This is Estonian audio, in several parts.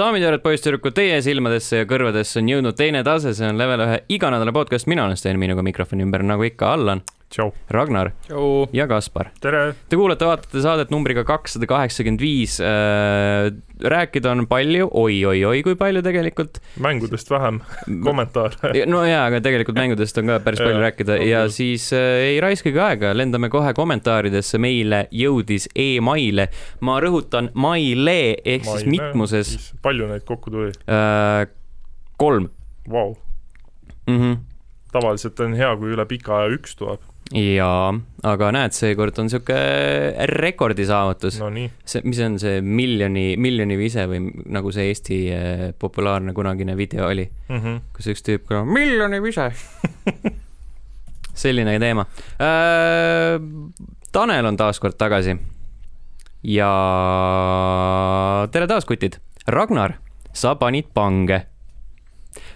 daamid ja härrad, poisssüdrukud, teie silmadesse ja kõrvadesse on jõudnud teine tase, see on level ühe iganädala podcast, mina olen Sten, minuga mikrofoni ümber, nagu ikka, Allan, tšau. Ragnar ja Kaspar. tere. Te kuulate, vaatate saadet numbriga kakssada kaheksakümmend viis. rääkida on palju oi,, oi-oi-oi, kui palju tegelikult. mängudest vähem kommentaare. no jaa, aga tegelikult mängudest on ka päris palju rääkida on ja siis äh, ei raiskagi aega, lendame kohe kommentaaridesse, meile jõudis emaile. ma rõhutan maile ehk siis mitmuses. palju neid kokku tuli? äh, kolm Vau. -hmm. tavaliselt on hea, kui üle pika aja üks tuleb. jaa, aga näed, seekord on sihuke rekordisaavutus no.. no see, mis on see miljoni, miljoni vise või nagu see Eesti äh, populaarne kunagine video oli, mm. -hmm. kus üks tüüp kõlab miljoni vise. selline teema äh,. Tanel on taas kord tagasi. ja tere taas, kutid. Ragnar, sa panid pange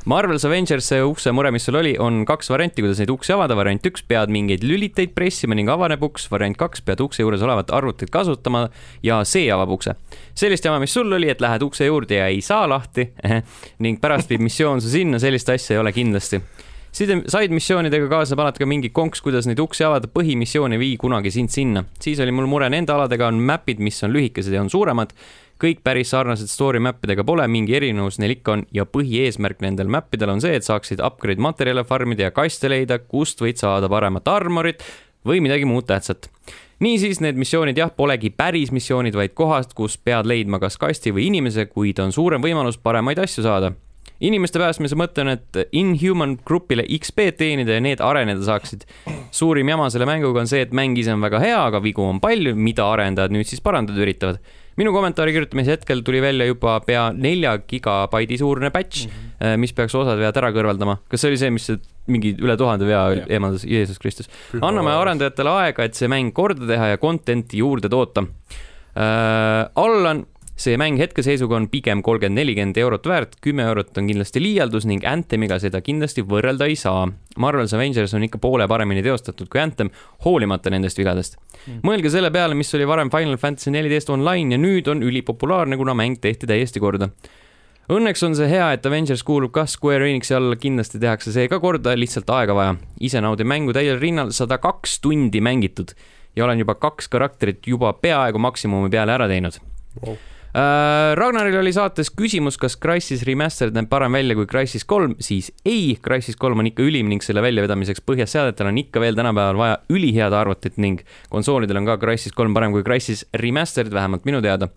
Marvel's Avengers see uksemure, mis sul oli, on kaks varianti, kuidas neid uksi avada. variant üks, pead mingeid lüliteid pressima ning avaneb uks. variant kaks, pead ukse juures olevat arvutit kasutama ja see avab ukse. sellist jama, mis sul oli, et lähed ukse juurde ja ei saa lahti ning pärast viib missioon su sinna, sellist asja ei ole kindlasti. side missioonidega kaasneb alati ka mingi konks, kuidas neid uksi avada, põhimissioon ei vii kunagi sind sinna. siis oli mul mure nende aladega on map'id, mis on lühikesed ja on suuremad kõik päris sarnased story map idega pole, mingi erinevus neil ikka on ja põhieesmärk nendel map idel on see, et saaksid upgrade materjale farmida ja kaste leida, kust võid saada paremat armorit või midagi muud tähtsat. niisiis need missioonid jah, polegi päris missioonid, vaid kohad, kus pead leidma kas kasti või inimese, kuid on suurem võimalus paremaid asju saada inimeste päästmise mõte on, et Inhuman grupile XP teenida ja need areneda saaksid. suurim jama selle mänguga on see, et mäng ise on väga hea, aga vigu on palju, mida arendajad nüüd siis parandada üritavad. Minu kommentaari kirjutamise hetkel tuli välja juba pea nelja gigabaidi suurune patch mm, -hmm. mis peaks osad vead ära kõrvaldama. kas see oli see, mis mingi üle tuhande vea eemaldas, Jeesus Kristus. anname arendajatele aega, et see mäng korda teha ja content'i juurde toota äh,. Allan, see mäng hetkeseisuga on pigem kolmkümmend, nelikümmend eurot väärt, kümme eurot on kindlasti liialdus ning Anthemiga seda kindlasti võrrelda ei saa. Marvel's Avengers on ikka poole paremini teostatud kui Anthem, hoolimata nendest vigadest mm.. mõelge selle peale, mis oli varem Final Fantasy neliteist online ja nüüd on ülipopulaarne, kuna mäng tehti täiesti korda. Õnneks on see hea, et Avengers kuulub ka Square Enixi alla, kindlasti tehakse see ka korda, lihtsalt aega vaja. ise naudin mängu täiel rinnal, sada kaks tundi mängitud ja olen juba kaks karakterit juba peaaegu maksimumi peale ära teinud Wow. Äh, Ragnaril oli saates küsimus, kas Crysis Remastered näeb parem välja kui Crysis kolm, siis ei, Crysis kolm on ikka ülim ning selle väljavedamiseks põhjaseadetel on ikka veel tänapäeval vaja ülihead arvutit ning konsoolidel on ka Crysis kolm parem kui Crysis Remastered, vähemalt minu teada.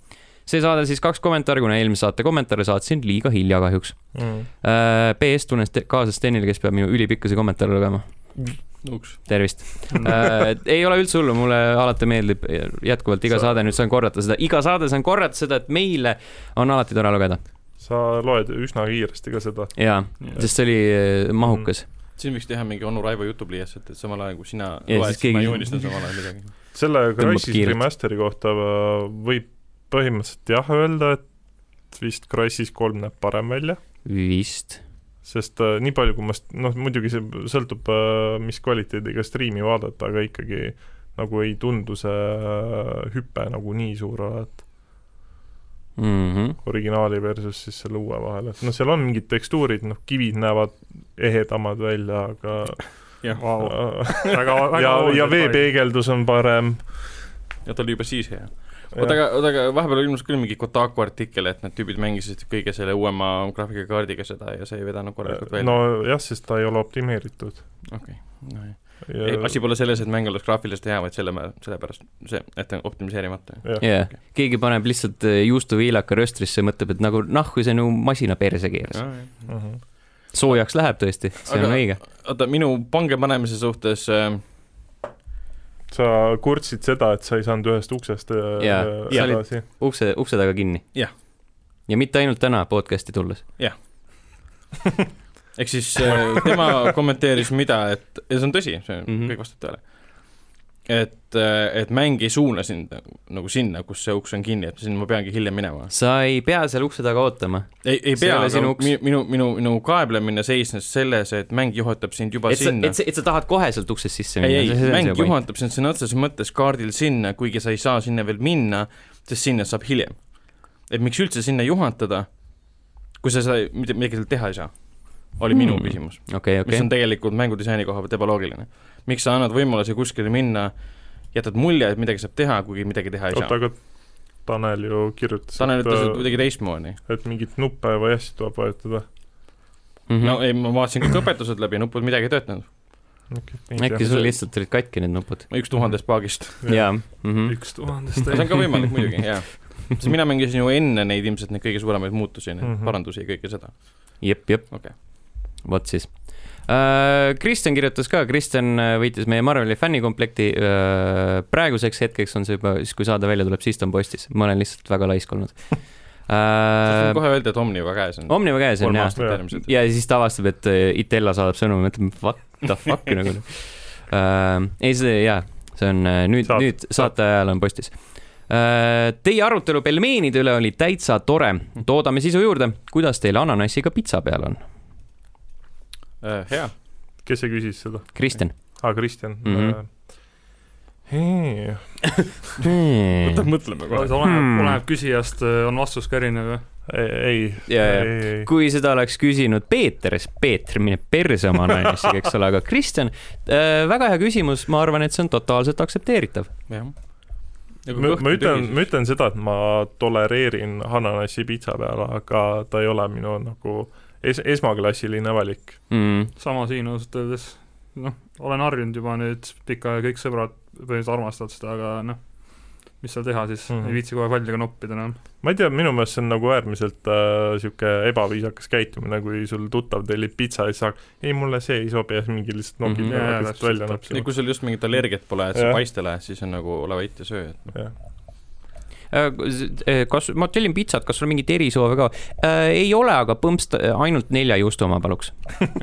see saade siis kaks kommentaari, kuna eelmise saate kommentaare saatsin liiga hilja kahjuks. mm.. PS tunnes te- kaasa Stenile, kes peab minu ülipikkuse kommentaare lugema. uks. tervist äh,. ei ole üldse hullu, mulle alati meeldib jätkuvalt iga Sa- saade, nüüd saan korrata seda, iga saade saan korrata seda, et meile on alati tore lugeda. sa loed üsna kiiresti ka seda. jaa, sest see oli äh, mahukas. siin võiks teha mingi onu Raivo jutupliiats, et, et samal ajal kui sina Ja loed, siis siis keegi- ma joonistan samal ajal midagi. selle kiirelt. Remasteri kohta võib põhimõtteliselt jah öelda, et vist Crysis kolm näeb parem välja, vist. Sest äh, nii palju, kui ma, noh muidugi see sõltub, mis kvaliteediga striimi vaadata, aga ikkagi nagu ei tundu see äh, hüpe nagu nii suur olevat Mm -hmm. originaali versus siis selle uue vahel, et noh, seal on mingid tekstuurid, noh kivid näevad ehedamad välja, aga jah, Vau. väga, väga ja, ja veepeegeldus on parem. ja ta oli juba siis hea. oota, aga, oota, aga vahepeal ilmus küll mingi Kotaku artikkel, et need tüübid mängisid kõige selle uuema graafikakaardiga seda ja see ei vedanud korralikult välja. nojah, sest ta ei ole optimeeritud. okei, nojah. asi pole selles, et mäng oleks graafiliselt hea, vaid selle, sellepärast see, et ta on optimiseerimata. jah, jah, keegi paneb lihtsalt äh, juustuviilaka rööstrisse, mõtleb, et nagu nahku see nagu masina perse keeras. Mhm. soojaks läheb tõesti, see on Aga- õige. oota, minu pange panemise suhtes äh, sa kurtsid seda, et sa ei saanud ühest uksest äh, Jaa. äh, edasi. ukse, ukse taga kinni. Jah. ja mitte ainult täna podcast'i tulles. ehk siis äh, tema kommenteeris mida, et ja see on tõsi, see mm. -hmm. kõik vastab tõele. et, et mäng ei suuna sind nagu sinna, kus see uks on kinni, et sinna ma peangi hiljem minema. sa ei pea seal ukse taga ootama. ei, ei See ei pea, aga uks. minu, minu, minu, minu kaeblemine seisnes selles, et mäng juhatab sind juba et sinna et. et sa tahad kohe sealt uksest sisse ei, minna. ei, mäng juhatab sind sõna otseses mõttes kaardil sinna, kuigi sa ei saa sinna veel minna, sest sinna saab hiljem. et miks üldse sinna juhatada, kui sa seda, midagi seal teha ei saa, oli mm. minu küsimus okei, okay. mis on. tegelikult mängudisaini koha pealt ebaloogiline. Miks sa annad võimaluse kuskile minna, jätad mulje, et midagi saab teha, kuigi midagi teha ei oota, saa. aga Tanel ju kirjutas, Tanel ütles, et et, kuidagi teistmoodi. et mingit nuppe või asju tuleb vajutada. Mhm. no ei, ma vaatasin kõik õpetused läbi, nupud midagi ei töötanud. äkki sul lihtsalt olid katki need nupud? üks tuhandest paagist. jaa. mhm. üks tuhandest see on ka võimalik muidugi, jaa. sest mina mängisin ju enne neid ilmselt neid kõige suuremaid muutusi, neid mm. -hmm. parandusi ja kõike seda. jep, jep. okei. vot siis. Kristjan kirjutas ka, Kristjan äh, võitis meie Marveli fännikomplekti. praeguseks hetkeks on see juba, siis kui saade välja tuleb, siis ta on postis, ma olen lihtsalt väga laisk olnud. tahtsin kohe öelda, et Omniva käes on. Omniva käes on jah, ja siis ta avastab, et äh, Itella saadab sõnumi, mõtleb what the fuck nagu uh. ei, see jaa, see on äh, nüüd, Saad- nüüd saate ajal on postis uh,. Teie arutelu pelmeenide üle oli täitsa tore, toodame sisu juurde, kuidas teil ananassiga pitsa peal on? Äh, hea. kes see küsis seda? Kristjan aa, Kristjan Mhm. mm. hmm.. mõtleme kohe. oleneb oleneb küsijast, on vastus ka erinev ju. ei, ei, kui seda oleks küsinud Peeter, siis Peeter mine perse oma ananassiga, eks ole, aga Kristjan äh,, väga hea küsimus, ma arvan, et see on totaalselt aktsepteeritav. jah. ma, ma ütlen, ma ütlen seda, et ma tolereerin ananassi pitsa peal, aga ta ei ole minu nagu es-, esmaklassiline valik. Mm. sama siin ausalt öeldes, noh, olen harjunud juba nüüd pikka ja kõik sõbrad põhimõtteliselt armastavad seda, aga noh, mis seal teha siis mm. -hmm. ei viitsi kohe palliga noppida enam. ma ei tea, minu meelest see on nagu äärmiselt äh, sihuke ebaviisakas käitumine, kui sul tuttav tellib pitsa ja siis sa ei, mulle see ei sobi ja siis mingi lihtsalt nokib mm -hmm. Jaa, lihtsalt täpselt, välja ja näpsima. kui sul just mingit allergiat pole, et sa lähed, siis on nagu ole vait ja söö, et noh. Äh, kas, ma tellin pitsat, kas sul on mingeid erisoove ka äh,? ei ole, aga põmps ainult nelja juustu oma paluks.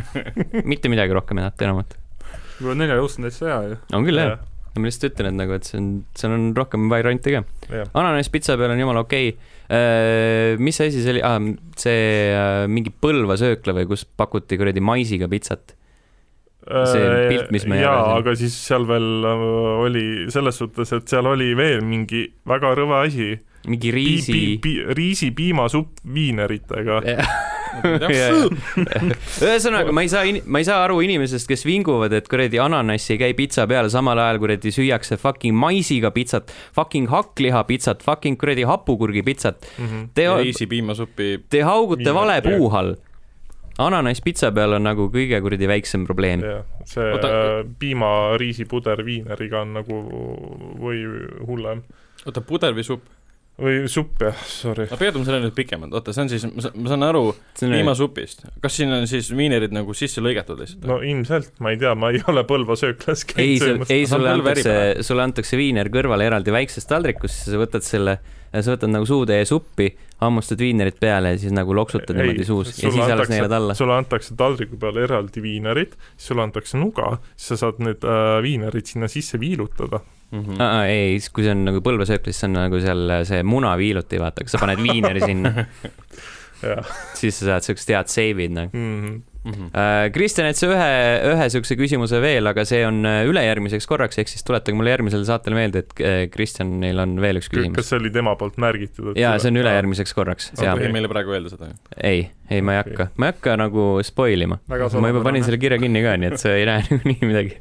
mitte midagi rohkem enam, enamat. juba nelja juust on täitsa hea ju. on küll jah, ma lihtsalt ütlen, et nagu, et see on, seal on rohkem variante ka. jah, ananaspitsa peal on jumala okei okay.. mis asi see oli ah,, see äh, mingi Põlva söökla või kus pakuti kuradi maisiga pitsat. See pilt, mis me Äh, jaa, aga siis seal veel äh, oli selles suhtes, et seal oli veel mingi väga rõve asi. mingi riisi. riisi-piimasupp viineritega. ühesõnaga, ma ei saa, ma ei saa aru inimesest, kes vinguvad, et kuradi ananassi ei käi pitsa peale, samal ajal kuradi süüakse fucking maisiga pitsat, fucking hakkliha pitsat, fucking kuradi hapukurgi pitsat. Mhm. Te, riisi piimasuppi, te haugute vale puu all. Ananass pitsa peal on nagu kõige kuradi väiksem probleem. see Oota- Oota... piima-riisipuder viineriga on nagu või hullem. oota, puder või supp? või supp jah, sorry. ma peatun sellele nüüd pikemalt, oota, see on siis, ma saan, aru piimasupist, kas siin on siis viinerid nagu sisse lõigatud lihtsalt no ilmselt, ma ei tea, ma ei ole Põlva sööklas ei, käinud ei, on sulle antakse sulle antakse viiner kõrvale eraldi väiksest taldrikust, siis sa võtad selle, sa võtad nagu suutäie suppi, hammustad viinerit peale ja siis nagu loksutad niimoodi suus ja siis alles neelad alla. sulle antakse taldriku peale eraldi viinerid, siis sulle antakse nuga, siis sa saad need äh, viinerid sinna sisse viilutada. mm. -hmm. Aa, ei, siis kui see on nagu põlvesöök, siis see on nagu seal see munaviiluti, vaata, sa paned viineri sinna, siis sa saad siuksed head seivid nagu. mm -hmm. Mm -hmm. Kristjan jättis ühe, ühe siukse küsimuse veel, aga see on äh, ülejärgmiseks korraks, ehk siis tuletage mulle järgmisele saatele meelde, et äh, Kristjanil on veel üks küsimus kas. see oli tema poolt märgitud? jaa, see on ülejärgmiseks korraks, sa ei tohi meile praegu öelda seda. ei, ei, ma ei hakka, ma ei hakka nagu spoil ima. ma juba panin selle kirja kinni ka, nii et sa ei näe niikuinii midagi.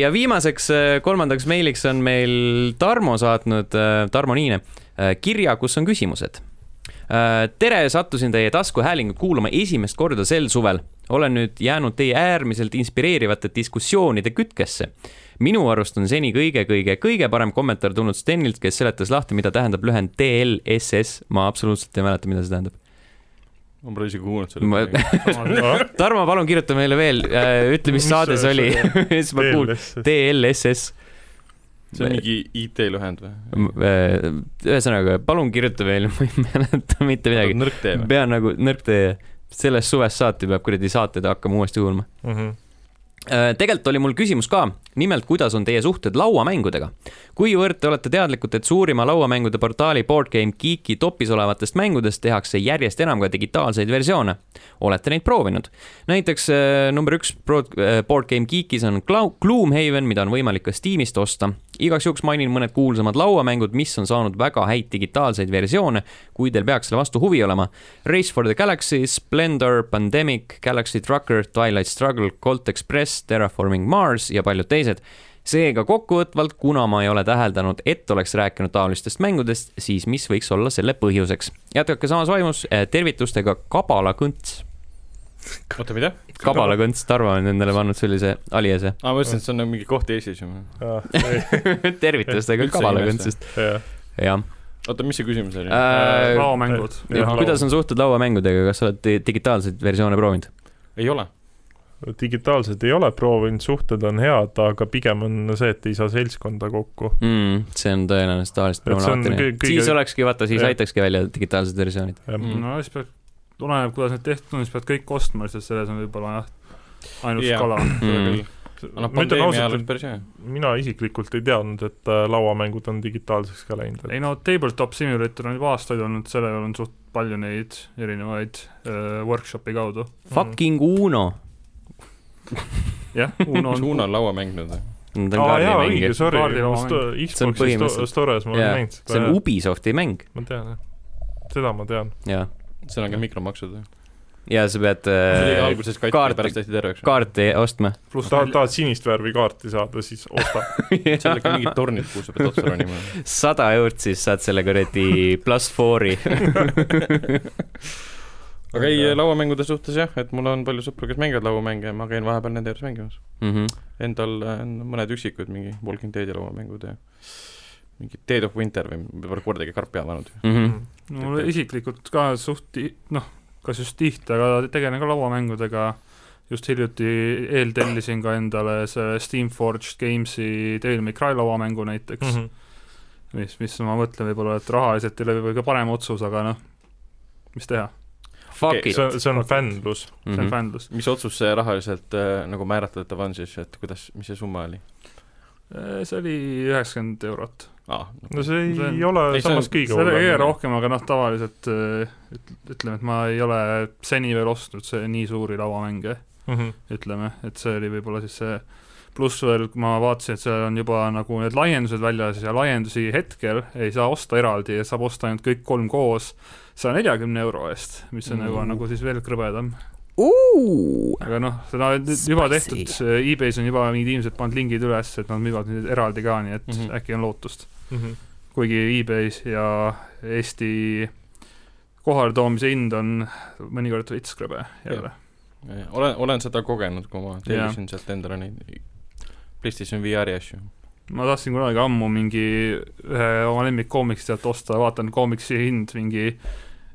ja viimaseks, kolmandaks meiliks on meil Tarmo saatnud, Tarmo Niine, kirja, kus on küsimused. tere, sattusin teie taskuhäälingut kuulama esimest korda sel suvel. olen nüüd jäänud teie äärmiselt inspireerivate diskussioonide kütkesse. minu arust on seni kõige-kõige-kõige parem kommentaar tulnud Stenilt, kes seletas lahti, mida tähendab lühend DLSS. ma absoluutselt ei mäleta, mida see tähendab. ma pole isegi kuulnud Ma- sellest. Tarmo, palun kirjuta meile veel, ütle, mis saade see oli siis ma kuulan. DLSS. See on mingi IT-lühend või? ühesõnaga, palun kirjuta veel, ma ei mäleta mitte midagi. nõrk tee või? pean nagu nõrk tee, sellest suvest saati peab kuradi saateid hakkama uuesti kuulma. Mhm. tegelikult oli mul küsimus ka, nimelt, kuidas on teie suhted lauamängudega? kuivõrd te olete teadlikud, et suurima lauamängude portaali Board Game Geeki topis olevatest mängudest tehakse järjest enam ka digitaalseid versioone? olete neid proovinud? näiteks äh, number üks äh, Board Game Geekis on Gloomhaven, mida on võimalik ka Steamist osta. igaks juhuks mainin mõned kuulsamad lauamängud, mis on saanud väga häid digitaalseid versioone, kui teil peaks selle vastu huvi olema. Race for the Galaxy, Splendor, Pandemic, Galaxy Trucker, Twilight Struggle, Colt Express, Terraforming Mars ja paljud teised. Seega kokkuvõtvalt, kuna ma ei ole täheldanud, et oleks rääkinud taolistest mängudest, siis mis võiks olla selle põhjuseks? jätkake samas vaimus, tervitustega Kabala Kõnts. oota, mida? Kabala Kõnts, Tarvo on endale pannud sellise aliase. aa, ma mõtlesin, et see on nagu mingi koht Eestis ju. tervitustega Üldse Kabala. Kõntsist, jah, oota, mis see küsimus oli? äh,. laomängud. Ja, kuidas on suhted lauamängudega, kas sa oled di- digitaalseid versioone proovinud ei ole. Digitaalselt ei ole proovinud, suhted on head, aga pigem on see, et ei saa seltskonda kokku. mm,? see on tõenäoliselt tavaliselt problemaatiline kõi-. kõige- siis olekski, vaata, siis jah. aitakski välja digitaalsed versioonid. Mm. no siis pead, oleneb, kuidas need tehtud on, siis pead kõik ostma, lihtsalt selles on võib-olla jah, ainult Jaa. kala. Mm. noh, ma ütlen ausalt, et mina isiklikult ei teadnud, et äh, lauamängud on digitaalseks ka läinud. ei no Tabletop Simulator on juba aastaid olnud, sellel on suht palju neid erinevaid äh, workshopi kaudu. Fucking Uno. jah, Uno on Uno on lauamäng nüüd või? ta on aa jaa, õige, sorry. Xbox'i sto- põhimõtteliselt- Stores ma olen jaa, näinud see on seda, Ubisofti mäng ma tean jah, seda ma tean. ja, seal on ka mikromaksud või? ja sa pead äh, alguses katki, kaarti- pärast tehti terveks. kaarti ostma. pluss tahad, tahad sinist värvi kaarti saada, siis osta. seal on ikka mingid tornid, kuhu sa pead otsa ronima. sada eurot, siis saad selle kuradi pluss four'i. aga ei, lauamängude suhtes jah, et mul on palju sõpru, kes mängivad lauamänge ja ma käin vahepeal nende juures mängimas. Mhm. Endal on mõned üksikud mingi Walking Deadi lauamängud ja mingi Dead of Winter või ma pole kordagi karpi avanud. Mhm. mul isiklikult ka suht ti- noh, kas just tihti, aga tegelen ka lauamängudega, just hiljuti eeltellisin ka endale see Steamforged Games'i Devil May Cry lauamängu näiteks mm, Mhm. -hmm. mis, mis ma mõtlen võib-olla, et rahaliselt ei ole võib-olla kõige parem otsus, aga noh, mis teha, Fuck Okei, it. see on, see on fännlus. see on Mhm. fännlus. mis otsus see rahaliselt äh, nagu määratletav on siis, et kuidas, mis see summa oli? see oli üheksakümmend eurot. aa, no see ei See on- ole Ei, samas kõige see oli kõige hullem. rohkem, aga noh, tavaliselt äh, üt- ütleme, et ma ei ole seni veel ostnud see nii suuri lauamänge, Mhm. ütleme, et see oli võib-olla siis see pluss veel, kui ma vaatasin, et seal on juba nagu need laiendused väljas ja laiendusi hetkel ei saa osta eraldi ja saab osta ainult kõik kolm koos saja neljakümne euro eest, mis on Mm. nagu, nagu siis veel krõbedam. Uh. aga noh, seda on juba tehtud, e-base on juba mingid inimesed pannud lingid üles, et nad müüvad neid eraldi ka, nii et mm. -hmm. äkki on lootust. Mhm. kuigi e-base ja Eesti kohaletoomise hind on mõnikord veits krõbe jälle. olen, olen seda kogenud, kui ma tellisin sealt endale neid PlayStation VR-i asju. ma tahtsin kunagi ammu mingi ühe oma lemmikkoomiks sealt osta, vaatan koomiksi hind mingi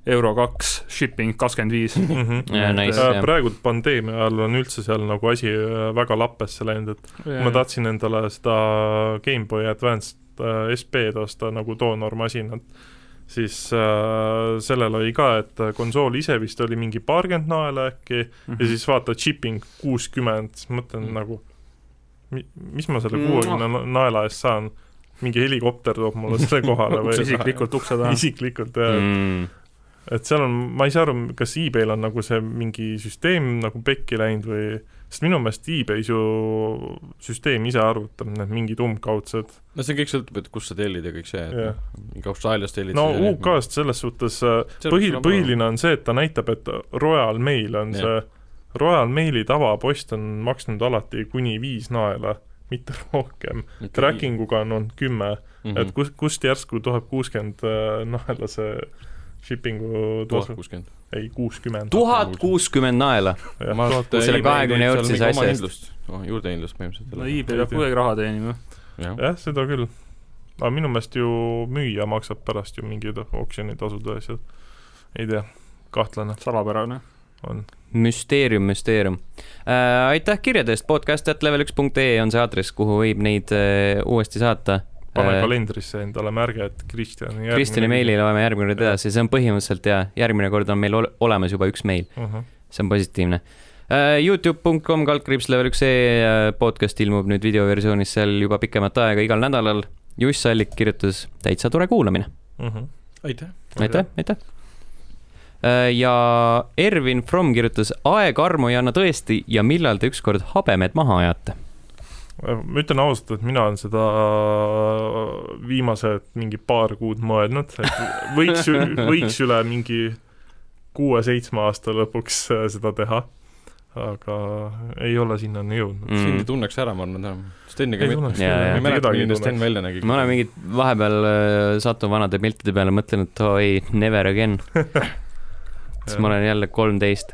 euro kaks, shipping kakskümmend viis. Mhm. Ja, Et, nice, äh, praegu pandeemia ajal on üldse seal nagu asi äh, väga lappesse läinud, et kui ma tahtsin endale seda GameBoy Advanced äh, SB-d osta nagu doonormasinat, siis äh, sellel oli ka, et konsool ise vist oli mingi paarkümmend naela äkki Mhm. ja siis vaatad shipping kuuskümmend, siis mõtlen Mm. nagu mi-, mis ma selle Mm. kuuekümne naela eest saan, mingi helikopter toob mulle selle kohale või isiklikult ukse taha. isiklikult jah Mm. Et seal on, ma ei saa aru, kas e-Bay'l on nagu see mingi süsteem nagu pekki läinud või, sest minu meelest e-Bay's ju süsteem ise arvutab need mingid umbkaudsed, no see kõik sõltub, et kust sa tellid ja kõik see, et Jah. noh, mingi Austraaliast tellid. no UK-st selles suhtes äh, põhi, põhiline on see, et ta näitab, et Royal Mail on Jah. see, Royal Maili tavapost on maksnud alati kuni viis naela, mitte rohkem, tracking uga on olnud kümme Mhm. et kus, kust järsku tuhat kuuskümmend äh, naela see shipping'u tuhat tasu, kuuskümmend. ei kuuskümmend. tuhat kuuskümmend naela. selle 20 eurtise asja eest.. juurdehindlust põhimõtteliselt. no e-Bay peab kuidagi raha teenima. jah, jah, seda küll. aga minu meelest ju müüja maksab pärast ju mingid oksjonitasud ja asjad. ei tea, kahtlane salapärane. on. müsteerium, müsteerium äh,. aitäh kirjade eest, podcast.level1.ee on see aadress, kuhu võib neid äh, uuesti saata pane äh, kalendrisse endale märge, et Kristjani Kristjani meili loeme järgmine kord edasi, see on põhimõtteliselt ja järgmine kord on meil ole- olemas juba üks meil, uh. -huh. see on positiivne Äh, Youtube.com kaldkriips level üks E podcast ilmub nüüd videoversioonis seal juba pikemat aega igal nädalal. Juss Allik kirjutas täitsa tore kuulamine mm. -hmm. aitäh. aitäh, aitäh. Äh, ja Ervin Fromm kirjutas, aeg armu ei anna tõesti ja millal te ükskord habemed maha ajate? Ma ütlen ausalt, et mina olen seda viimased mingi paar kuud mõelnud, et võiks, võiks üle mingi kuue-seitsme aasta lõpuks seda teha. Aga ei ole sinnani jõudnud. Mm.. sind ei tunneks ära, ma arvan, enam. Steniga ei tunneks. ma ei mäleta, milline Sten välja nägi. ma olen mingid vahepeal äh, satun vanade piltide peale, mõtlen, et oo oh, never again. Siis ma olen jälle kolmteist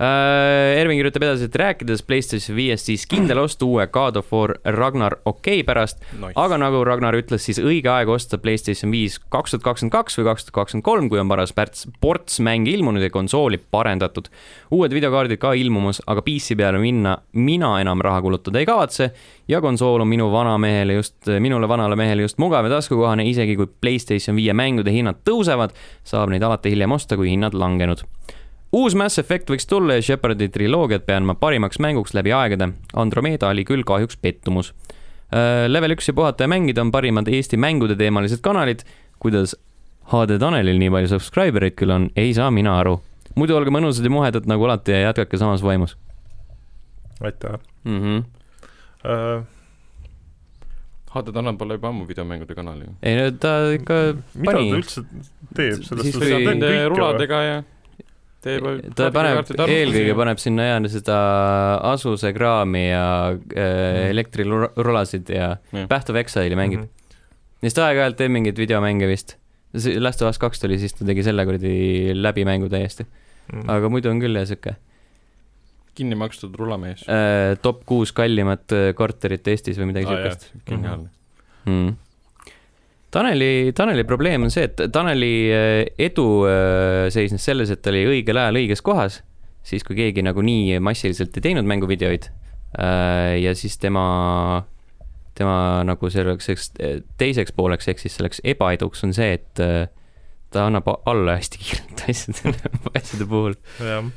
Ervin kirjutab edasi, et rääkides PlayStation viiest, siis kindel ost uue God of War Ragnar okei okay pärast nice., aga nagu Ragnar ütles, siis õige aeg osta PlayStation viis kaks tuhat kakskümmend kaks või kaks tuhat kakskümmend kolm, kui on paras pärts ports mänge ilmunud ja konsooli parendatud. uued videokaardid ka ilmumas, aga PC peale minna mina enam raha kulutada ei kavatse ja konsool on minu vanamehele just, minule vanale mehele just mugav ja taskukohane, isegi kui PlayStation viie mängude hinnad tõusevad, saab neid alati hiljem osta, kui hinnad langenud uus Mass Effect võiks tulla ja Shepardi triloogiat pean ma parimaks mänguks läbi aegade. Andromeda oli küll kahjuks pettumus. Äh, level üks ja puhata ja mängida on parimad Eesti mängude teemalised kanalid. kuidas HD Tanelil nii palju subscriber eid küll on, ei saa mina aru. muidu olge mõnusad ja muhedad nagu alati ja jätkake samas vaimus. aitäh mm. -hmm. Uh... HD Tanel pole juba ammu videomängude kanal ju. ei no ta ikka mida pani. ta üldse teeb, sellest ta saab nende ruladega ja ta paneb, eelkõige paneb sinna ja seda Asuse kraami ja äh, elektrirulasid ja mm. Path of Exile'i mängib mm. -hmm. ja siis ta aeg-ajalt teeb mingeid videomänge vist. Last of Us kaks tuli, siis ta tegi selle kuradi läbimängu täiesti mm. aga muidu on küll jah sihuke. kinni makstud rulamees äh,. top kuus kallimat äh, korterit Eestis või midagi ah, siukest. geniaalne mm. -hmm. Taneli, Taneli probleem on see, et Taneli äh, edu äh, seisnes selles, et ta oli õigel ajal õiges kohas, siis kui keegi nagu nii massiliselt ei teinud mänguvideoid. Äh, ja siis tema, tema nagu selleks teiseks pooleks ehk siis selleks ebaeduks on see, et ta annab alla hästi kiirelt asjade, asjade puhul. jah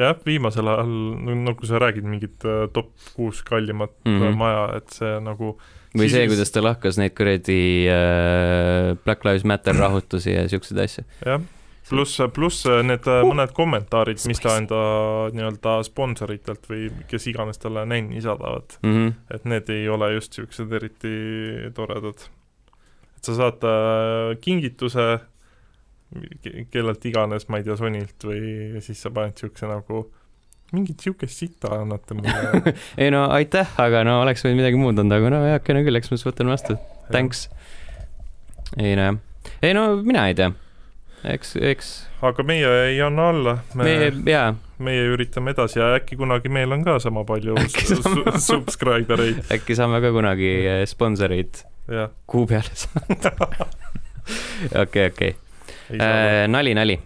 jah, viimasel ajal, nagu sa räägid, mingit top kuus kallimat mm -hmm. maja, et see nagu äh, või see, kuidas ta lahkas neid kuradi äh, Black Lives Matter rahutusi ja siukseid asju. jah, pluss, pluss need uh. mõned kommentaarid, mis ta enda nii-öelda sponsoritelt või kes iganes talle nänni saadavad mm, -hmm. et need ei ole just siuksed eriti toredad. et sa saad uh, kingituse kellelt iganes, ma ei tea, Sonylt või siis sa paned siukse nagu mingit siukest sitta annate mulle ei no aitäh, aga no oleks võinud midagi muud anda, aga no heakene küll, eks ma siis võtan vastu. Thanks. ei no jah, ei no mina ei tea, eks, eks. aga meie ei anna alla. meie, jaa. meie üritame edasi ja äkki kunagi meil on ka sama palju subscriber eid. äkki saame ka kunagi eh, sponsoreid kuu peale saada. okei, okei. Äh, nali, nali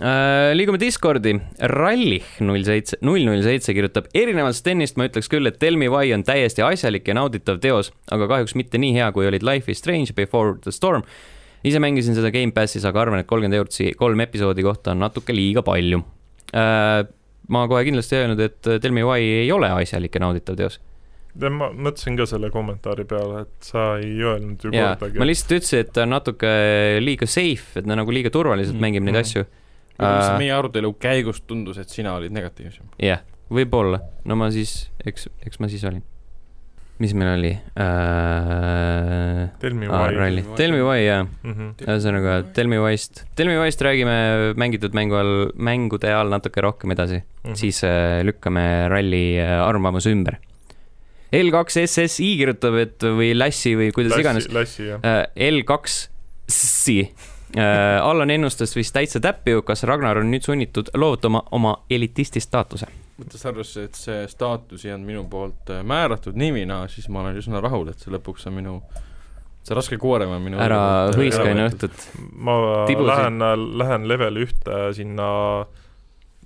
liigume Discordi, Rallih null seitse, null null seitse kirjutab, erinevalt Stenist ma ütleks küll, et Tell me why on täiesti asjalik ja nauditav teos, aga kahjuks mitte nii hea, kui olid Life is Strange, Before the Storm. ise mängisin seda Gamepassis, aga arvan, et kolmkümmend eurot kolm episoodi kohta on natuke liiga palju. Äh, ma kohe kindlasti ei öelnud, et Tell me why ei ole asjalik ja nauditav teos ma mõtlesin ka selle kommentaari peale, et sa ei öelnud ju ja, kordagi. ma lihtsalt ütlesin, et ta on natuke liiga safe, et ta nagu liiga turvaliselt mm. mängib neid mm. asju äh,. meie arutelu käigus tundus, et sina olid negatiivsem. jah yeah,, võib-olla, no ma siis, eks, eks ma siis olin. mis meil oli äh,? Tell me why ah,. Tell me why, jah. Mhm. ühesõnaga Tell me why'st, Tell me why'st räägime mängitud mängu all, mängude all natuke rohkem edasi mm. -hmm. siis äh, lükkame ralli äh, arvamuse ümber L2SSI kirjutab, et või Lassi või kuidas Lassi, iganes. Äh, L2-si Allan ennustas vist täitsa täppi, kas Ragnar on nüüd sunnitud loovutama oma elitisti staatuse. võttes arvesse, et see staatus ei olnud minu poolt äh, määratud nimina, siis ma olen üsna rahul, et see lõpuks on minu see raske koorem on minu ära hõiska enne õhtut. ma Tibusi. lähen, lähen level ühte sinna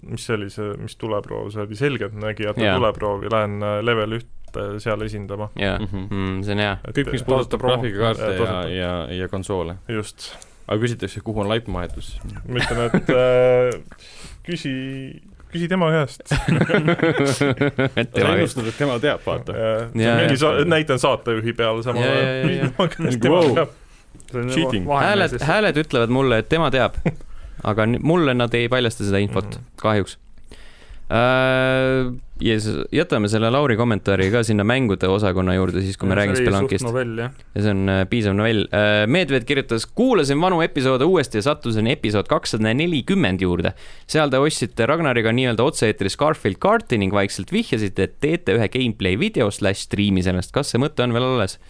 mis see oli see, mis tuleproov, see oli selgeltnägijate tuleproov ja lähen äh, level ühte seal esindama. jaa, mhm. mm, see on hea. kõik, mis puudutab graafikakaarte ja, ja, ja konsoole. just aga küsitakse, kuhu on laip maetud, siis ma ütlen, et äh, küsi, küsi tema käest. et sa tema ennustad, et tema teab, vaata. Mingi sa- näitan saatejuhi peale samal ajal Wow. hääled, hääled ütlevad mulle, et tema teab, aga mulle nad ei paljasta seda infot Mhm., kahjuks. Ja siis jätame selle Lauri kommentaari ka sinna mängude osakonna juurde, siis kui me räägime Spelunkist. novell, jah. ja see on äh, piisav novell. Medved kirjutas, kuulasin vanu episoode uuesti ja sattusin episood kakssada nelikümmend juurde. seal te ostsite Ragnariga nii-öelda otse-eetris Garfield kaarti ning vaikselt vihjasite, et teete ühe gameplay video slaš striimi sellest. kas see mõte on veel alles?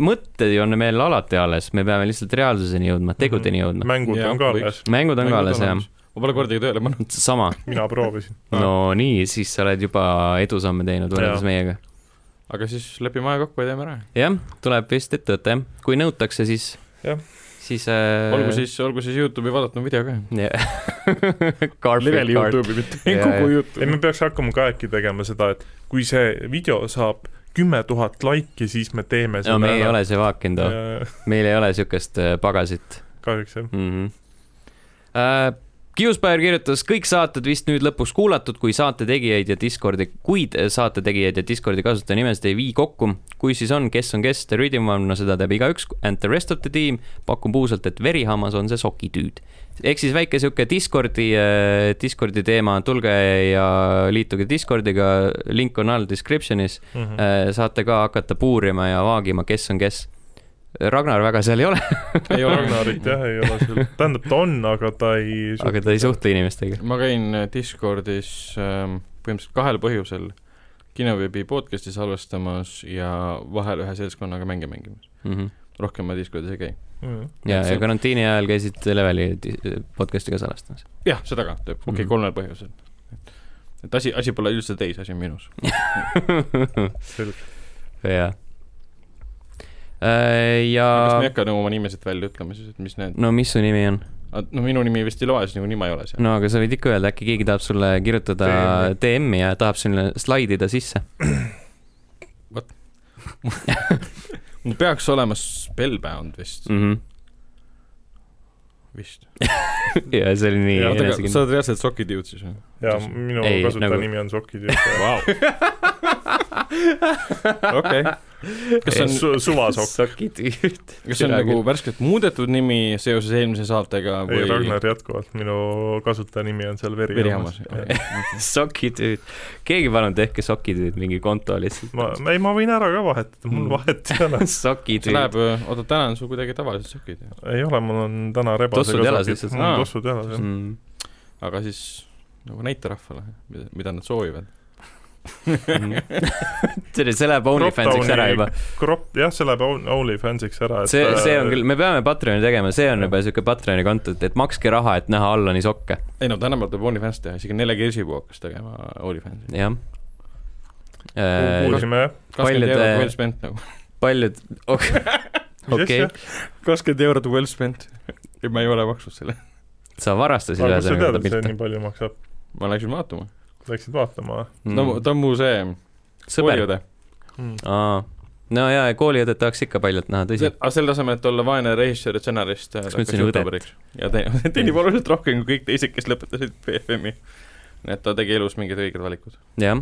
mõtted on meil alati alles, me peame lihtsalt reaalsuseni jõudma, tegudeni jõudma. mängud on ka alles, mängud on ka alles, jah. Ma pole kordagi tööle pannud. sama, mina proovisin. no nii, siis sa oled juba edusamme teinud võrreldes meiega. aga siis lepime aja kokku ja teeme ära. jah, tuleb vist ette võtta jah, kui nõutakse, siis Jah., siis äh,. olgu siis, olgu siis Youtube'i vaadatav video ka. Garfield leveli. Youtube'i, mitte Jaa, kogu jaa. ei, Youtube'i. me peaks hakkama ka äkki tegema seda, et kui see video saab kümme tuhat laiki, siis me teeme no me ei ole see vaakinud, meil ei ole siukest äh, pagasit kahjuks jah. mm. -hmm. Äh, Kiuspair kirjutas kõik saated vist nüüd lõpuks kuulatud, kui saate tegijaid ja Discordi, kuid saate tegijaid ja Discordi kasutaja nimesid ei vii kokku. kui siis on, kes on kes, The Rhythm on, no seda teab igaüks, and the rest of the team. pakun puusalt, et verihammas on see sokitüüd. ehk siis väike sihuke Discordi, Discordi teema, tulge ja liituge Discordiga, link on all description'is. Mhm. Äh, saate ka hakata puurima ja vaagima, kes on kes. Ragnar väga seal ei ole, ei ole Ragnarit jah, ei ole seal, tähendab ta on, aga ta ei aga ta ei suhtle inimestega. ma käin äh, Discordis ähm, põhimõtteliselt kahel põhjusel kinoveebi podcast'i salvestamas ja vahel ühe seltskonnaga mänge mängimas. mm. -hmm. rohkem ma Discordis ei käi. Mhm. ja, Et ja see- karantiini ajal käisid Leveli di- podcast'i ka salastamas. jah, seda ka, okei okay,, Mhm. kolmel põhjusel. et asi, asi pole üldse teis, asi on minus. selge. jaa. Kas ja me ei hakka nagu oma nimesid välja ütlema siis, et mis need, no mis su nimi on? no minu nimi vist ei loe, siis niikuinii ma ei ole seal. no aga sa võid ikka öelda, äkki keegi tahab sulle kirjutada DM-i. DM-i ja tahab sulle slaidida sisse. mul peaks olema Spellbound vist mm. -hmm. vist. ja see oli nii enesekindel. sa oled reaalselt sokitüüd siis või? ja minu Ei, kasutajanimi nagu- on Sokid. Vau. okei. kas see on, Su- suvasokk. sokitüüd. kas see on nagu värskelt muudetud nimi seoses eelmise saatega ei, või Ragnar jätkuvalt, minu kasutajanimi on seal verihammas sokitüüd. keegi palun tehke sokitüüd mingi konto lihtsalt. ma, ei, ma võin ära ka vahetada, mul Mm. vahet ei ole. see sokitüüd. läheb, oota, täna on sul kuidagi tavalised sokid, ei ole, mul on täna rebasega sokid. Lihtsalt. mul on tossud jalas, jah. Mm. aga siis nagu näita rahvale, mida, mida nad soovivad. see, see läheb OnlyFansiks ära juba. kropp, jah, see läheb On- OnlyFansiks ära, et see, see on äh, küll, me peame Patreoni tegema, see on juba siuke Patreoni konto, et, makske raha, et näha Allani sokke. ei no tänapäeval tuleb OnlyFans teha, isegi Nele Kirsipuu hakkas tegema OnlyFansi. jah. kuulsime jah. kakskümmend Paljud, eurot äh, well spent nagu. paljud, okei, kakskümmend eurot well spent. Ja ma ei ole maksnud selle. sa varastasid et see pilti nii. palju maksab? ma läksin vaatama. Läksid vaatama no ta on mu see Mm. kooliõde. või? aa, no jaa, kooliõdet tahaks ikka paljalt näha, tõsi. aga selle asemel, et olla vaene režissöör ja stsenarist, ta Kas ma ütlesin õdet? ja te- teenib oluliselt rohkem kui kõik teised, kes lõpetasid BFM-i. nii et ta tegi elus mingid õiged valikud. jah,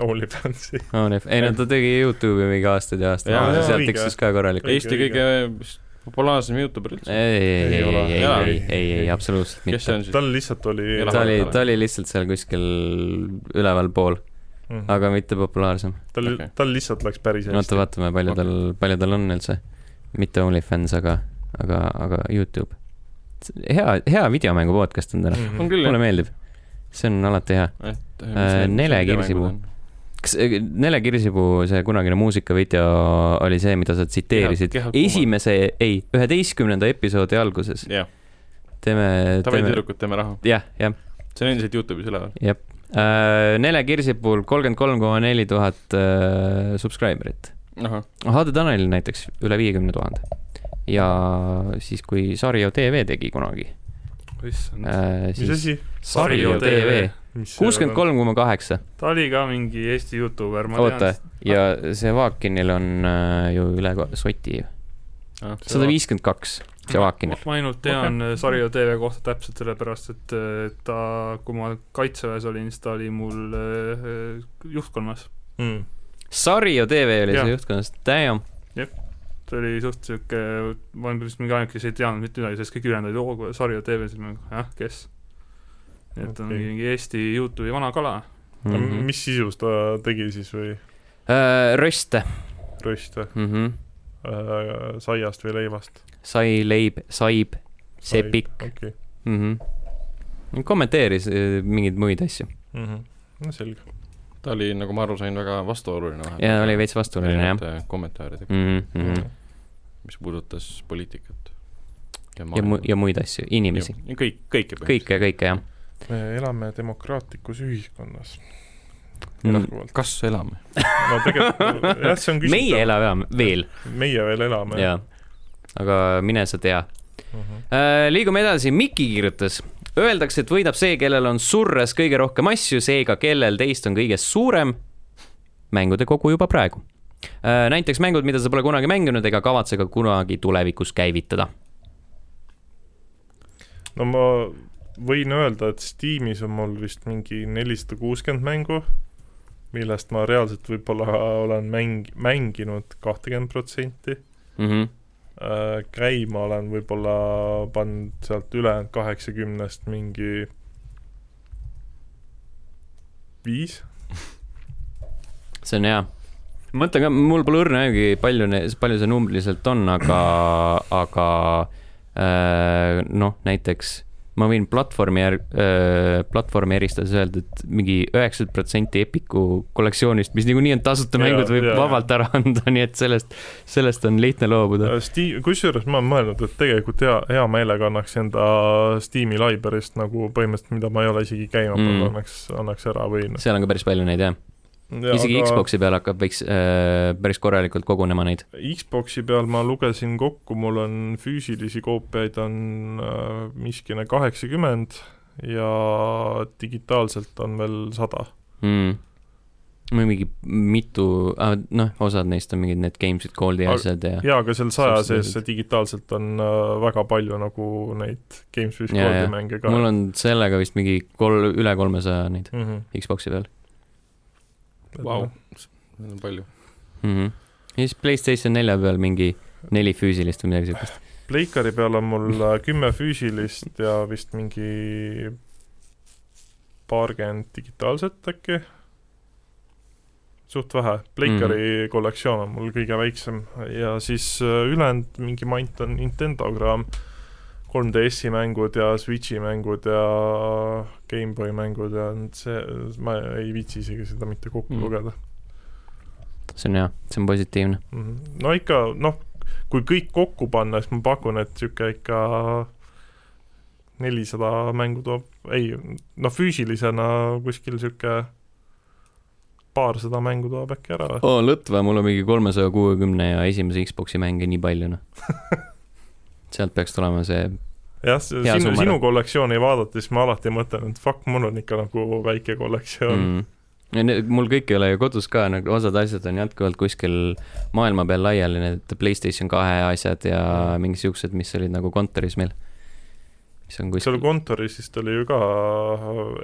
OnlyFansi. ei no ta tegi Youtube'i mingi aastaid ja aastaid Jaa,, jaa, sealt tiksus ka korralikult. Eesti õige. kõige vist populaarsem Youtuber üldse. ei, ei, ei, Ei ei, ei, ei, ei, absoluutselt mitte. tal lihtsalt oli ta oli, ta oli lihtsalt seal kuskil ülevalpool, Mhm. aga mitte populaarsem. tal Okei., tal lihtsalt läks päris oota, hästi. vaatame, palju tal, palju tal on üldse. mitte OnlyFans, aga, aga, aga Youtube. hea, hea videomängu podcast on täna, on küll mulle meeldib. see on alati hea. et Äh, Nele Kirsipuu. Kas äh, Nele Kirsipuu see kunagine muusikavideo oli see, mida sa tsiteerisid kuuma. esimese, ei, üheteistkümnenda episoodi alguses. teeme, davai teeme, tüdrukud, teeme raha. jah, jah, see on endiselt Youtube'is üleval. jah. Nele Kirsipuul kolmkümmend kolm koma neli tuhat äh, subscriber'it. HD Tanelil näiteks üle viiekümne tuhande. ja siis, kui Sario tv tegi kunagi issand. äh,, mis siis asi? Sario tv, kuuskümmend kolm koma kaheksa, ta oli ka mingi Eesti Youtuber, ma oota tean., ja see Vaakinil on äh, ju üle soti ju, sada viiskümmend kaks. Tšavakinil. ma ainult tean okay. Sario TV kohta täpselt sellepärast, et ta, kui ma kaitseväes olin, siis ta oli mul äh, juhtkonnas mm.. Sario TV oli Jah. see juhtkonnas, damn. ta oli suht sihuke, ma olen vist mingi ainuke, kes ei teadnud mitte midagi sellest, kõik ülejäänud olid oo, Sario TV, siis ma, jah, kes? et ta on mingi Eesti Youtube'i vana kala. Mm -hmm. mis sisus ta tegi siis või uh, röste röst või mm? -hmm. äh, saiast või leivast? sai, leib, saib, sepik okei mm. -hmm. kommenteeris äh, mingeid muid asju mm -hmm. no selge ta oli, nagu ma aru sain, väga vastuoluline vahepeal. ja oli veits vastuoluline jah. kommentaaridega, mm. -hmm. Mis puudutas poliitikat. ja mu-, ja muid asju, inimesi, kõik, kõike kõike, kõike jah me elame demokraatlikus ühiskonnas mm.. jätkuvalt kas elame? no tegelikult jah see on küsitav meie elame veel meie veel elame jaa, aga mine sa tea mm -hmm. Äh, liigume edasi, Miki kirjutas. Öeldakse, et võidab see, kellel on surres kõige rohkem asju, seega kellel teist on kõige suurem mängude kogu juba praegu. Näiteks mängud, mida sa pole kunagi mänginud ega kavatse ka kunagi tulevikus käivitada. no ma võin öelda, et Steamis on mul vist mingi nelisada kuuskümmend mängu, millest ma reaalselt võib-olla olen mäng-, mänginud kahtekümmend protsenti. Mhm. käima olen võib-olla pannud sealt ülejäänud kaheksakümnest mingi viis. see on hea. Mõtlen ka, mul pole õrna aimugi, palju, palju see numbriliselt on, aga, aga äh, noh, näiteks ma võin platvormi järg- äh,, platvormi eristades öelda, et mingi üheksakümmend protsenti Epiku kollektsioonist, mis niikuinii on tasuta Jaa, mängud, võib jaa. vabalt ära anda, nii et sellest, sellest on lihtne loobuda. Steam, kusjuures ma olen mõelnud, et tegelikult hea, hea meelega annaks enda Steam'i library'st nagu põhimõtteliselt, mida ma ei ole isegi käima pannud Mm. mm., annaks, annaks ära või noh. seal on ka päris palju neid jah, isegi aga.... Xbox'i peal hakkab, võiks äh, päris korralikult kogunema neid. Xbox'i peal ma lugesin kokku, mul on füüsilisi koopiaid on äh, miskine kaheksakümmend ja digitaalselt on veel sada. mm.. või mingi mitu, noh, osad neist on mingid need Games with Goldi Aga- asjad ja jaa, aga seal saja sees digitaalselt on äh, väga palju nagu neid Games with Goldi mänge ka. mul on sellega vist mingi kol-, üle kolmesaja neid mm. -hmm. Xbox'i peal Vau, neid on palju. mm. -hmm. ja siis Playstation nelja peal mingi neli füüsilist või midagi siukest. Pleikari peal on mul äh, kümme füüsilist ja vist mingi paarkümmend digitaalset äkki. suht vähe, Pleikari mm. kollektsioon on mul kõige väiksem ja siis äh, ülejäänud mingi mant on Nintendo kraam, 3DS-i mängud ja Switchi mängud ja GameBoy mängud ja see, ma ei viitsi isegi seda mitte kokku Mm. lugeda see on hea, see on positiivne. mm. -hmm. no ikka noh, kui kõik kokku panna, siis ma pakun, et niisugune ikka nelisada mängu toob, ei noh, füüsilisena kuskil niisugune paarsada mängu toob äkki ära või? oo, Lõtva, mul on mingi kolmesaja kuuekümne ja esimese Xbox'i mänge nii palju, noh. sealt peaks tulema see, jah, sinu, sinu kollektsiooni vaadates ma alati mõtlen, et fuck, mul on ikka nagu väike kollektsioon mm.. mm.. mul kõik ei ole ju kodus ka, nagu osad asjad on jätkuvalt kuskil maailma peal laiali, need Playstation kahe asjad ja mingid siuksed, mis olid nagu kontoris meil. mis on seal kuskil kontoris vist oli ju ka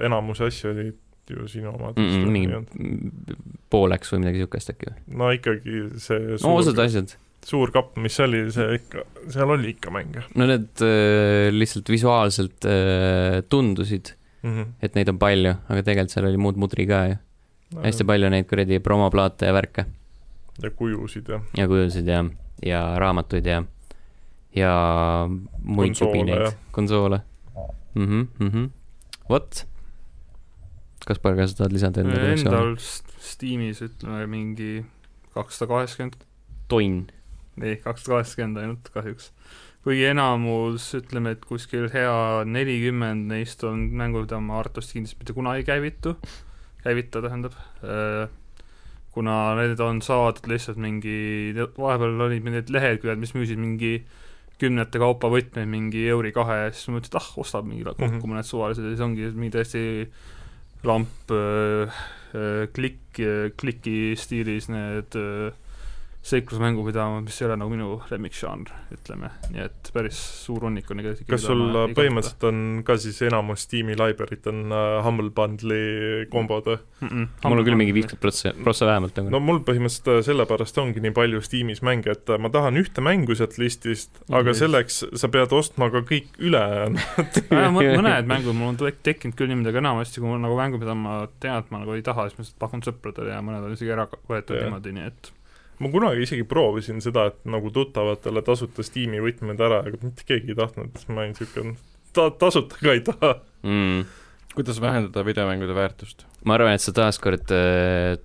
enamus asju olid ju sinu omad mm,. -mm, mingi pooleks või midagi siukest äkki või? no ikkagi see no suur, osad asjad. Suur kapp, mis see oli, see ikka, seal oli ikka mänge no need äh, lihtsalt visuaalselt äh, tundusid, mm. -hmm. et neid on palju, aga tegelikult seal oli muud mudri ka ju. hästi palju neid kuradi promoplaate ja värke ja kujusid ja ja kujusid ja, ja raamatuid ja, ja muid Konsoole, jubineid konsoole mm. -hmm. vot. Kaspar, kas sa tahad lisada enda kollektsiooni? Endal st- Steamis ütleme mingi kakssada kaheksakümmend, tonn. ei, kakssada kaheksakümmend ainult kahjuks. kuigi enamus, ütleme, et kuskil hea nelikümmend neist on mängud, mida ma arvatavasti kindlasti mitte kunagi ei käivitu, käivita tähendab, kuna need on saadud lihtsalt mingi, vahepeal olid mingid leheküljed, mis müüsid mingi kümnete kaupa võtmeid mingi euri kahe ja siis ma mõtlesin, et ah, ostab mingi kokku mm. -hmm. mõned suvalised ja siis ongi mingi täiesti lamp äh, äh, klikk, kliki stiilis need äh, seiklusmängupidaja, mis ei ole nagu minu lemmikžanr, ütleme, nii et päris suur hunnik on ikkagi kas sul põhimõtteliselt on ka siis enamus Steam'i library'd on uh, Humble Bundle'i kombod või mm? -mm. mul on küll mingi viiskümmend prossa, prossa vähemalt nagu. no mul põhimõtteliselt äh, sellepärast ongi nii palju Steam'is mänge, et äh, ma tahan ühte mängu sealt listist, aga yes. selleks sa pead ostma ka kõik ülejäänud mõned mängud mul on tekkinud küll niimoodi, aga enamasti kui mul nagu mängu, mida ma tean, et ma nagu ei taha, siis ma lihtsalt pakun sõpradele ja mõned on isegi ära võetud niimoodi, nii et ma kunagi isegi proovisin seda, et nagu tuttavatele tasuta Steam'i võtmed ära, aga mitte keegi ei tahtnud, ma olin niisugune, ta-, tasuta ka ei taha. Mm. kuidas vähendada videomängude väärtust? ma arvan, et sa taaskord,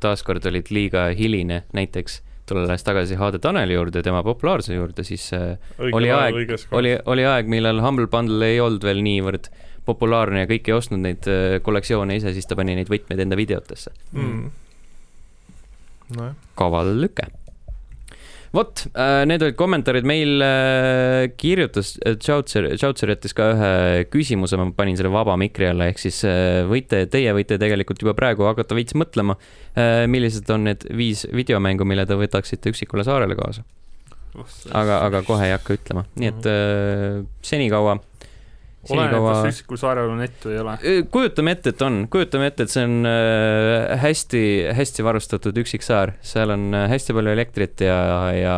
taaskord olid liiga hiline, näiteks tulles tagasi HD Taneli juurde, tema populaarsuse juurde, siis äh, Õige oli aeg, oli, oli aeg, millal Humble Bundle ei olnud veel niivõrd populaarne ja kõik ei ostnud neid äh, kollektsioone ise, siis ta pani neid võtmeid enda videotesse. Mm.. No. kaval lüke vot, äh, need olid kommentaarid, meil äh, kirjutas Chautser, Chautser jättis ka ühe küsimuse, ma panin selle vaba mikri alla, ehk siis äh, võite, teie võite tegelikult juba praegu hakata veits mõtlema, millised on need viis videomängu, mille te võtaksite üksikule saarele kaasa. aga, aga kohe ei hakka ütlema, nii et senikaua oleneb, kas üksikul saarel on nett või ei ole? kujutame ette, et on, kujutame ette, et see on hästi, hästi varustatud üksiksaar, seal on hästi palju elektrit ja, ja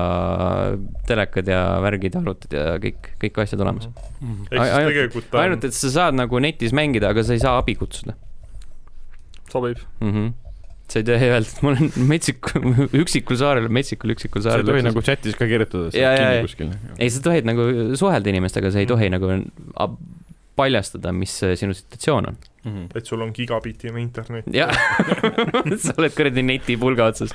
telekad ja värgid, arvutid ja kõik, kõik asjad olemas mm. -hmm. ainult, ainult, et sa saad nagu netis mängida, aga sa ei saa abi kutsuda. sobib mm. -hmm sa ei tohi öelda, et ma olen metsik, üksikul saarel, metsikul üksikul saarel. sa ei tohi nagu chatis ka kirjutada, sa oled kinni kuskil. ei, sa tohid nagu suhelda inimestega, sa ei tohi nagu paljastada, mis sinu situatsioon on mm. -hmm. et sul on gigabitine internet. jah sa oled kuradi netipulga otsas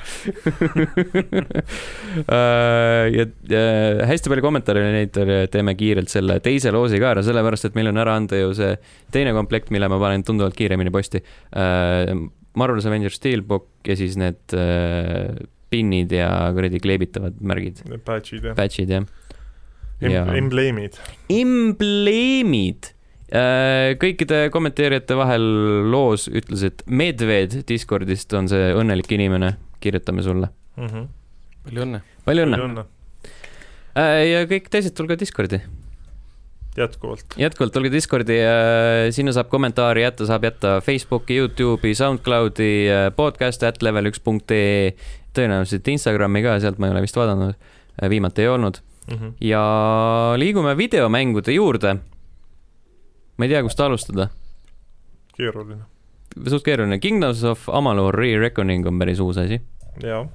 äh, ja, ja hästi palju kommentaare neid teeme kiirelt selle teise loosi ka ära, sellepärast et meil on ära anda ju see teine komplekt, mille ma panen tunduvalt kiiremini posti äh, Marvel's Avengers Steelbook ja siis need äh, pinnid ja kuradi kleebitavad märgid. Patch'id jah. Patch'id jah em. Ja... embleemid. embleemid äh,. kõikide kommenteerijate vahel loos ütles, et Medved Discordist on see õnnelik inimene, kirjutame sulle mm. -hmm. palju õnne. palju õnne. Äh, ja kõik teised, tulge Discordi jätkuvalt. jätkuvalt, tulge Discordi, sinna saab kommentaari jätta, saab jätta Facebooki, Youtube'i, SoundCloudi, podcast at level üks punkt ee, tõenäoliselt Instagrami ka, sealt ma ei ole vist vaadanud, viimati ei olnud mm. -hmm. ja liigume videomängude juurde. ma ei tea, kust alustada. keeruline. suht keeruline, Kingdoms of Amalur Re-Reckoning on päris uus asi. jaa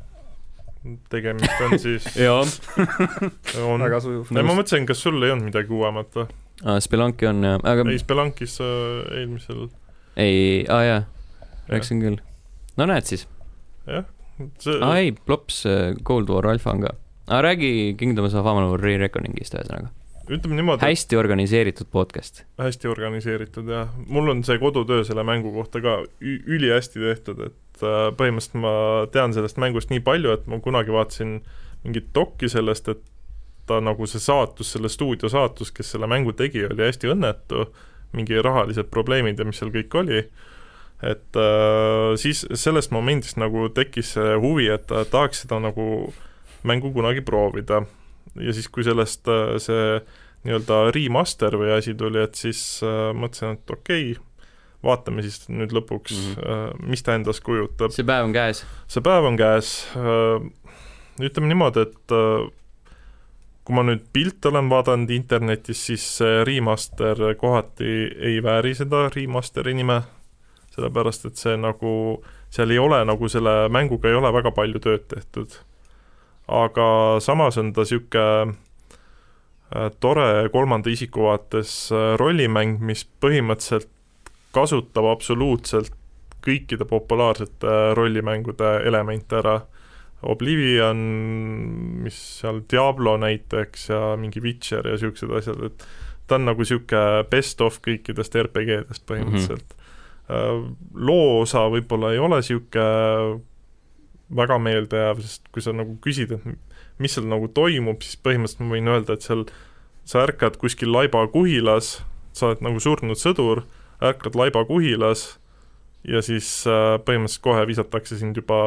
tegemist on siis jaa on. väga sujuv. ei, ma mõtlesin, kas sul ei olnud midagi uuemat või? aa, Spelunki on jah, aga ei, Spelunkis äh, eelmisel ei, aa jaa, rääkisin küll. no näed siis. jah, see aa ei, Plops äh, Cold War Alpha on ka. aga räägi Kingdoms of Amalur Re-Reckoningist ühesõnaga ütleme niimoodi. hästi organiseeritud podcast. hästi organiseeritud jah, mul on see kodutöö selle mängu kohta ka ülihästi tehtud, et äh, põhimõtteliselt ma tean sellest mängust nii palju, et ma kunagi vaatasin mingit dokki sellest, et ta nagu see saatus, selle stuudio saatus, kes selle mängu tegi, oli hästi õnnetu, mingi rahalised probleemid ja mis seal kõik oli, et äh, siis sellest momendist nagu tekkis see huvi, et tahaks seda nagu mängu kunagi proovida ja siis, kui sellest äh, see nii-öelda remaster või asi tuli, et siis äh, mõtlesin, et okei okay,, vaatame siis nüüd lõpuks mm, -hmm. mis ta endast kujutab. see päev on käes? see päev on käes, ütleme niimoodi, et kui ma nüüd pilte olen vaadanud internetis, siis see remaster kohati ei vääri seda remasteri nime, sellepärast et see nagu, seal ei ole nagu selle mänguga ei ole väga palju tööd tehtud aga samas on ta niisugune äh, tore kolmanda isiku vaates äh, rollimäng, mis põhimõtteliselt kasutab absoluutselt kõikide populaarsete äh, rollimängude elemente ära. Oblivion, mis seal Diablo näiteks ja mingi Witcher ja niisugused asjad, et ta on nagu niisugune best of kõikidest RPG-dest põhimõtteliselt mm. -hmm. loo osa võib-olla ei ole niisugune väga meeldejääv, sest kui sa nagu küsid, et mis seal nagu toimub, siis põhimõtteliselt ma võin öelda, et seal sa ärkad kuskil laibakuhilas, sa oled nagu surnud sõdur, ärkad laibakuhilas ja siis äh, põhimõtteliselt kohe visatakse sind juba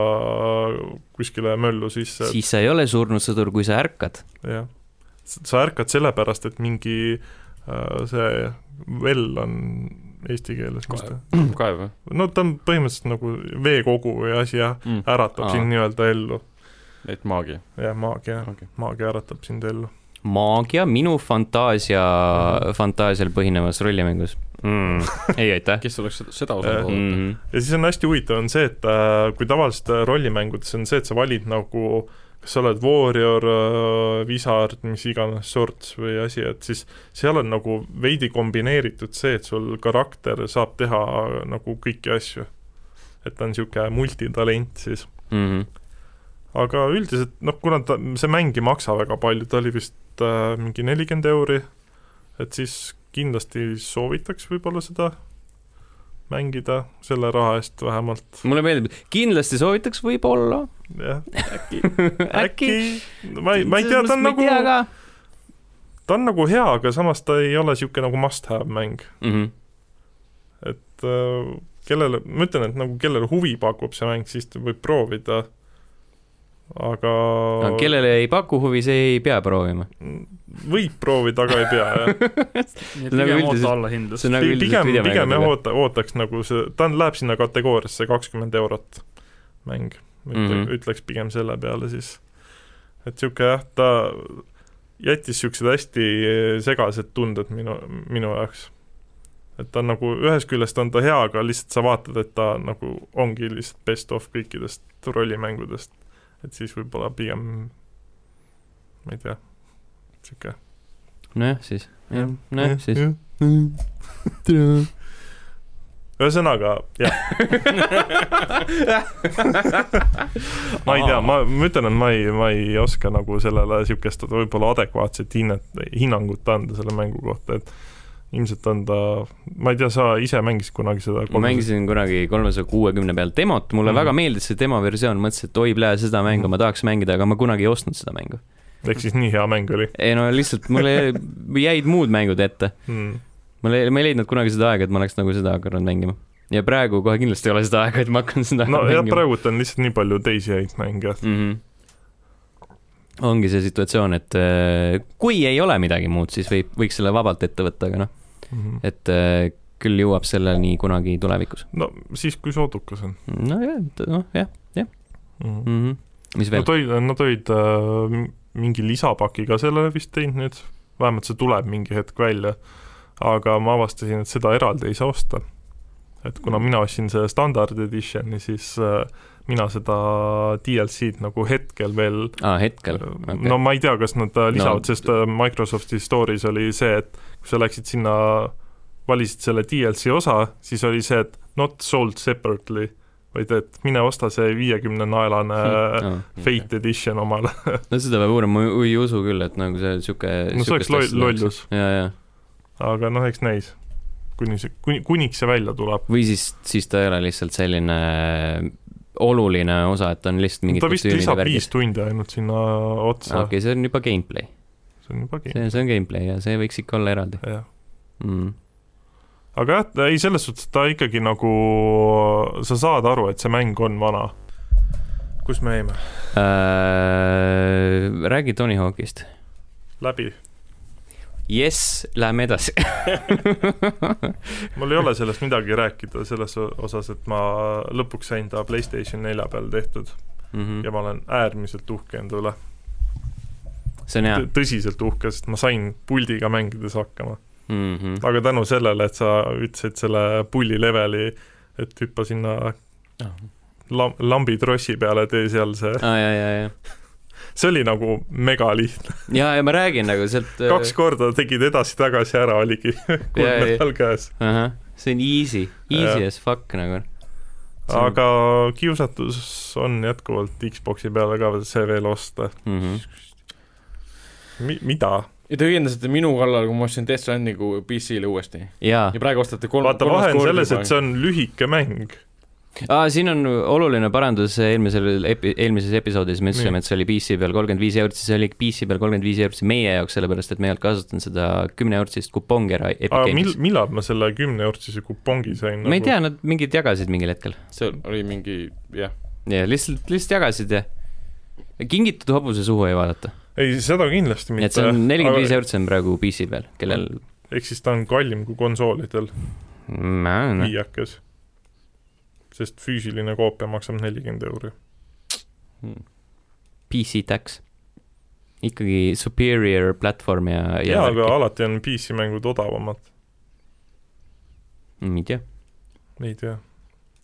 kuskile möllu sisse. siis sa ei ole surnud sõdur, kui sa ärkad. jah. sa ärkad sellepärast, et mingi äh, see well on eesti keeles, kaev või? no ta on põhimõtteliselt nagu veekogu või asi jah mm., äratab Aa. sind nii-öelda ellu. et maagia? jah, maagia okay., maagia äratab sind ellu. maagia minu fantaasia, fantaasial põhinevas rollimängus mm. ei aitäh. kes oleks seda, osanud oodata mm. -hmm. ja siis on hästi huvitav, on see, et äh, kui tavaliselt äh, rollimängudes on see, et sa valid nagu kas sa oled warrior äh,, wizard, mis iganes sorts või asi, et siis seal on nagu veidi kombineeritud see, et sul karakter saab teha nagu kõiki asju. et ta on niisugune multitalent siis mm. -hmm. aga üldiselt noh, kuna ta, see mäng ei maksa väga palju, ta oli vist äh, mingi nelikümmend euri, et siis kindlasti soovitaks võib-olla seda mängida selle raha eest vähemalt. mulle meeldib, kindlasti soovitaks võib-olla. jah, äkki äkki, ma ei, ma ei tea, ta on nagu, ta on nagu hea, aga samas ta ei ole niisugune nagu must have mäng mm. -hmm. et äh, kellele, ma ütlen, et nagu kellele huvi pakub see mäng, siis ta võib proovida, aga kellele ei paku huvi, see ei pea proovima võib proovida, aga ei pea, jah. pigem oota allahindlust. Nagu pigem, pigem jah, oota, ootaks nagu see, ta on, läheb sinna kategooriasse kakskümmend eurot mäng, mm -hmm. ütleks pigem selle peale siis. et niisugune jah, ta jättis niisugused hästi segased tunded minu, minu jaoks. et ta on nagu, ühest küljest on ta hea, aga lihtsalt sa vaatad, et ta nagu ongi lihtsalt best of kõikidest rollimängudest. Et siis võib-olla pigem ma ei tea sihuke. nojah, siis, jah, nojah, siis. ühesõnaga, jah ma ei tea, ma, ma ütlen, et ma ei, ma ei oska nagu sellele niisugust võib-olla adekvaatset hinnet, hinnangut anda selle mängu kohta, et ilmselt on ta, ma ei tea, sa ise mängisid kunagi seda? ma mängisin kunagi kolmesaja kuuekümne peal demot, mulle mm. väga meeldis see demo versioon, mõtlesin, et oi, plee, seda mängu mm. ma tahaks mängida, aga ma kunagi ei ostnud seda mängu ehk siis nii hea mäng oli? ei no lihtsalt mulle jäid muud mängud ette mm.. mul ei, ma ei leidnud kunagi seda aega, et ma oleks nagu seda hakanud mängima. ja praegu kohe kindlasti ei ole seda aega, et ma hakkan seda no jah, praegult on lihtsalt nii palju teisi häid mänge mm. -hmm ongi see situatsioon, et äh, kui ei ole midagi muud, siis võib, võiks selle vabalt ette võtta, aga noh mm -hmm., et äh, küll jõuab selleni kunagi tulevikus. no siis, kui soodukas on. nojah, noh jah, jah mm. -hmm. Mm -hmm. mis veel? Nad olid, nad olid äh, mingi lisapaki ka sellele vist teinud nüüd, vähemalt see tuleb mingi hetk välja, aga ma avastasin, et seda eraldi ei saa osta. et kuna mina ostsin selle standard editioni, siis äh, mina seda DLC-d nagu hetkel veel ah,, hetkel okay.? no ma ei tea, kas nad äh, lisavad no., sest äh, Microsofti store'is oli see, et kui sa läksid sinna, valisid selle DLC osa, siis oli see, et not sold separately vaid et mine osta see viiekümne naelane no, Fate okay. Edition omale no seda peab uurima, ma ei usu küll, et nagu see niisugune no see oleks loll, lollus. aga noh, eks näis. kuni see, kuni, kuniks see välja tuleb. või siis, siis ta ei ole lihtsalt selline oluline osa, et on lihtsalt mingid ta vist lisab viis tundi ainult sinna otsa. okei okay,, see on juba gameplay. see on juba gameplay. see, on gameplay ja see võiks ikka olla eraldi. mm aga jah, ei selles suhtes ta ikkagi nagu, sa saad aru, et see mäng on vana. kus me jäime äh,? räägi Tony Hawkist. läbi. Jess, läheme edasi mul ei ole sellest midagi rääkida selles osas, et ma lõpuks sain ta Playstation nelja peal tehtud mm -hmm. ja ma olen äärmiselt uhke enda üle. see on hea. tõsiselt uhke, sest ma sain puldiga mängides hakkama mm. -hmm. aga tänu sellele, et sa ütlesid selle pulli leveli, et hüppa sinna oh. lam-, lambitrossi peale, tee seal see ah,. Ja, ja, ja. See oli nagu megalihtne. ja, ja ma räägin nagu sealt kaks korda tegid edasi-tagasi ära, oligi kolm medal käes. see on easy, easy ja. as fuck nagu aga kiusatus on jätkuvalt Xbox'i peale ka see veel osta mm. -hmm. Mi-, mida? ja te õiendasite minu kallal, kui ma ostsin Death Strandingu PC-le uuesti. ja praegu ostate kolm vaata, vahe on selles, et see on lühike mäng. aa, siin on oluline parandus eelmisel epi-, eelmises episoodis me ütlesime, et see oli PC peal kolmkümmend viis eurot, see oli PC peal kolmkümmend viis eurot meie jaoks, sellepärast et me ei olnud kasutanud seda kümne eurtsist kupongi ära Epic aga mil- millal ma selle kümne eurtsise kupongi sain nagu? ma ei tea, nad mingid jagasid mingil hetkel see oli mingi, jah, ja lihtsalt, lihtsalt jagasid ja kingitud hobuse suhu ei vaadata. ei, seda kindlasti mitte. et see on nelikümmend viis eurot, see on praegu PC peal, kellel ehk siis ta on kallim kui konsoolidel, viiekes. Sest füüsiline koopia maksab nelikümmend euri. PC tax. ikkagi superior platvorm ja, ja jaa, aga alati on PC mängud odavamad, ma ei tea ei tea.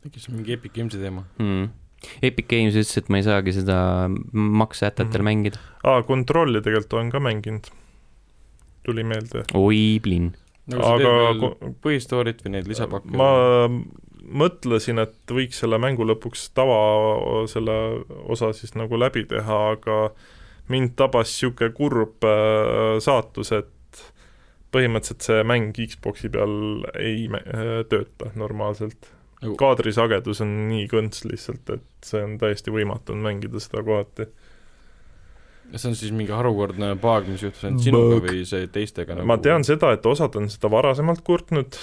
äkki see on mingi Epic Games'i teema. mm.. Epic Games ütles, et ma ei saagi seda makseätetel Mhm. mängida. aa, Controlli tegelikult olen ka mänginud. tuli meelde. oi, plinn. nagu Aga põhistoorit või neid lisapakke? ma mõtlesin, et võiks selle mängu lõpuks tava selle osa siis nagu läbi teha, aga mind tabas niisugune kurb äh, saatus, et põhimõtteliselt see mäng Xboxi peal ei äh, tööta normaalselt Nagu-. kaadrisagedus on nii kõnts lihtsalt, et see on täiesti võimatu on mängida seda kohati. See on siis mingi harukordne paag, mis juhtus ainult sinuga Bug. või see teistega nagu ma tean seda, et osad on seda varasemalt kurtnud,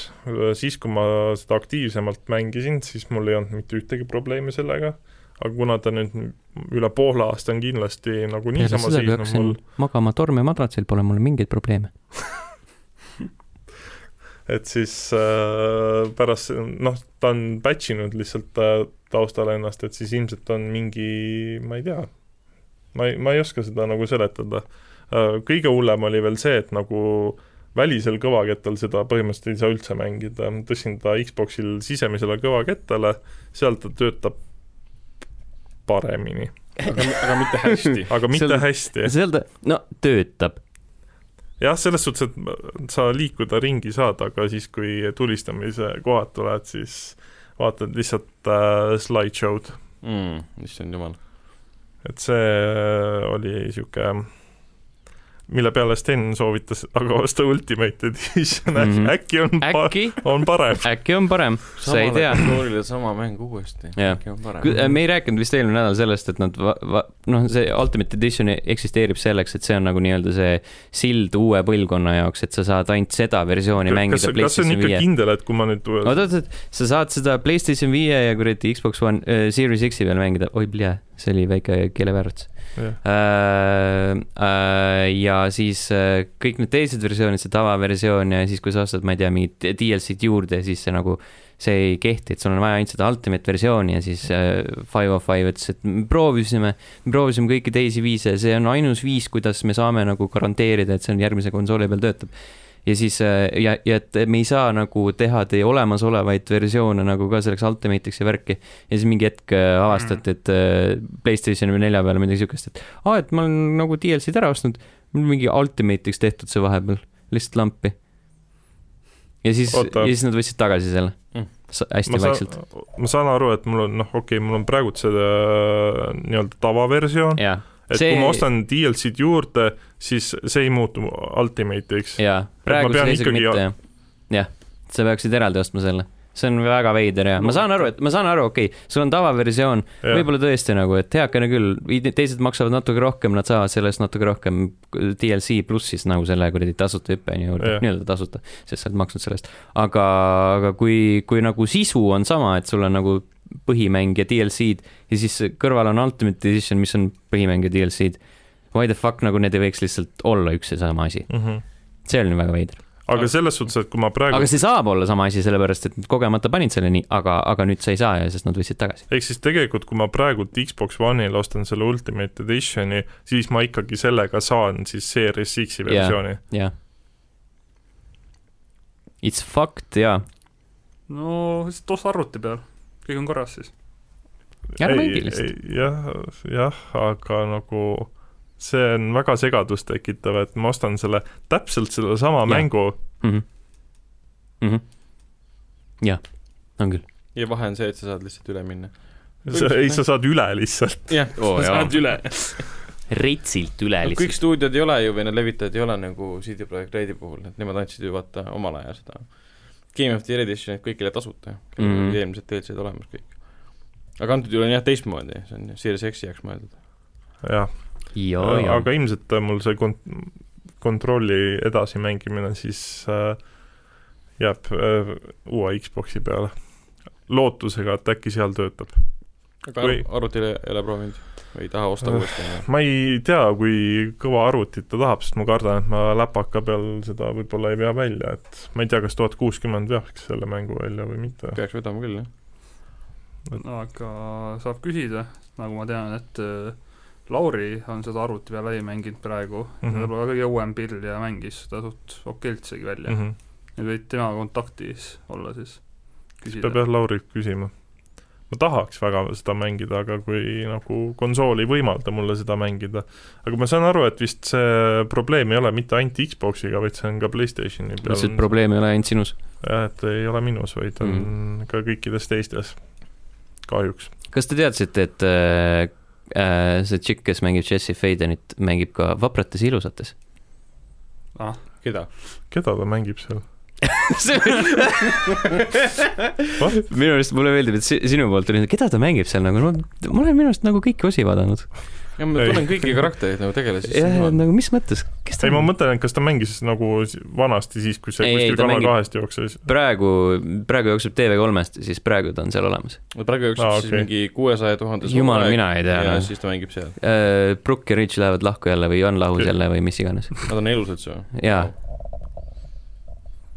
siis kui ma seda aktiivsemalt mängisin, siis mul ei olnud mitte ühtegi probleemi sellega, aga kuna ta nüüd üle poole aasta on kindlasti nagu niisama seisnud hakkasin mul, magama tormemadratsil, pole mul mingeid probleeme. et siis äh, pärast, noh, ta on patch inud lihtsalt äh, taustal ennast, et siis ilmselt on mingi, ma ei tea, ma ei, ma ei oska seda nagu seletada äh,. kõige hullem oli veel see, et nagu välisel kõvakettal seda põhimõtteliselt ei saa üldse mängida, tõstsin ta Xboxil sisemisele kõvakettale, seal ta töötab paremini, aga, aga mitte hästi. aga mitte Seal- hästi. seal ta, no töötab. jah, selles suhtes, et sa liikuda ringi saad, aga siis, kui tulistamise kohad tulevad, siis vaatad lihtsalt äh, slideshow'd, mm,. issand jumal. Et see äh, oli niisugune mille peale Sten soovitas aga osta Ultimate Edition mm. -hmm. äkki on pa-, äkki, on parem. äkki on parem, sa ei tea. koolile sama mäng uuesti. Äkki on parem. me ei rääkinud vist eelmine nädal sellest, et nad noh, see Ultimate Edition eksisteerib selleks, et see on nagu nii-öelda see sild uue põlvkonna jaoks, et sa saad ainult seda versiooni kas, mängida kas see on PlayStation ikka viie. kindel, et kui ma nüüd oot, oot, oot, sa saad seda PlayStation viie ja kuradi Xbox One äh, Series X-i peal mängida, oi plee, see oli väike keelevääratus Jah. äh,. Äh, ja siis äh, kõik need teised versioonid, see tavaversioon ja siis, kui sa ostad, ma ei tea, mingit DLC-d juurde, siis see nagu, see ei kehti, et sul on vaja ainult seda Ultimate versiooni ja siis Five of Five ütles, et me proovisime, me proovisime kõiki teisi viise, see on ainus viis, kuidas me saame nagu garanteerida, et see on järgmise konsooli peal töötab ja siis äh, ja, ja et me ei saa nagu teha teie olemasolevaid versioone nagu ka selleks Ultimate'iks ja värki. ja siis mingi hetk äh, avastati, et äh, Playstationi või nelja peal midagi siukest, et aa, et ma olen nagu DLC-d ära ostnud, mul mingi Ultimate'iks tehtud see vahepeal, lihtsalt lampi. ja siis, ja siis nad võtsid tagasi selle Mm. mm., hästi ma vaikselt. ma saan aru, et mul on, noh, okei okay,, mul on praegult see nii-öelda tavaversioon, jaa, et see- kui ma ostan DLC-d juurde, siis see ei muutu Ultimate'iks. jaa, praeguse pean seisuga ikkagi- mitte jah. sa peaksid eraldi ostma selle. see on väga veider ja ma saan aru, et ma saan aru, okei okay,, sul on tavaversioon, võib-olla tõesti nagu, et heakene küll, teised maksavad natuke rohkem, nad saavad sellest natuke rohkem DLC pluss siis nagu selle kuradi tasuta hüppeni juurde nii-öelda tasuta, sest sa oled maksnud sellest. aga, aga kui, kui nagu sisu on sama, et sul on nagu põhimäng ja DLC-d ja siis kõrval on Ultimate Edition, mis on põhimäng ja DLC-d, why the fuck nagu need ei võiks lihtsalt olla üks ja sama asi, mm. -hmm. see on väga veider. aga selles suhtes, et kui ma praegu aga see saab olla sama asi, sellepärast et nad kogemata panid selle nii, aga, aga nüüd sa ei saa ja sest nad võtsid tagasi. ehk siis tegelikult, kui ma praegult Xbox One'il ostan selle Ultimate Editioni, siis ma ikkagi sellega saan siis Series X-i versiooni. jah. It's fucked jaa, no lihtsalt osta arvuti peal, kõik on korras siis. lihtsalt. jah, jah, aga nagu see on väga segadust tekitav, et ma ostan selle, täpselt sellesama mängu, Mhm. jah, on küll. ja vahe on see, et sa saad lihtsalt üle minna. ei, sa saad üle lihtsalt. jah Oo, sa jaa. saad üle. retsilt üle kõik lihtsalt. stuudiod ei ole ju või need levitajad ei ole nagu CD Projekt Redi puhul, et nemad andsid ju vaata omal ajal seda Game of the Year Editionit kõigile tasuta, kellel Mhm. olid eelmised DLC-d olemas kõik. aga antud juhul on jah teistmoodi, see on Series X-i jaoks mõeldud. jah, aga ilmselt mul see kont-, kontrolli edasimängimine siis äh, jääb äh, uue Xboxi peale. lootusega, et äkki seal töötab. Aga Kui... arvutil ei ole proovinud või ei taha osta uuesti? ma ei tea, kui kõva arvutit ta tahab, sest ma kardan, et ma läpaka peal seda võib-olla ei vea välja, et ma ei tea, kas tuhat kuuskümmend veaks selle mängu välja või mitte. peaks vedama küll, jah. Et... aga saab küsida, nagu ma tean, et äh, Lauri on seda arvuti peal läbi mänginud praegu mm, -hmm. võib-olla kõige uuem pill ja mängis seda suht okeilt isegi välja mm. -hmm ja võid tema kontaktis olla siis küsida. peab jah Laurilt küsima. Ma tahaks väga seda mängida, aga kui nagu konsool ei võimalda mulle seda mängida, aga ma saan aru, et vist see probleem ei ole mitte ainult Xboxiga, vaid see on ka Playstationi peal. lihtsalt probleem ei ole ainult sinus? jah, et ei ole minus, vaid on mm. ka kõikides teistes, kahjuks. kas te teadsite, et äh, äh see tšikk, kes mängib Jesse Fadenit, mängib ka Vaprates ilusates? ah, keda? keda ta mängib seal? minu arust mulle meeldib, et sinu poolt tuli, keda ta mängib seal nagu, ma, ma olen minu arust nagu kõiki osi vaadanud. ja ma tunnen kõiki karaktereid nagu tegelasi. jah, nagu mis mõttes, kes ta ei, ma mõtlen, et kas ta mängis nagu vanasti siis, kui see ei, kuskil Kanal kahest jooksis? praegu, praegu jookseb TV3-st, siis praegu ta on seal olemas. praegu jookseb ah, okay. siis mingi kuuesaja tuhande jumal, mina ei tea. ja no. siis ta mängib seal uh,. Brooke ja Rich lähevad lahku jälle või on lahus jälle või mis iganes. Nad on elusad su? jaa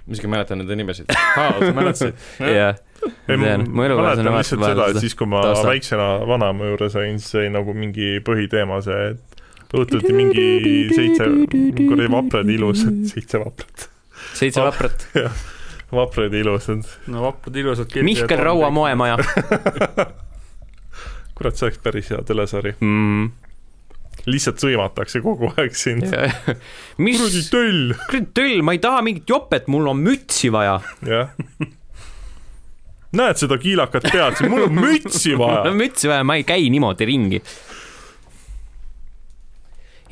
ma isegi mäletan nende nimesid. aa, sa mäletasid? jah. ei, ma mäletan lihtsalt seda, et siis, kui ma tausta. väiksena vanaema juures olin, siis oli nagu mingi põhiteema see, et õhtuti mingi seitse kuradi vaprad ilusad, seitse vaprat. seitse vaprat? jah, vaprad ilusad. no vaprad ilusad. Mihkel Raua moemaja kurat, see oleks päris hea telesari mm lihtsalt sõimatakse kogu aeg sind. mis? kuradi töll. kuradi töll, ma ei taha mingit jopet, mul on mütsi vaja. jah. näed seda kiilakat pead, mul on mütsi vaja. mul on mütsi vaja, ma ei käi niimoodi ringi.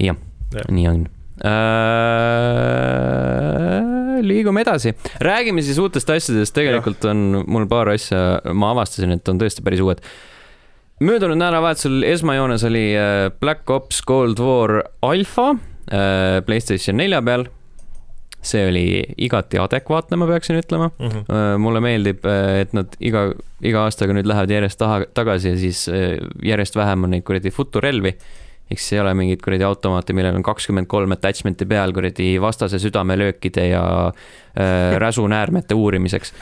jah ja., nii on äh,. liigume edasi, räägime siis uutest asjadest, tegelikult ja. on mul paar asja, ma avastasin, et on tõesti päris uued möödunud nädalavahetusel esmajoones oli äh, Black Ops Cold War alfa äh, Playstation nelja peal. see oli igati adekvaatne, ma peaksin ütlema mm. -hmm. mulle meeldib, et nad iga, iga aastaga nüüd lähevad järjest taha, tagasi ja siis järjest vähem on neid kuradi futurelvi siis ei ole mingit kuradi automaati, millel on kakskümmend kolm attachment'i peal kuradi vastase südamelöökide ja äh, räsunäärmete uurimiseks.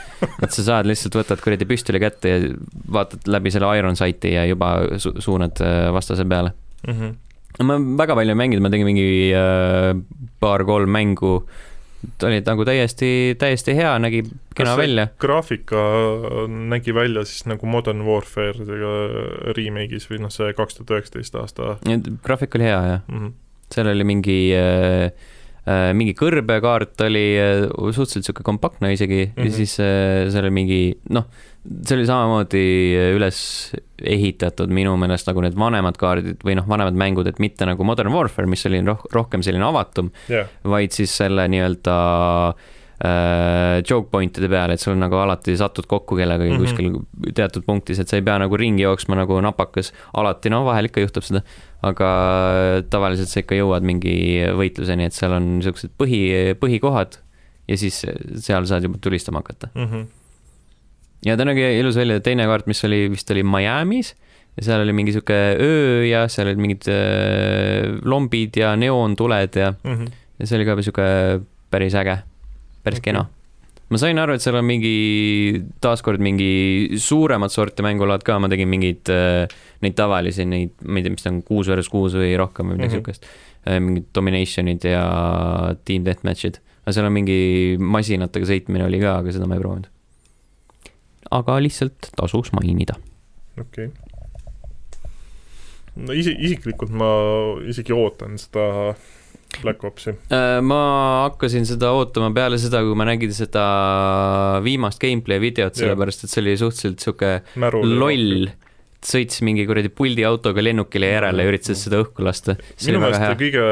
et sa saad lihtsalt, võtad kuradi püstoli kätte ja vaatad läbi selle Iron Sight'i ja juba su suunad äh, vastase peale mm. -hmm. ma väga palju ei mänginud, ma tegin mingi äh, paar-kolm mängu äh, ta oli nagu täiesti, täiesti hea, nägi kena välja. graafika nägi välja siis nagu Modern Warfare remake'is või noh, see kaks tuhat üheksateist aasta. graafik oli hea, jah mm. -hmm. seal oli mingi äh, äh, mingi kõrbekaart oli äh, suhteliselt niisugune kompaktne isegi mm -hmm. ja mhm. siis äh, seal oli mingi noh, see oli samamoodi üles ehitatud minu meelest nagu need vanemad kaardid või noh, vanemad mängud, et mitte nagu Modern Warfare, mis oli roh rohkem selline avatum yeah., vaid siis selle nii-öelda äh, joke point'ide peale, et sul nagu alati satud kokku kellegagi mm -hmm. kuskil teatud punktis, et sa ei pea nagu ringi jooksma nagu napakas, alati, no vahel ikka juhtub seda, aga tavaliselt sa ikka jõuad mingi võitluseni, et seal on niisugused põhi, põhikohad ja siis seal saad juba tulistama hakata mm. -hmm ja ta nägi ilus välja, teine kaart, mis oli, vist oli Miami's ja seal oli mingi sihuke öö ja seal olid mingid äh, lombid ja neoontuled ja mm, -hmm. ja see oli ka sihuke päris äge, päris kena. ma sain aru, et seal on mingi, taaskord mingi suuremat sorti mängulaad ka, ma tegin mingeid äh, neid tavalisi, neid, ma ei tea, mis ta on, kuus versus kuus või rohkem või midagi mm -hmm. siukest äh,. mingid domination'id ja team deathmatch'id, aga seal on mingi masinatega sõitmine oli ka, aga seda ma ei proovinud aga lihtsalt tasuks mainida. okei okay. no isi-, isiklikult ma isegi ootan seda Black Opsi. Äh, ma hakkasin seda ootama peale seda, kui ma nägin seda viimast gameplay videot, sellepärast et see oli suhteliselt sihuke loll sõitis mingi kuradi puldiautoga lennukile järele ja üritas seda õhku lasta. minu meelest kõige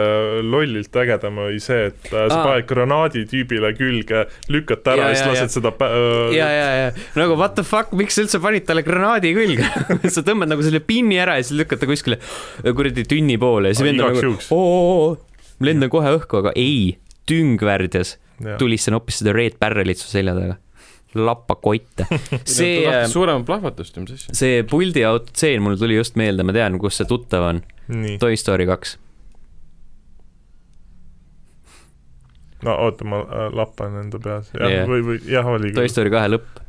lollilt ägedam oli see, et sa Aa. paned granaadi tüübile külge, lükkad ta ära Ja, ja siis ja, lased seda pä- ja, ja, ja nagu what the fuck, miks sa üldse panid talle granaadi külge sa tõmbad nagu selle pinni ära ja siis lükkad ta kuskile kuradi tünni poole ja siis vend on nagu oo, lendan kohe õhku, aga ei, tüng värdjas, jah. tulistan hoopis seda Red Barrelit su selja taga. Lappa kotte. see, suuremat plahvatust mis asja. see puldi autotseen mul tuli just meelde, ma tean, kus see tuttav on. Toy Story kaks. no oota, ma äh, lappan enda peas, jah Jah. või, või jah, oli Toy Story kahe lõpp.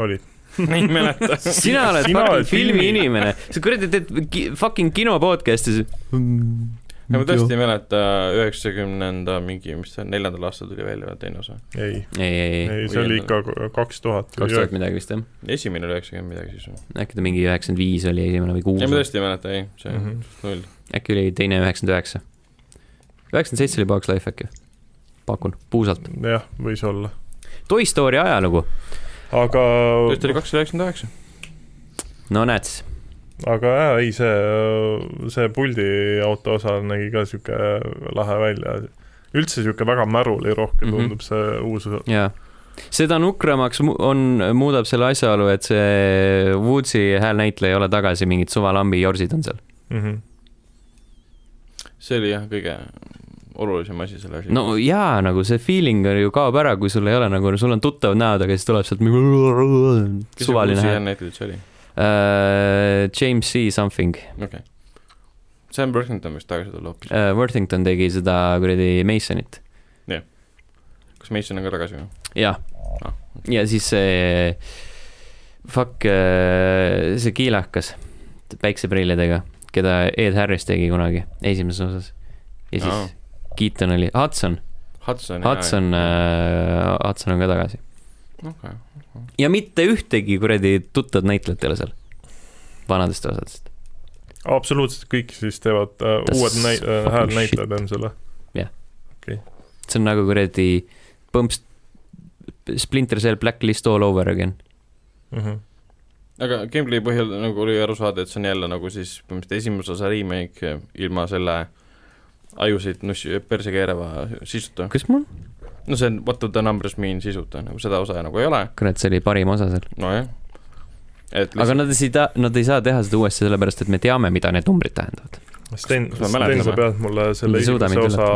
oli. ei mäleta. sina oled Sina fucking filmi filmi- inimene, sa kuradi teed ki, fucking kino podcast'i. Ja ma tõesti ei mäleta üheksakümnenda mingi, mis see neljandal aastal tuli välja teine osa. ei, ei, ei, ei, ei, see oli ikka kaks tuhat. kaks tuhat midagi vist jah. esimene oli üheksakümmend midagi siis või? äkki ta mingi üheksakümmend viis oli esimene või ei, ma kuus, tõesti ei mäleta, ei, see on Mhm. null. äkki oli teine üheksakümmend üheksa. üheksakümmend seitse oli Bugs Life äkki, pakun, puusalt. jah, võis olla. Toy Story ajalugu, aga, tõesti oli kaks üheksakümmend üheksa. no näed siis, aga jaa, ei see, see puldiauto osa nägi ka sihuke lahe välja. üldse sihuke väga märuli rohkem Mhm. tundub see uus osa. jaa. seda nukramaks on, muudab selle asjaolu, et see Woodsi häälnäitleja ei ole tagasi, mingid suvalambi jorsid on seal. Mhm. see oli jah, kõige olulisem asi selle asja no jaa, nagu see feeling ju kaob ära, kui sul ei ole nagu, sul on tuttavad näod, aga siis tuleb sealt mingi suvaline hääl. näitleja üldse oli? Uh, James C something okei okay.. Sam Worthington vist tagasi tulla hoopis. uh,, Worthington tegi seda kuradi Masonit. kas Mason on ka tagasi või? jah Ah, ja siis see fuck, see kiilakas päikseprillidega, keda Ed Harris tegi kunagi esimeses osas. ja siis Aa. Keaton oli, Hudson, Hudson. Hudson, Hudson on ka tagasi. okei. Ja mitte ühtegi kuradi tuttavat näitlejat ei ole seal, vanadest osadest. absoluutselt kõik siis teevad uh,, Tas uued näi-, fucking häälnäitlejad on selle. see on nagu kuradi põmps, Splinter Cell Blacklist all over again. Mhm. aga gameplay põhjal nagu oli aru saada, et see on jälle nagu siis põhimõtteliselt esimese osa remake ilma selle ajusid nussi, perse keerava sisuta. kas mul, no see on what do the numbers mean sisuta, nagu seda osa nagu ei ole, kurat, see oli parim osa seal. nojah. et aga nad ei saa, nad ei saa teha seda uuesti sellepärast, et me teame, mida need numbrid tähendavad. Sten, Sten, sa pead mulle selle esimese osa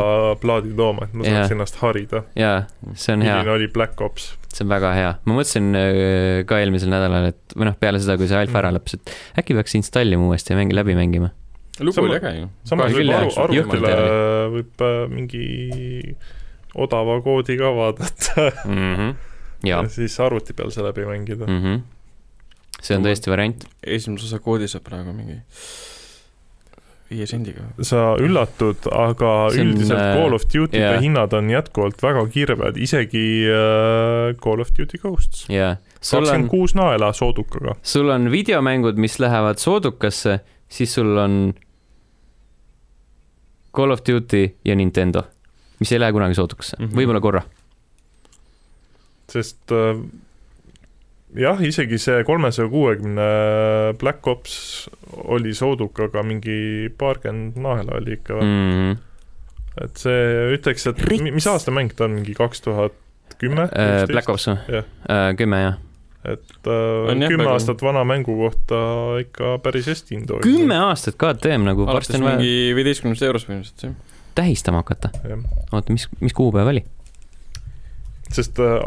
plaadi tooma, et ma saaks ennast harida. jaa, see on hea milline, oli Black Ops? see on väga hea. ma mõtlesin äh, ka eelmisel nädalal, et või noh, peale seda, kui see alfa ära lõppes, et äkki peaks installima uuesti ja mängi läbi mängima. lugu Sama- oli äge ju. samas võib aru, arvutile võib äh, mingi odava koodi ka vaadata Mhm. jaa ja, siis arvuti peal see läbi mängida. see on tõesti variant. esimese osa koodi saab praegu mingi viie sendiga. sa üllatud, aga See on, üldiselt äh, Call of Duty'de jah. hinnad on jätkuvalt väga kirved, isegi äh, Call of Duty Ghosts. on kakskümmend, kuus naela soodukaga. sul on videomängud, mis lähevad soodukasse, siis sul on Call of Duty ja Nintendo, mis ei lähe kunagi soodukasse mm. -hmm. võib-olla korra. sest äh, jah, isegi see kolmesaja kuuekümne Black Ops oli soodukaga mingi paarkümmend naela oli ikka mm., Mm -hmm. et see ütleks, et mi- mis aasta mäng ta on, mingi kaks tuhat kümme? Äh, Black Ops või Jah.? kümme jah. et äh, On jah, kümme praegu- aastat vana mängu kohta ikka päris hästi hindu kümme aastat KTM nagu varsti alates on vaja mingi viieteistkümnest eurost põhimõtteliselt, jah. Tähistama hakata. oota, mis, mis kuupäev oli? sest äh,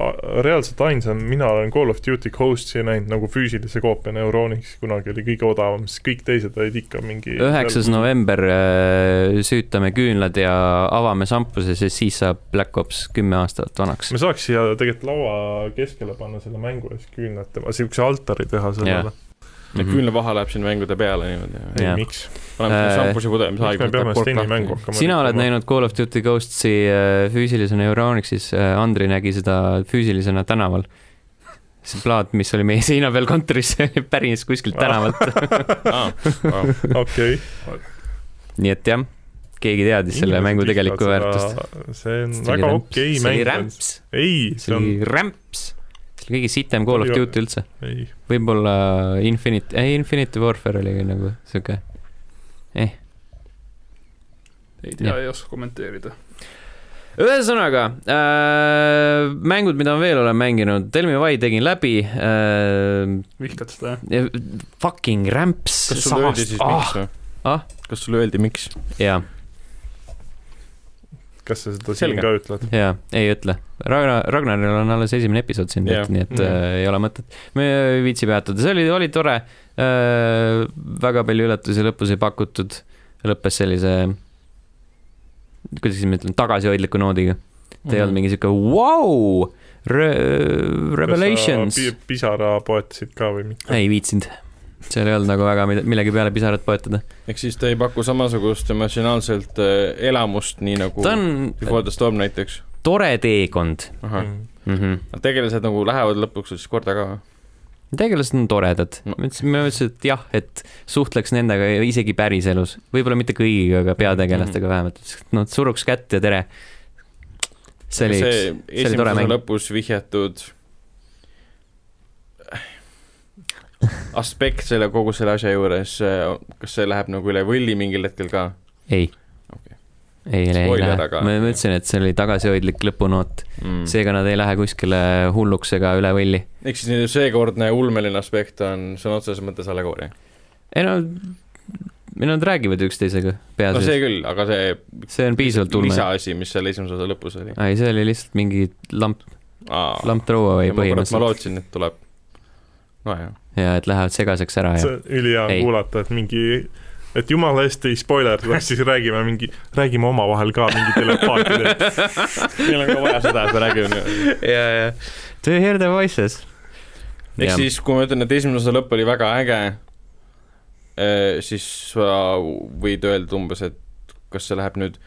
reaalselt ainsam mina olen Call of Duty Ghost'i näinud nagu füüsilise koopiana Euronix, kunagi oli kõige odavam, siis kõik teised olid ikka mingi üheksas november äh, süütame küünlad ja avame šampuses ja siis saab Black Ops kümme aastat vanaks me. saaks siia tegelikult laua keskele panna selle mängu ja siis küünlate, siukse altari teha sellele. Ja küünlapaha läheb siin mängude peale niimoodi. ei miks? paneme Äh, sinna šampusi pudeli, mis hakkama. hakkama sina oled näinud Call of Duty Ghostsi äh, füüsilisena Euronixis, Andri nägi seda füüsilisena tänaval. see plaat, mis oli meie seina peal kontoris, pärines kuskilt tänavalt, okei. nii et jah, keegi teadis selle mängu tegelikku väärtust. see on väga okei see oli mäng. rämps, ei, see see on oli rämps. See oli kõige sitem Call of Duty üldse. ei, võib-olla Infinite, ei Infinity Warfare oli nagu sihuke, eh. ei tea, ei oska kommenteerida. ühesõnaga äh,, mängud, mida ma veel olen mänginud, Tell me why tegin läbi äh,. vihkad seda, jah? Fucking rämps. kas sulle öeldi siis miks või Ah?? kas sulle öeldi miks? jaa, kas sa seda Selge. siin ka ütled? jaa, ei ütle. Ragnar, Ragnaril on alles esimene episood siin tehtud, nii et Mhm. äh, ei ole mõtet. me ei viitsi peatuda, see oli, oli tore äh,. väga palju üllatusi lõpus ei pakutud. lõppes sellise, kuidas ma ütlen, tagasihoidliku noodiga. ta Mhm. ei olnud mingi sihuke vau, revelations. pisara poetasid ka või mitte? ei viitsinud. Seal ei olnud nagu väga mille- millegi peale pisarat poetada. ehk siis ta ei paku samasugust emotsionaalselt äh, elamust, nii nagu ta on Before the Storm näiteks. tore teekond mm. -hmm. tegelased nagu lähevad lõpuks siis korda ka. tegelased on toredad No. ma ütlesin, ma ütlesin, et jah, et suhtleks nendega isegi päriselus, võib-olla mitte kõigiga, aga peategelastega Mhm. vähemalt. no suruks kätt ja tere. see oli see oli tore mäng. lõpus vihjatud aspekt selle kogu selle asja juures, kas see läheb nagu üle võlli mingil hetkel ka? ei Okei. ei, ei lähe ma ma ütlesin, et see oli tagasihoidlik lõpunoot, Mm. seega nad ei lähe kuskile hulluks ega üle võlli. ehk siis seekordne ulmeline aspekt on sõna otseses mõttes allegooria. ei no, nad räägivad üksteisega no peaasjalikult see küll, aga see see on piisavalt ulme. lisaasi, mis seal esimese osa lõpus oli. ei, see oli lihtsalt mingi lamp, lamp throwaway ma kurat, ma põhimõtteliselt. lootsin, et tuleb. nojah, ja et lähevad segaseks ära ja see on ülihea kuulata, et mingi et jumala eest ei spoilerdaks, siis räägime mingi, räägime omavahel ka mingi telepaatidest. meil on ka vaja seda, et me räägime. ja, ja To hear the voices. ehk siis, kui ma ütlen, et esimene osa lõpp oli väga äge, siis sa võid öelda umbes, et kas see läheb nüüd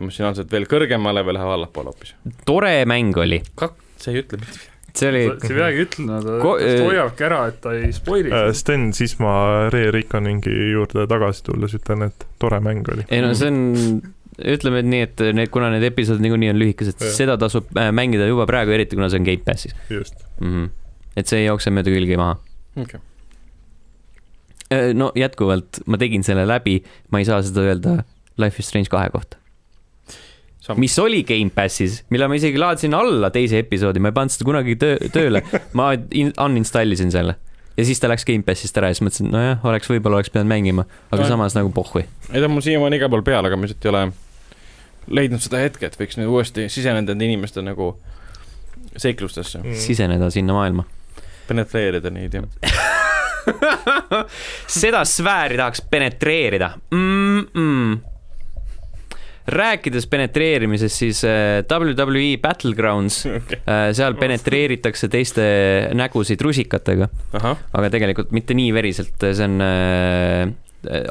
emotsionaalselt veel kõrgemale või läheb allapoole hoopis. tore mäng oli, see ei ütle mitte midagi. See oli sa ei peagi ütlema, ta Ko- ta hoiabki ära, et ta ei spoil'i Äh. Sten, siis ma Ray Rickoningi juurde tagasi tulles ütlen, et tore mäng oli. ei no see on, ütleme et nii, et need, kuna need episoodid niikuinii on lühikesed, seda tasub äh, mängida juba praegu, eriti kuna see on Gamepassis just. mm. -hmm. et see ei jookse mööda külgi maha. okei, no jätkuvalt, ma tegin selle läbi, ma ei saa seda öelda Life is Strange kahe kohta, mis oli Gamepassis, mille ma isegi laadsin alla teise episoodi, ma ei pannud seda kunagi töö, tööle, ma in- uninstallisin selle ja siis ta läks Gamepassist ära ja siis mõtlesin, nojah, oleks, võib-olla oleks pidanud mängima, aga No. samas nagu pohhui. ei ta on mul siiamaani igal pool peal, aga ma lihtsalt ei ole leidnud seda hetke, et võiks nüüd uuesti siseneda nende inimeste nagu seiklustesse, Mm. siseneda sinna maailma. penetreerida neid ja seda sfääri tahaks penetreerida mm. -mm. Rääkides penetreerimisest, siis äh, WWE Battlegrounds okay., äh, seal penetreeritakse teiste nägusid rusikatega, aga tegelikult mitte nii veriselt, see on äh,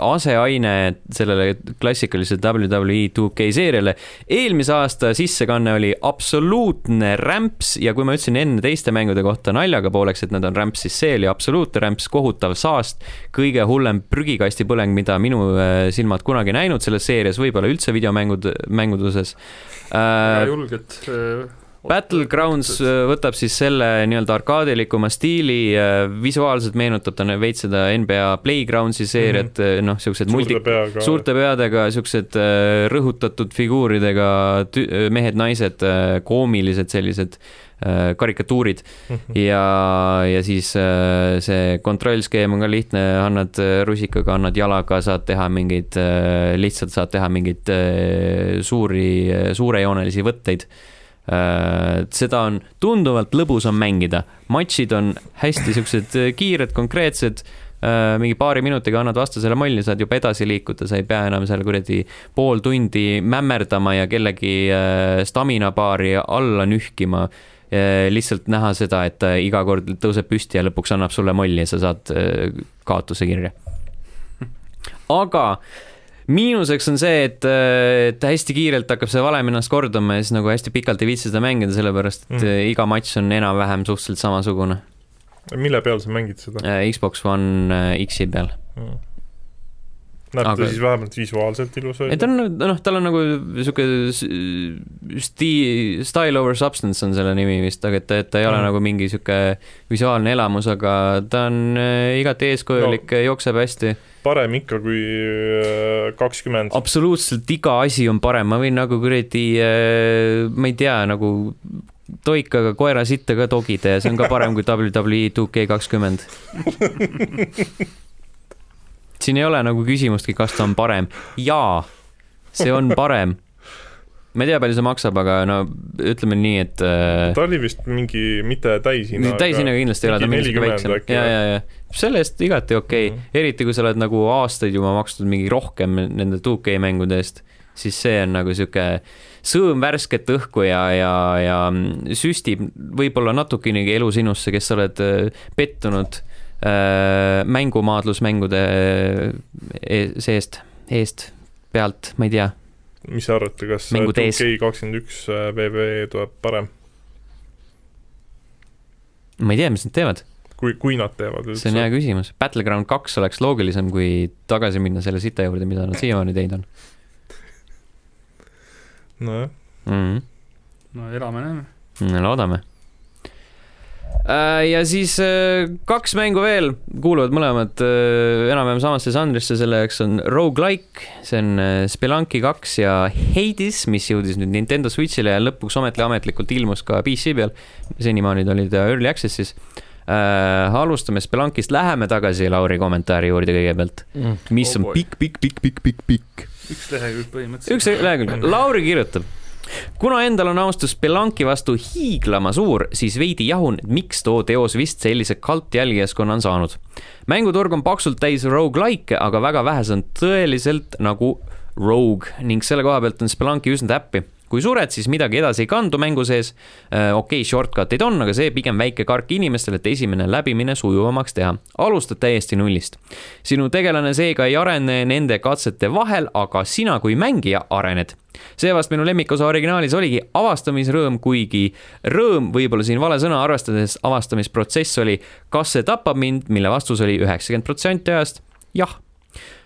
aseaine sellele klassikalisele WWE 2K seeriale. eelmise aasta sissekanne oli absoluutne rämps ja kui ma ütlesin enne teiste mängude kohta naljaga pooleks, et nad on rämps, siis see oli absoluutne rämps, kohutav saast, kõige hullem prügikastipõleng, mida minu äh, silmad kunagi näinud selles seerias, võib-olla üldse videomängud, mänguduses väga äh,. julgelt äh, Battlegrounds äh, võtab siis selle nii-öelda arkaadilikuma stiili, visuaalselt meenutab ta veits seda NBA Playgroundsi seeriat mm, -hmm. noh, siuksed multi-, suurte peadega, siuksed äh, rõhutatud figuuridega tü- mehed-naised, koomilised sellised äh, karikatuurid Mhm. ja, ja siis äh, see kontrollskeem on ka lihtne, annad äh, rusikaga, annad jalaga, saad teha mingeid, lihtsalt saad teha mingeid äh, suuri, suurejoonelisi võtteid. Seda on tunduvalt lõbusam mängida, matšid on hästi siuksed äh, kiired, konkreetsed, mingi paari minutiga annad vastasele molli, saad juba edasi liikuda, sa ei pea enam seal kuradi pool tundi mämmerdama ja kellegi äh, stamina baari alla nühkima. Lihtsalt näha seda, et ta iga kord tõuseb püsti ja lõpuks annab sulle molli ja sa saad äh, kaotuse kirja. aga miinuseks on see, et, et hästi kiirelt hakkab see valem ennast kordama ja siis nagu hästi pikalt ei viitsi seda mängida, sellepärast et Mm. mm. iga matš on enam-vähem suhteliselt samasugune. mille peal sa mängid seda? Xbox One äh, X-i peal. Näeb Aga- ta siis vähemalt visuaalselt ilus välja? ta on, noh, tal on nagu s- sti-, Style over substance on selle nimi vist, aga et ta, et ta ei ole mm. nagu mingi sihuke visuaalne elamus, aga ta on äh, igati eeskujulik no,, jookseb hästi. parem ikka kui äh, kakskümmend. absoluutselt iga asi on parem, ma võin nagu kuradi, äh, ma ei tea, nagu toikaga koera sitta ka togida ja see on ka parem kui WWE 2K kakskümmend siin ei ole nagu küsimustki, kas ta on parem. jaa, see on parem ma ei tea, palju see maksab, aga no ütleme nii, et äh, ta oli vist mingi, mitte täishinnaga. täishinnaga kindlasti ei ole, ta on mingi väiksem. ja, ja, ja selle eest igati okei okay. mm, -hmm. eriti kui sa oled nagu aastaid juba maksnud mingi rohkem nende 2K mängude eest, siis see on nagu sihuke sõõm värsket õhku ja, ja, ja süstib võib-olla natukenegi elu sinusse, kes sa oled äh, pettunud mängumaadlusmängude e-, seest, eest, pealt, ma ei tea mis te arvate, kas 2K kakskümmend üks VV tuleb parem? ma ei tea, mis nad teevad. kui, kui nad teevad üldse. see on hea küsimus. Battleground kaks oleks loogilisem, kui tagasi minna selle sita juurde, mida nad siiamaani teinud on. nojah mm. -hmm. no elame-näeme. loodame Äh, ja siis äh, kaks mängu veel, kuuluvad mõlemad äh, enam-vähem samasse žanrisse, selleks on Roguelike, see on Spelunky kaks ja Hades, mis jõudis nüüd Nintendo Switch'ile ja lõpuks ometi ametlikult ilmus ka PC peal. senimaani ta oli ta Early Access'is äh,. alustame Spelunkist, läheme tagasi Lauri kommentaari juurde kõigepealt mm., mis oh on pikk, pikk, pikk, pikk, pikk, pikk. üks lehekülg põhimõtteliselt. üks lehekülg, Lauri kirjutab kuna endal on austus Spelanki vastu hiiglama suur, siis veidi jahun, miks too teos vist sellise kaltjälgijaskonna on saanud. mänguturg on paksult täis rogu-like'e, aga väga vähesed on tõeliselt nagu rogue ning selle koha pealt on Spelanki üsna täppi kui sured, siis midagi edasi ei kandu mängu sees. Äh, okei okay,, shortcut'id on, aga see pigem väike kark inimestele, et esimene läbimine sujuvamaks teha. alustad täiesti nullist. sinu tegelane seega ei arene nende katsete vahel, aga sina kui mängija arened seevastu minu lemmikosa originaalis oligi avastamisrõõm, kuigi rõõm võib-olla siin vale sõna, arvestades avastamisprotsess oli, kas see tapab mind, mille vastus oli üheksakümmend protsenti ajast jah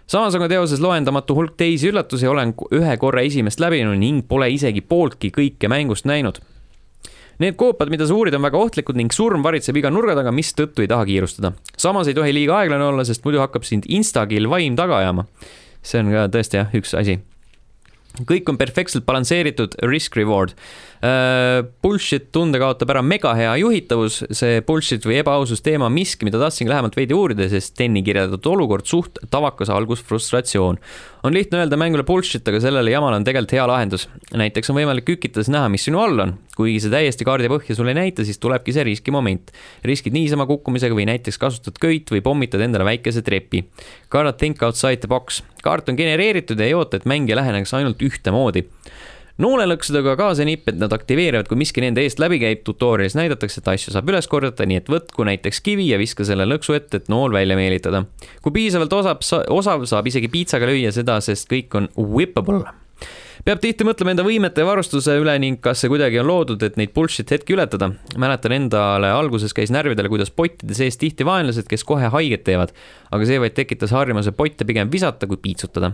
samas aga teoses loendamatu hulk teisi üllatusi, olen ühe korra esimest läbinud ning pole isegi pooltki kõike mängust näinud. Need koopad, mida sa uurid, on väga ohtlikud ning surm varitseb iga nurga taga, mistõttu ei taha kiirustada. samas ei tohi liiga aeglane olla, sest muidu hakkab sind instakill vaim taga ajama. see on ka tõesti jah, üks asi kõik on perfektselt balansseeritud, risk-reward. Bullshit tunde kaotab ära mega hea juhitavus, see bullshit või ebaausus teema on miski, mida tahtsingi lähemalt veidi uurida, sest Steni kirjeldatud olukord suht tavakas algusfrustratsioon. on lihtne öelda mängule bullshit, aga sellele jamale on tegelikult hea lahendus. näiteks on võimalik kükitades näha, mis sinu all on. kuigi see täiesti kaardipõhja sulle ei näita, siis tulebki see riskimoment. riskid niisama kukkumisega või näiteks kasutad köit või pommitad endale väikese trepi. Gotta think outside the box. kaart on genereeritud ja ei oota, et mängija läheneks ainult ühtemoodi noolelõksudega kaasa nipp, et nad aktiveerivad, kui miski nende eest läbi käib, tutorialis näidatakse, et asju saab üles korjata, nii et võtku näiteks kivi ja viska selle lõksu ette, et nool välja meelitada. kui piisavalt osab, osav, saab isegi piitsaga lüüa seda, sest kõik on whippable peab tihti mõtlema enda võimete ja varustuse üle ning kas see kuidagi on loodud, et neid bullshit hetki ületada. mäletan endale alguses käis närvidele, kuidas pottide sees tihti vaenlased, kes kohe haiget teevad, aga see vaid tekitas harjumuse potte pigem visata kui piitsutada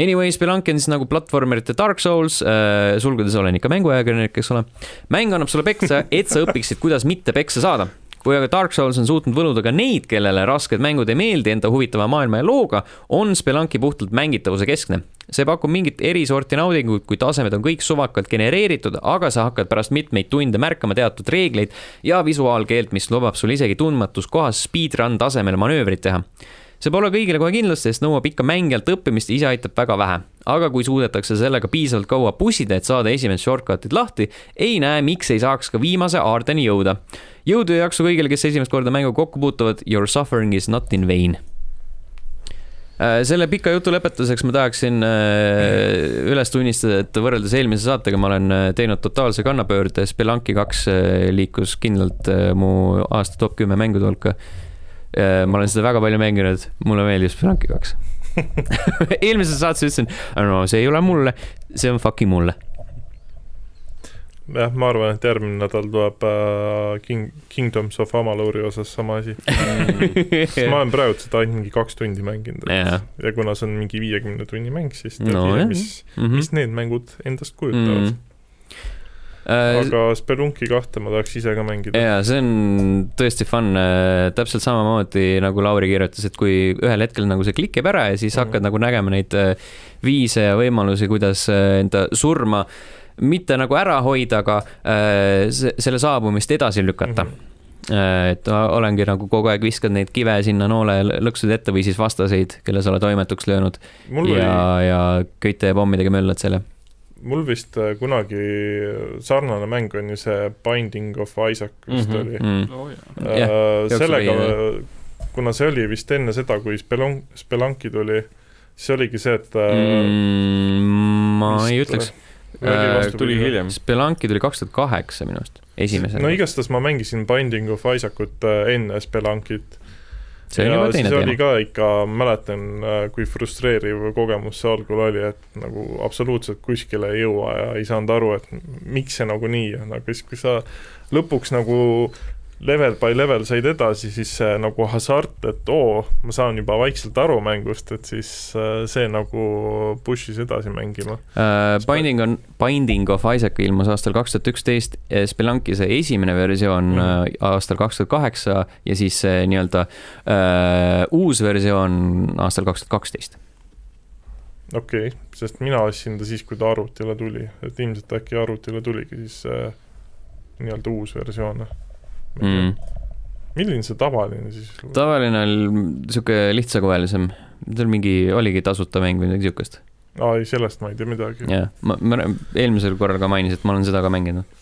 Anyways, Spelunki on siis nagu platvormerite Dark Souls äh,, sulgudes olen ikka mänguajakirjanik, eks ole. mäng annab sulle peksa, et sa õpiksid, kuidas mitte peksa saada kui aga Dark Souls on suutnud võluda ka neid, kellele rasked mängud ei meeldi enda huvitava maailma ja looga, on Spelunki puhtalt mängitavuse keskne. see pakub mingit erisorti naudingut, kui tasemed on kõik suvakalt genereeritud, aga sa hakkad pärast mitmeid tunde märkama teatud reegleid ja visuaalkeelt, mis lubab sul isegi tundmatus kohas speedrun tasemel manöövrit teha see pole kõigile kohe kindlasti, sest nõuab ikka mängijalt õppimist ise aitab väga vähe. aga kui suudetakse sellega piisavalt kaua pussida, et saada esimesed shortcut'id lahti, ei näe, miks ei saaks ka viimase aardeni jõuda. jõudu ja jaksu kõigile, kes esimest korda mänguga kokku puutuvad, your suffering is not in vain äh, selle pika jutu lõpetuseks ma tahaksin äh, üles tunnistada, et võrreldes eelmise saatega ma olen äh, teinud totaalse kannapöörde, Spelunki kaks liikus kindlalt mu aasta top kümme mängude hulka ma olen seda väga palju mänginud, mulle meeldib Spelunki kaks eelmises saates ütlesin, no see ei ole mulle, see on fucking mulle. jah, ma arvan, et järgmine nädal tuleb äh, King, Kingdoms of Amaluri osas sama asi ma olen praegu seda ainult mingi kaks tundi mänginud ja. ja kuna see on mingi viiekümne tunni mäng, siis tead no, ise, mis mm, -hmm. mis need mängud endast kujutavad mm. -hmm Äh, aga Spelunki kahte ma tahaks ise ka mängida. jaa, see on tõesti fun, äh, täpselt samamoodi nagu Lauri kirjutas, et kui ühel hetkel nagu see klikib ära ja siis mm hakkad nagu nägema neid äh, viise ja võimalusi, kuidas enda surma mitte nagu ära hoida, aga selle saabumist edasi lükata mm. -hmm. et olengi nagu kogu aeg viskad neid kive sinna noole lõksude ette või siis vastaseid, kelle sa oled toimetuks löönud. ja oli..., ja köite ja pommidega möllad selle mul vist äh, kunagi sarnane mäng on ju see Binding of Isaac vist mm -hmm, oli mm. Oh, yeah. sellega, kuna see oli vist enne seda, kui Spelunk, Spelunki tuli, siis oligi see, et äh, mm, ma ei ütleks äh, tuli hiljem. Spelunki tuli kaks tuhat kaheksa minu arust, esimesena. no igastahes ma mängisin Binding of Isaacut enne Spelunkit see on juba teine teema. oli ka ikka, mäletan, äh, kui frustreeriv kogemus see algul oli, et nagu absoluutselt kuskile ei jõua ja ei saanud aru, et miks see nagu nii on, aga siis, kui sa lõpuks nagu level by level said edasi, siis see nagu hasart, et oo, ma saan juba vaikselt aru mängust, et siis äh, see nagu push'is edasi mängima. Uh,. Binding on, Binding of Isaac ilmus aastal kaks tuhat üksteist, Spelunki see esimene versioon mm aastal kaks tuhat kaheksa ja siis see nii-öelda uh, uus versioon aastal kaks tuhat kaksteist. Okei okay,, sest mina ostsin ta siis, kui ta arvutile tuli, et ilmselt äkki arvutile tuligi siis äh, nii-öelda uus versioon mm.. milline see tavaline siis? tavaline oli sihuke lihtsakoelisem, tal mingi, oligi tasuta mäng või midagi siukest. aa ei, sellest ma ei tea midagi. jah, ma, ma eelmisel korral ka mainisin, et ma olen seda ka mänginud.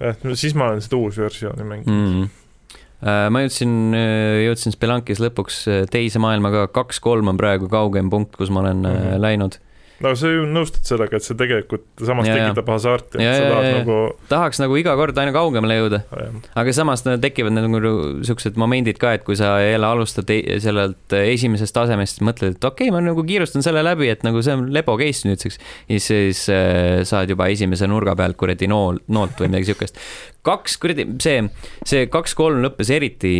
jah, no siis ma olen seda uus versiooni mänginud mm. Uh, ma jõudsin, äh, jõudsin Spelunkis lõpuks äh, teise maailma ka, kaks-kolm on praegu kaugem punkt, kus ma olen mm -hmm. läinud no sa ju nõustud sellega, et see tegelikult samas ja, tekitab hasarti, et sa tahad ja, nagu tahaks nagu iga kord aina kaugemale jõuda. aga samas tekivad nagu niisugused momendid ka, et kui sa jälle alustad e-, sellelt esimesest tasemest, mõtled, et okei okay,, ma nagu kiirustan selle läbi, et nagu see on lepo case nüüdseks. ja siis äh, saad juba esimese nurga pealt kuradi nool, noolt või midagi niisugust kaks kuradi, see, see kaks-kolm lõppes eriti,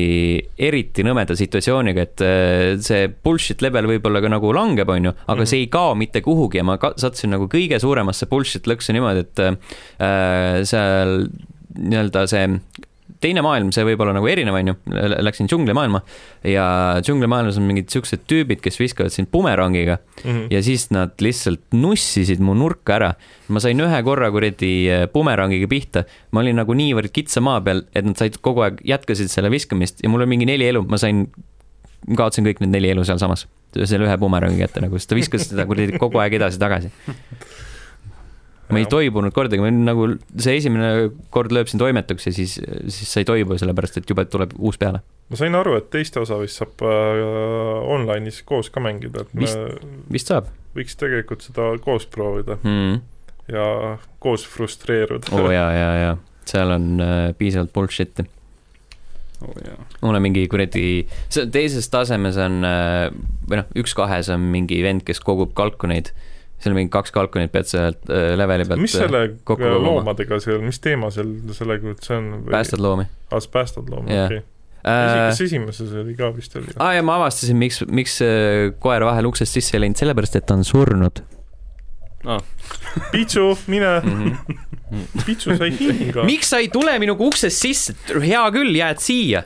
eriti nõmeda situatsiooniga, et äh, see bullshit level võib-olla ka nagu langeb, onju, aga mm -hmm. see ei kao mitte kuhugi ja ma sattusin nagu kõige suuremasse bullshit lõksu niimoodi, et äh, seal nii-öelda see teine maailm, see võib olla nagu erinev, onju, läksin džunglimaailma ja džunglimaailmas on mingid siuksed tüübid, kes viskavad sind bumerangiga mm -hmm. ja siis nad lihtsalt nussisid mu nurka ära. ma sain ühe korra kuradi eh, bumerangiga pihta, ma olin nagu niivõrd kitsa maa peal, et nad said kogu aeg, jätkasid selle viskamist ja mul on mingi neli elu, ma sain, kaotasin kõik need neli elu sealsamas, selle ühe bumerangi kätte nagu, sest ta viskas seda kuradi kogu aeg edasi-tagasi ma ei toibunud kordagi, ma nagu see esimene kord lööb sind toimetuks ja siis, siis sa ei toibu, sellepärast et jube tuleb uus peale. ma sain aru, et teiste osa vist saab äh, online'is koos ka mängida, et vist, vist saab. võiks tegelikult seda koos proovida mm. ja koos frustreeruda. oo oh, jaa, jaa, jaa, seal on äh, piisavalt bullshit'i oh,. mul on mingi kuradi, teises tasemes on äh, või noh, üks kahes on mingi vend, kes kogub kalkuneid seal mingi kaks kalkunit pead sealt äh, leveli pealt mis selle äh, loomadega seal, mis teema seal sellega üldse on või...? päästad loomi. aa, ah, sa päästad loomi yeah., okei okay. Äh, kas esimeses oli ka vist oli? aa ja ma avastasin, miks, miks koer vahel uksest sisse ei läinud, sellepärast et ta on surnud ah.. Pitsu, mine mm. -hmm. Pitsu sai hinga. miks sa ei tule minuga uksest sisse, hea küll, jääd siia.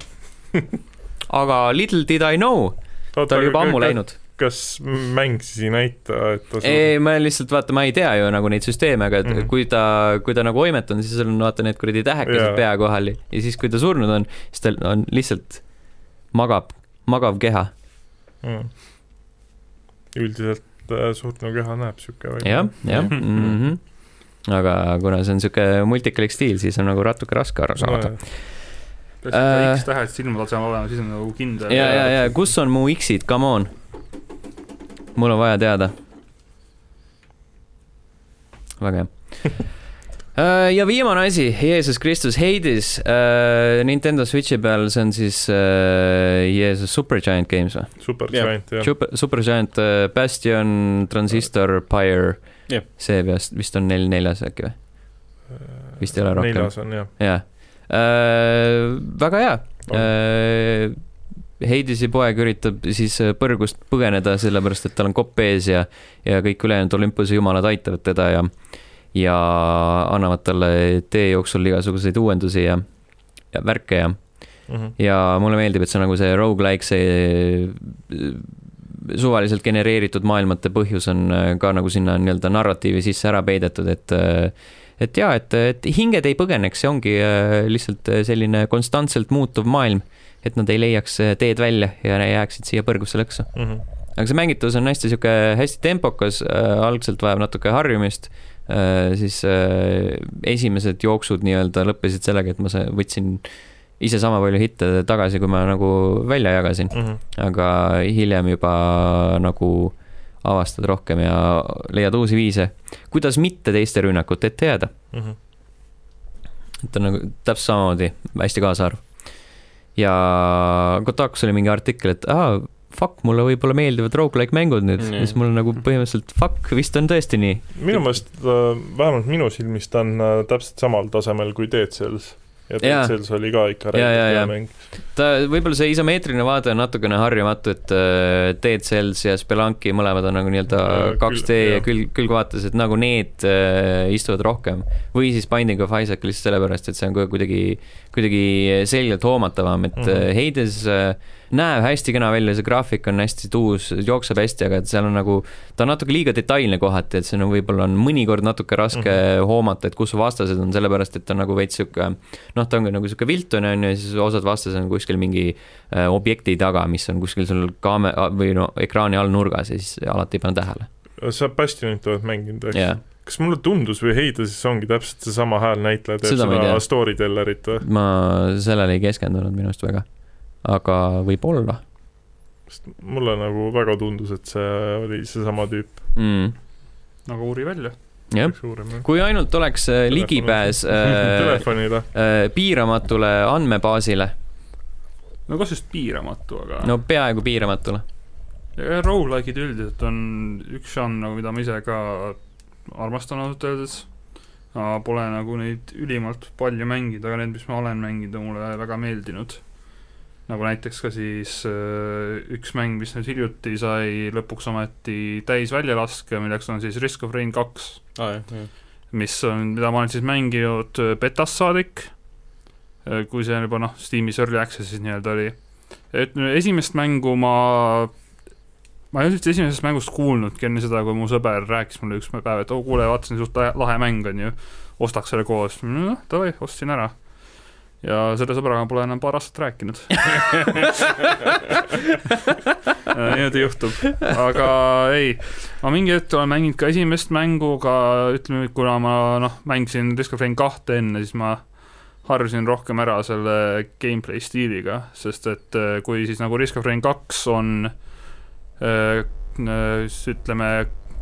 aga little did I know, ta oli juba ammu läinud kas mäng siis ei näita, et ta ei, ma lihtsalt vaata, ma ei tea ju nagu neid süsteeme, aga et mm -hmm. kui ta, kui ta nagu oimet on, siis on vaata need kuradi tähekesed yeah. pea kohal ja siis, kui ta surnud on, siis tal on lihtsalt magab, magav keha mm.. üldiselt äh, surnu keha näeb sihuke välja. jah, jah mm -hmm. aga kuna see on sihuke multikalik stiil, siis on nagu natuke raske aru saada no, peaks ikka äh, X-tähed silmade all seal olema, siis on nagu kindel. ja, ja, ja kus on mu X-id, come on mul on vaja teada. väga hea ja viimane asi, Jeesus Kristus Hades uh,, Nintendo Switchi peal, see on siis uh, Jeesus Supergiant Games või? Supergiant, jah. Super, Supergiant uh, Bastion, Transistor, Pyre yeah., see vist, vist on nel-, neljas äkki või? vist ei ole rohkem. neljas on jah. jah uh,, väga hea uh, Heidisi poeg üritab siis äh, põrgust põgeneda, sellepärast et tal on kopp ees ja, ja kõik ülejäänud Olympuse jumalad aitavad teda ja, ja annavad talle tee jooksul igasuguseid uuendusi ja, ja värke ja mm, -hmm. ja mulle meeldib, et see on nagu see rogu-like, see suvaliselt genereeritud maailmate põhjus on ka nagu sinna nii-öelda narratiivi sisse ära peidetud, et et jaa, et, et hinged ei põgeneks, see ongi lihtsalt selline konstantselt muutuv maailm, et nad ei leiaks teed välja ja jääksid siia põrgusse lõksu mm. -hmm aga see mängitavus on hästi sihuke, hästi tempokas äh,, algselt vajab natuke harjumist äh,, siis äh, esimesed jooksud nii-öelda lõppesid sellega, et ma võtsin ise sama palju hitte tagasi, kui ma nagu välja jagasin mm. -hmm. aga hiljem juba nagu avastad rohkem ja leiad uusi viise, kuidas mitte teiste rünnakute ette jääda mm. -hmm. et on nagu täpselt samamoodi hästi kaasaarv. ja Kotakus oli mingi artikkel, et aa, fuck, mulle võib-olla meeldivad rogu-like mängud nüüd mm., siis mul nagu põhimõtteliselt fuck, vist on tõesti nii. minu meelest, äh, vähemalt minu silmis ta on äh, täpselt samal tasemel kui Dead Cells ja Dead Cells oli ka ikka hea mäng. ta, võib-olla see isomeetriline vaade on natukene harjumatu, et uh, Dead Cells ja Spelunki mõlemad on nagu nii-öelda 2D ja külg, külgvaates, et nagu need istuvad rohkem. või siis Binding of Isaac lihtsalt sellepärast, et see on kuidagi, kuidagi selgelt hoomatavam, et mm -hmm. Hades uh, näeb hästi kena välja, see graafik on hästi tuus, jookseb hästi, aga et seal on nagu, ta on natuke liiga detailne kohati, et see on võib-olla on mõnikord natuke raske mm -hmm. hoomata, et kus vastased on, sellepärast et ta on nagu veits sihuke noh, ta ongi nagu sihuke viltune on ju, ja siis osad vastased on kuskil mingi äh, objekti taga, mis on kuskil sul kaame- või no ekraani all nurgas ja siis alati ei pane tähele. sa Bastionit oled mänginud, eks yeah.? Kas mulle tundus või Heidesis ongi täpselt seesama häälnäitleja teeb seda, seda storytellerit või? ma sellele ei keskendunud minu arust väga aga võib-olla. sest mulle nagu väga tundus, et see oli seesama tüüp mm.. aga uuri välja. jah, kui ainult oleks äh, Telefon ligipääs äh, äh, piiramatule andmebaasile. no kas just piiramatu, aga. no peaaegu piiramatule. Rogu-like'id üldiselt on üks žanr nagu, mida ma ise ka armastan ausalt öeldes pole nagu neid ülimalt palju mänginud, aga need, mis ma olen mänginud, on mulle väga meeldinud nagu näiteks ka siis äh, üks mäng, mis nüüd hiljuti sai lõpuks ometi täis väljalaske, milleks on siis Risk of Rain kaks ah,. mis on, mida ma olen siis mänginud äh, betast saadik, äh, kui see juba noh, Steamis Early Access'is nii-öelda oli. et esimest mängu ma, ma ei olnud üldse esimesest mängust kuulnudki enne seda, kui mu sõber rääkis mulle üks päev, et oo oh, kuule, vaatasin, suht lahe mäng on ju, ostaks selle koos, noh, davai, ostsin ära. Ja selle sõbraga pole enam paar aastat rääkinud. Niimoodi juhtub, aga ei, ma mingi hetk olen mänginud ka esimest mängu, ka ütleme, kuna ma noh, mängisin Risk of Rain kahte enne, siis ma harjusin rohkem ära selle gameplay stiiliga, sest et äh, kui siis nagu Risk of Rain kaks on äh, ütleme,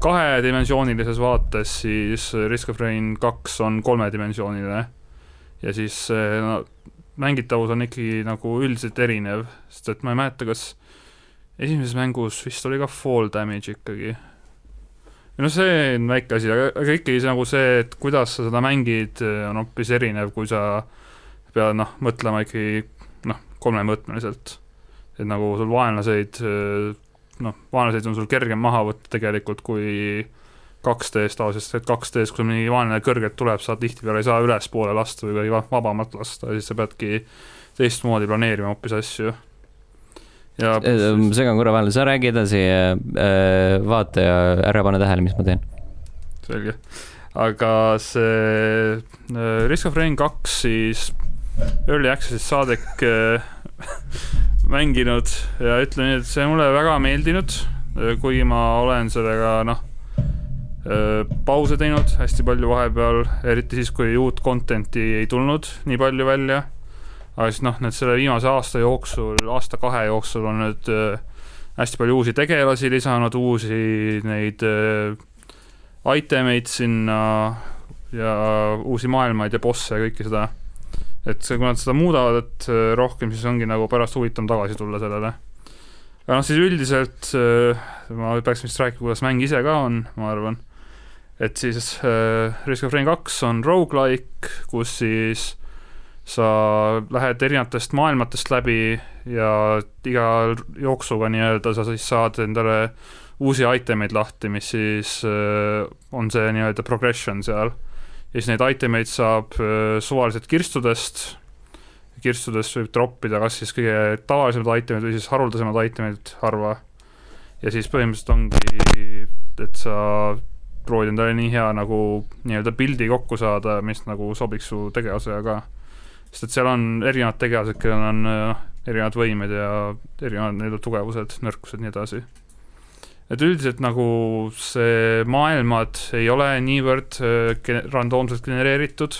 kahedimensioonilises vaates, siis Risk of Rain kaks on kolmedimensiooniline ja siis no, mängitavus on ikkagi nagu üldiselt erinev, sest et ma ei mäleta, kas esimeses mängus vist oli ka fall damage ikkagi. no see on väike asi, aga, aga ikkagi see nagu see, et kuidas sa seda mängid, on hoopis erinev, kui sa pead noh, mõtlema ikkagi noh, kolmemõõtmeliselt. et nagu sul vaenlaseid, noh, vaenlaseid on sul kergem maha võtta tegelikult, kui 2D-s tavaliselt, et 2D-s, kui sul mingi vaenlane kõrgelt tuleb, sa tihtipeale ei saa ülespoole lasta või vabamalt lasta, siis sa peadki teistmoodi planeerima hoopis asju. ja segan korra vahele, sa räägi edasi, äh, vaata ja ära pane tähele, mis ma teen. selge, aga see äh, Risk of Rain kaks siis Early Access'is saadik äh, mänginud ja ütlen et see mulle väga meeldinud, kuigi ma olen sellega noh pause teinud hästi palju vahepeal, eriti siis, kui uut content'i ei tulnud nii palju välja. aga siis noh, nüüd selle viimase aasta jooksul, aasta-kahe jooksul on nüüd hästi palju uusi tegelasi lisanud, uusi neid item eid sinna ja uusi maailmaid ja bosse ja kõike seda. Et see, kui nad seda muudavad, et rohkem, siis ongi nagu pärast huvitavam tagasi tulla sellele. aga noh, siis üldiselt ma peaks vist rääkima, kuidas mäng ise ka on, ma arvan et siis äh, Risk of Rain kaks on rogu-like, kus siis sa lähed erinevatest maailmatest läbi ja iga jooksuga nii-öelda sa siis saad endale uusi item eid lahti, mis siis äh, on see nii-öelda progression seal. Ja siis neid item eid saab äh, suvaliselt kirstudest, kirstudest võib troppida kas siis kõige tavalisemad itemid või siis haruldasemad itemid harva. ja siis põhimõtteliselt ongi, et sa proovid endale nii hea nagu nii-öelda pildi kokku saada, mis nagu sobiks su tegevusega ka. sest et seal on erinevad tegelased, kellel on noh, erinevad võimed ja erinevad nii-öelda tugevused, nõrkused, nii edasi et üldiselt nagu see maailmad ei ole niivõrd äh, randoomselt genereeritud,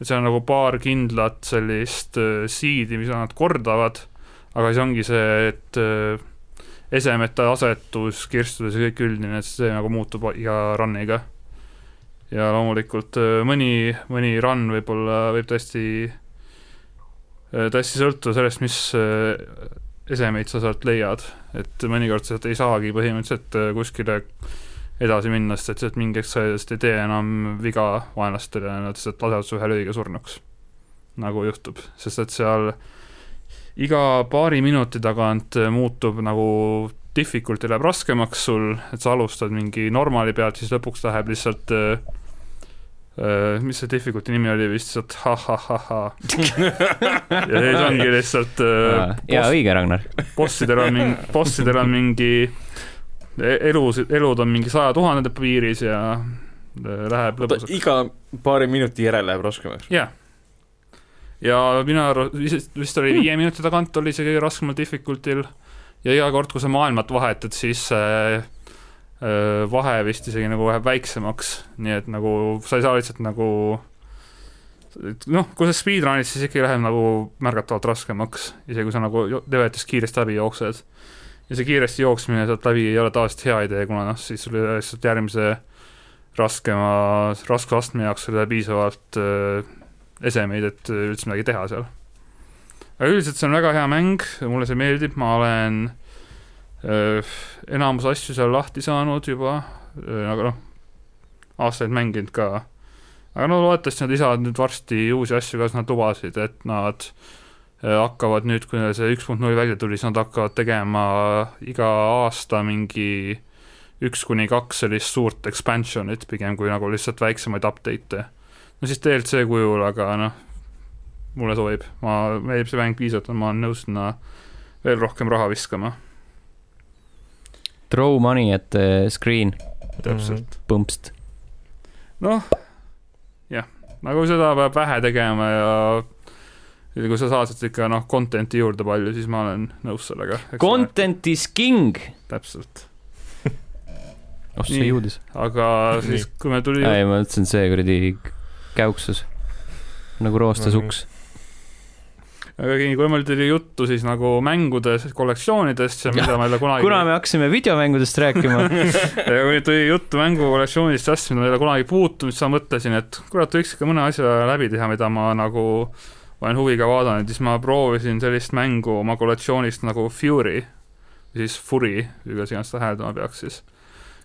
et seal on nagu paar kindlat sellist äh, siidi, mida nad kordavad, aga siis ongi see, et äh, esemete asetus kirstudes ja kõik üldine, et see nagu muutub iga run'iga. ja loomulikult mõni, mõni run võib-olla võib tõesti, tõesti sõltuda sellest, mis esemeid sa sealt leiad, et mõnikord sealt ei saagi põhimõtteliselt äh, kuskile edasi minna, sest et sealt mingi hetk sa lihtsalt ei tee enam viga vaenlastele ja nad lihtsalt lasevad su ühe löögiga surnuks. nagu juhtub, sest et seal iga paari minuti tagant muutub nagu difficulty läheb raskemaks sul, et sa alustad mingi normaali pealt, siis lõpuks läheb lihtsalt äh, mis see difficulty nimi oli vist lihtsalt ha-ha-ha-ha ja siis ongi lihtsalt uh, jaa, õige, Ragnar. bossidel on mingi, bossidel on mingi elus, elud on mingi saja tuhandete piiris ja uh, läheb lõbusaks. iga paari minuti järel läheb raskemaks? jah yeah.. ja minu arust, vist, oli viie minuti tagant oli see kõige raskemal difficulty'l ja iga kord, kui sa maailmat vahetad, siis uh, vahe vist isegi nagu läheb väiksemaks, nii et nagu sa ei saa lihtsalt nagu noh, kui sa speedrun'id, siis ikkagi läheb nagu märgatavalt raskemaks, isegi kui sa nagu levelitest kiiresti läbi jooksed. ja see kiiresti jooksmine sealt läbi ei ole tavaliselt hea idee, kuna noh, siis sul lihtsalt järgmise raskema, raskusastme jaoks ei ole piisavalt äh, esemeid, et üldse midagi teha seal. aga üldiselt see on väga hea mäng, mulle see meeldib, ma olen äh, enamus asju seal lahti saanud juba, aga noh, aastaid mänginud ka. aga no loodetavasti nad lisavad nüüd varsti uusi asju ka, sest nad lubasid, et nad hakkavad nüüd, kui see üks punkt null välja tuli, siis nad hakkavad tegema iga aasta mingi üks kuni kaks sellist suurt expansion'it pigem kui nagu lihtsalt väiksemaid update'e. no siis DLC kujul, aga noh, mulle sobib, ma, meeldib see mäng piisavalt, ma olen nõus sinna veel rohkem raha viskama Throw money at the screen. täpselt. -hmm. Pumpst. noh, jah, nagu seda peab vähe tegema ja ja kui sa saad sealt ikka noh, content'i juurde palju, siis ma olen nõus sellega. Content is king. täpselt oh, see jõudis. aga siis, kui me tuli. ei, ma mõtlesin, see kuradi käuksus nagu roostes uks aga kui meil tuli juttu siis nagu mängudest, kollektsioonidest mida me ei ole kunagi kuna me hakkasime videomängudest rääkima. Ja kui tuli juttu mängukollektsioonidest ja asjadest, mida ma ei ole kunagi puutunud, siis ma mõtlesin, et kurat, võiks ikka mõne asja läbi teha, mida ma nagu olen huviga vaadanud, siis ma proovisin sellist mängu oma kollektsioonist nagu Fury, siis Fury, kuidas iganes seda hääldama peaks siis,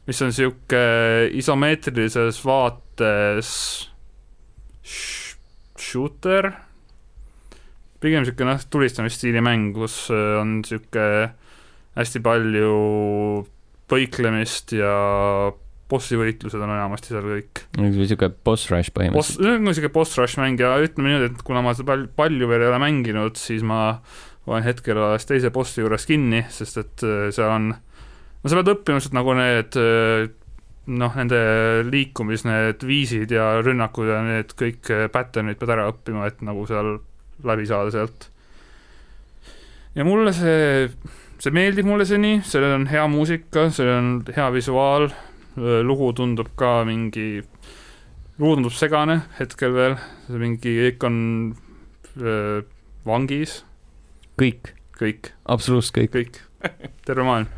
mis on niisugune isomeetrilises vaates shooter pigem niisugune noh, tulistamisstiili mäng, kus äh, on niisugune hästi palju põiklemist ja bossivõitlused on enamasti seal kõik. niisugune boss rush põhimõtteliselt. Boss, niisugune boss rush mäng ja ütleme niimoodi, et kuna ma seda palju, palju veel ei ole mänginud, siis ma olen hetkel alles teise bossi juures kinni, sest et äh, seal on, no sa pead õppima lihtsalt nagu need äh, noh, nende liikumis, need viisid ja rünnakud ja need kõik pattern'id pead ära õppima, et nagu seal läbi saada sealt. ja mulle see, see meeldib mulle see nii, sellel on hea muusika, sellel on hea visuaal, lugu tundub ka mingi, lugu tundub segane hetkel veel, mingi, kõik on öö, vangis. kõik? kõik. absoluutselt kõik? kõik, terve maailm.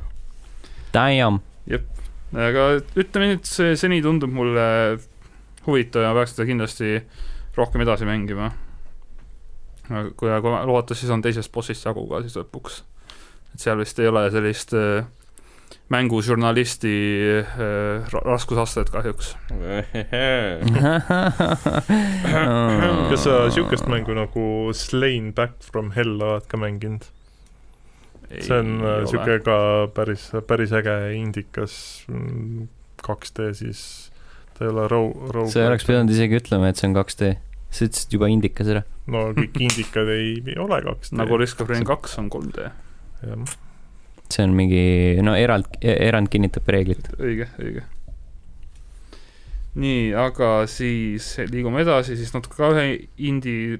Damn. jep, aga ütleme nii, et see seni tundub mulle huvitav ja peaks seda kindlasti rohkem edasi mängima kui, kui loota, siis on teisest bossist jagu ka siis lõpuks. et seal vist ei ole sellist äh, mängužurnalisti äh, raskusastet kahjuks kas sa niisugust mängu nagu Slain Back from Hell oled ka mänginud? see on niisugune ka päris, päris äge indikas 2D mm, siis, ta ei ole row, row. sa ei oleks pidanud isegi ütlema, et see on 2D, sa ütlesid juba indikas ära. no kõik indikad ei, ei ole 2D. nagu Risk of Rain kaks on 3D. jah. see on mingi, no erand, erand kinnitab reeglit. õige, õige nii, aga siis liigume edasi, siis natuke ka ühe indie,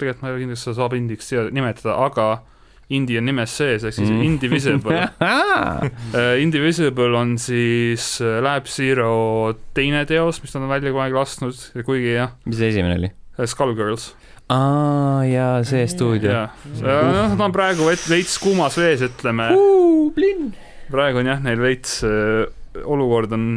tegelikult ma ei tea kindlasti seda saab indiks nimetada, aga indie on nimes sees, ehk siis mm. Indivisible uh, Indivisible on siis uh, Lab Zero teine teos, mis nad on välja kunagi lasknud, kuigi jah. mis see esimene oli uh,? Skullgirls. aa, jaa, see stuudio. noh, ta on praegu veits kuumas vees, ütleme. praegu on jah, neil veits uh, olukord on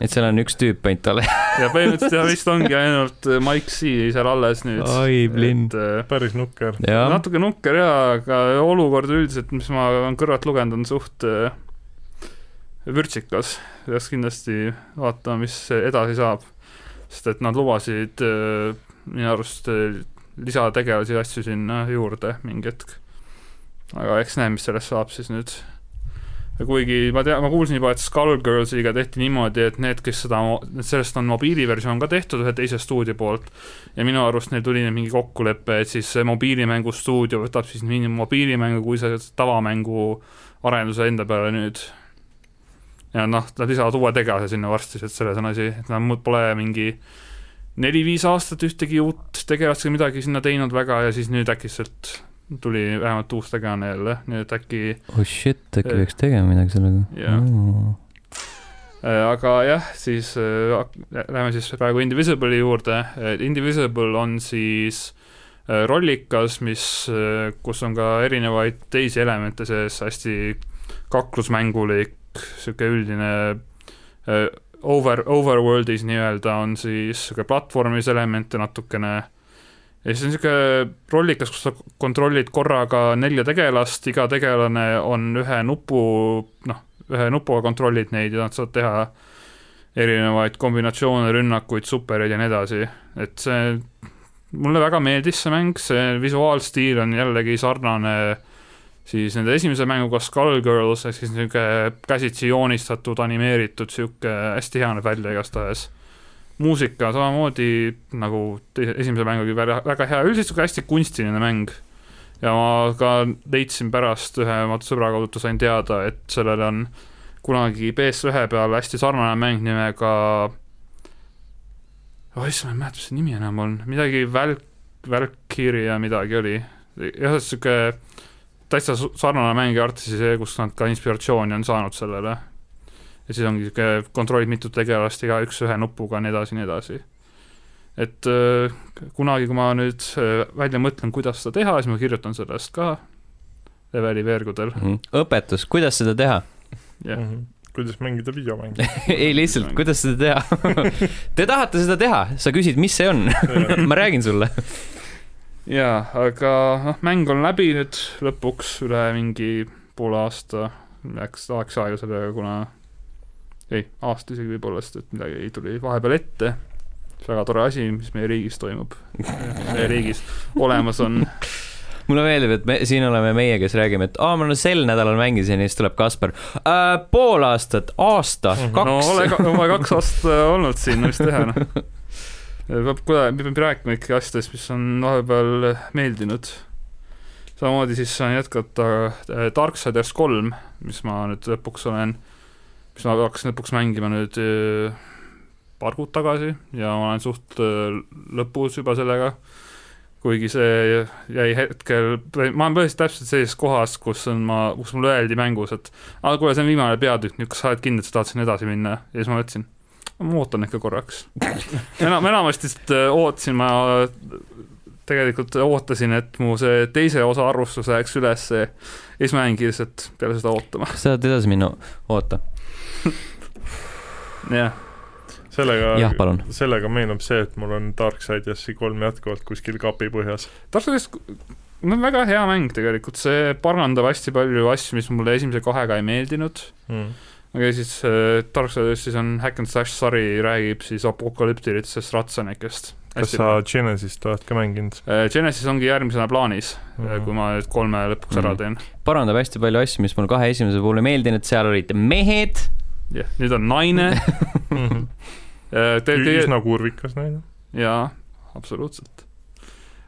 et seal on üks tüüp ainult alles ja põhimõtteliselt jah, vist ongi ainult äh, Mike C seal alles nüüd. oi, blind. Äh, päris nukker. natuke nukker jaa, aga olukord üldiselt, mis ma olen kõrvalt lugenud, on suht äh, vürtsikas. peaks kindlasti vaatama, mis edasi saab. sest et nad lubasid äh, minu arust lisategelasi ja asju sinna juurde mingi hetk. aga eks näe, mis sellest saab siis nüüd kuigi ma tean, ma kuulsin juba, et Skullgirlsiga tehti niimoodi, et need, kes seda, sellest on mobiiliversioon ka tehtud ühe teise stuudio poolt ja minu arust neil tuli mingi kokkulepe, et siis see mobiilimängu stuudio võtab siis nii mobiilimängu kui see tavamängu arenduse enda peale nüüd. ja noh, nad lisavad uue tegelase sinna varsti, et selles on asi, et nad pole mingi neli-viis aastat ühtegi uut tegelast või midagi sinna teinud väga ja siis nüüd äkitselt tuli vähemalt uus tegelane jälle, nii et äkki. oh shit, äkki peaks tegema midagi sellega. jah oh.. aga jah, siis äh, läheme siis praegu Indivisible'i juurde. Indivisible on siis äh, rollikas, mis, kus on ka erinevaid teisi elemente sees, hästi kaklusmängulik, sihuke üldine over, overworld'is nii-öelda on siis sihuke platvormis elemente natukene ja siis on niisugune rollikas, kus sa kontrollid korraga nelja tegelast, iga tegelane on ühe nupu, noh, ühe nupuga kontrollid neid ja nad saavad teha erinevaid kombinatsioone, rünnakuid, supereid ja nii edasi, et see, mulle väga meeldis see mäng, see visuaalstiil on jällegi sarnane siis nende esimese mänguga Skullgirls, ehk siis niisugune käsitsi joonistatud, animeeritud, niisugune hästi hea näeb välja igastahes muusika samamoodi nagu teise, esimese mängugi väga, väga hea, üldiselt sihuke hästi kunstiline mäng. ja ma ka leidsin pärast ühe oma sõbra kaudu, sain teada, et sellel on kunagi PS1 peal hästi sarnane mäng nimega oh issand, ma ei mäleta, mis see nimi enam on, midagi Välk, Valkyria midagi oli. jah, sihuke täitsa sarnane mäng ja artisi see, kust nad ka inspiratsiooni on saanud sellele ja siis ongi niisugune kontrollid mitut tegelast, igaüks ühe nupuga, nii edasi, nii edasi. et äh, kunagi, kui ma nüüd äh, välja mõtlen, kuidas seda teha, siis ma kirjutan sellest ka leveli veergudel mm. -hmm. õpetus, kuidas seda teha yeah. mm? -hmm kuidas mängida videomänge ei, lihtsalt, kuidas seda teha Te tahate seda teha, sa küsid, mis see on ma räägin sulle jaa, aga noh, mäng on läbi nüüd lõpuks üle mingi poole aasta, läks, läks aega sellega, kuna ei, aasta isegi võib-olla, sest et midagi tuli vahepeal ette. väga tore asi, mis meie riigis toimub meie riigis olemas on mulle meeldib, et me siin oleme meie, kes räägime, et aa, ma no sel nädalal mängisin ja siis tuleb Kaspar äh,. pool aastat, aasta, mhm. kaks. no ole, oma kaks aastat olnud siin, no mis teha, noh. peab, peab rääkima ikkagi asjadest, mis on vahepeal meeldinud. samamoodi siis saan jätkata äh, Darksiders kolm, mis ma nüüd lõpuks olen äh, mis ma hakkasin lõpuks mängima nüüd äh, paar kuud tagasi ja ma olen suht äh, lõpus juba sellega, kuigi see jäi hetkel, ma olen põhiliselt täpselt sellises kohas, kus on ma, kus mulle öeldi mängus, et aa, kuule, see on viimane peatükk, nüüd kas sa oled kindel, et sa tahad sinna edasi minna? ja siis ma mõtlesin, ma ootan ikka korraks enam, enamasti äh, ootasin ma tegelikult ootasin, et mu see teise osa arvustus läheks ülesse ja siis ma jäingi lihtsalt peale seda ootama. sa tahad edasi minna, oota jah. Sellega, sellega meenub see, et mul on Darksidersi kolm jätkuvalt kuskil kapi põhjas. Darksiders, no väga hea mäng tegelikult, see parandab hästi palju asju, mis mulle esimese kahega ei meeldinud. Mm.. aga siis äh, Darksidersis on Hack and Slash sari, räägib siis apokalüptilistest ratsanikest, kas sa Genesist oled ka mänginud? Genesis ongi järgmisena plaanis mm, kui ma nüüd kolme lõpuks ära teen. parandab hästi palju asju, mis mulle kahe esimese puhul ei meeldinud, seal olid mehed. Jah, nüüd on naine mm. -hmm. üsna kurvikas naine. jaa, absoluutselt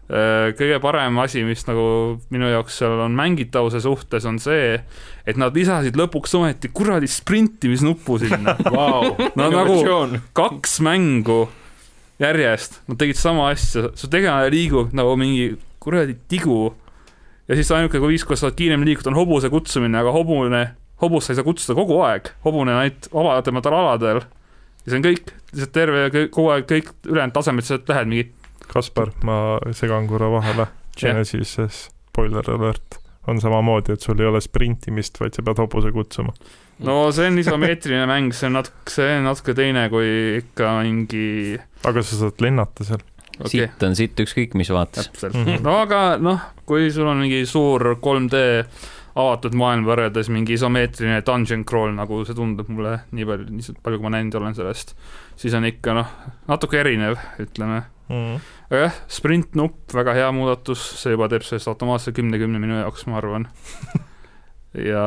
Äh, kõige parem asi, mis nagu minu jaoks seal on mängitavuse suhtes, on see, et nad lisasid lõpuks ometi kuradi sprintimisnupu sinna wow. no nagu kaks mängu järjest, nad tegid sama asja, su tegelane liigub nagu mingi kuradi tigu ja siis ainuke viis, kuidas saad kiiremini liikuda, on hobuse kutsumine, aga hobune, hobust sa ei saa kutsuda kogu aeg, hobune on ainult vabadematel aladel. ja see on kõik, lihtsalt terve, kogu aeg kõik ülejäänud tasemed, sa lähed mingi Kaspar, ma segan korra vahele. Genesises, spoiler alert, on samamoodi, et sul ei ole sprintimist, vaid sa pead hobuse kutsuma. no see on isomeetriline mäng, see on natuke, see on natuke teine kui ikka mingi aga sa saad lennata seal okay.. sitt on sitt ükskõik mis vaates. täpselt mm, -hmm. no aga noh, kui sul on mingi suur 3D avatud maailm võrreldes mingi isomeetriline dungeon crawl, nagu see tundub mulle nii palju, nii palju, kui ma näinud olen sellest, siis on ikka noh, natuke erinev, ütleme mm.. aga jah, sprintnupp, väga hea muudatus, see juba teeb sellest automaatselt kümne-kümne minu jaoks, ma arvan ja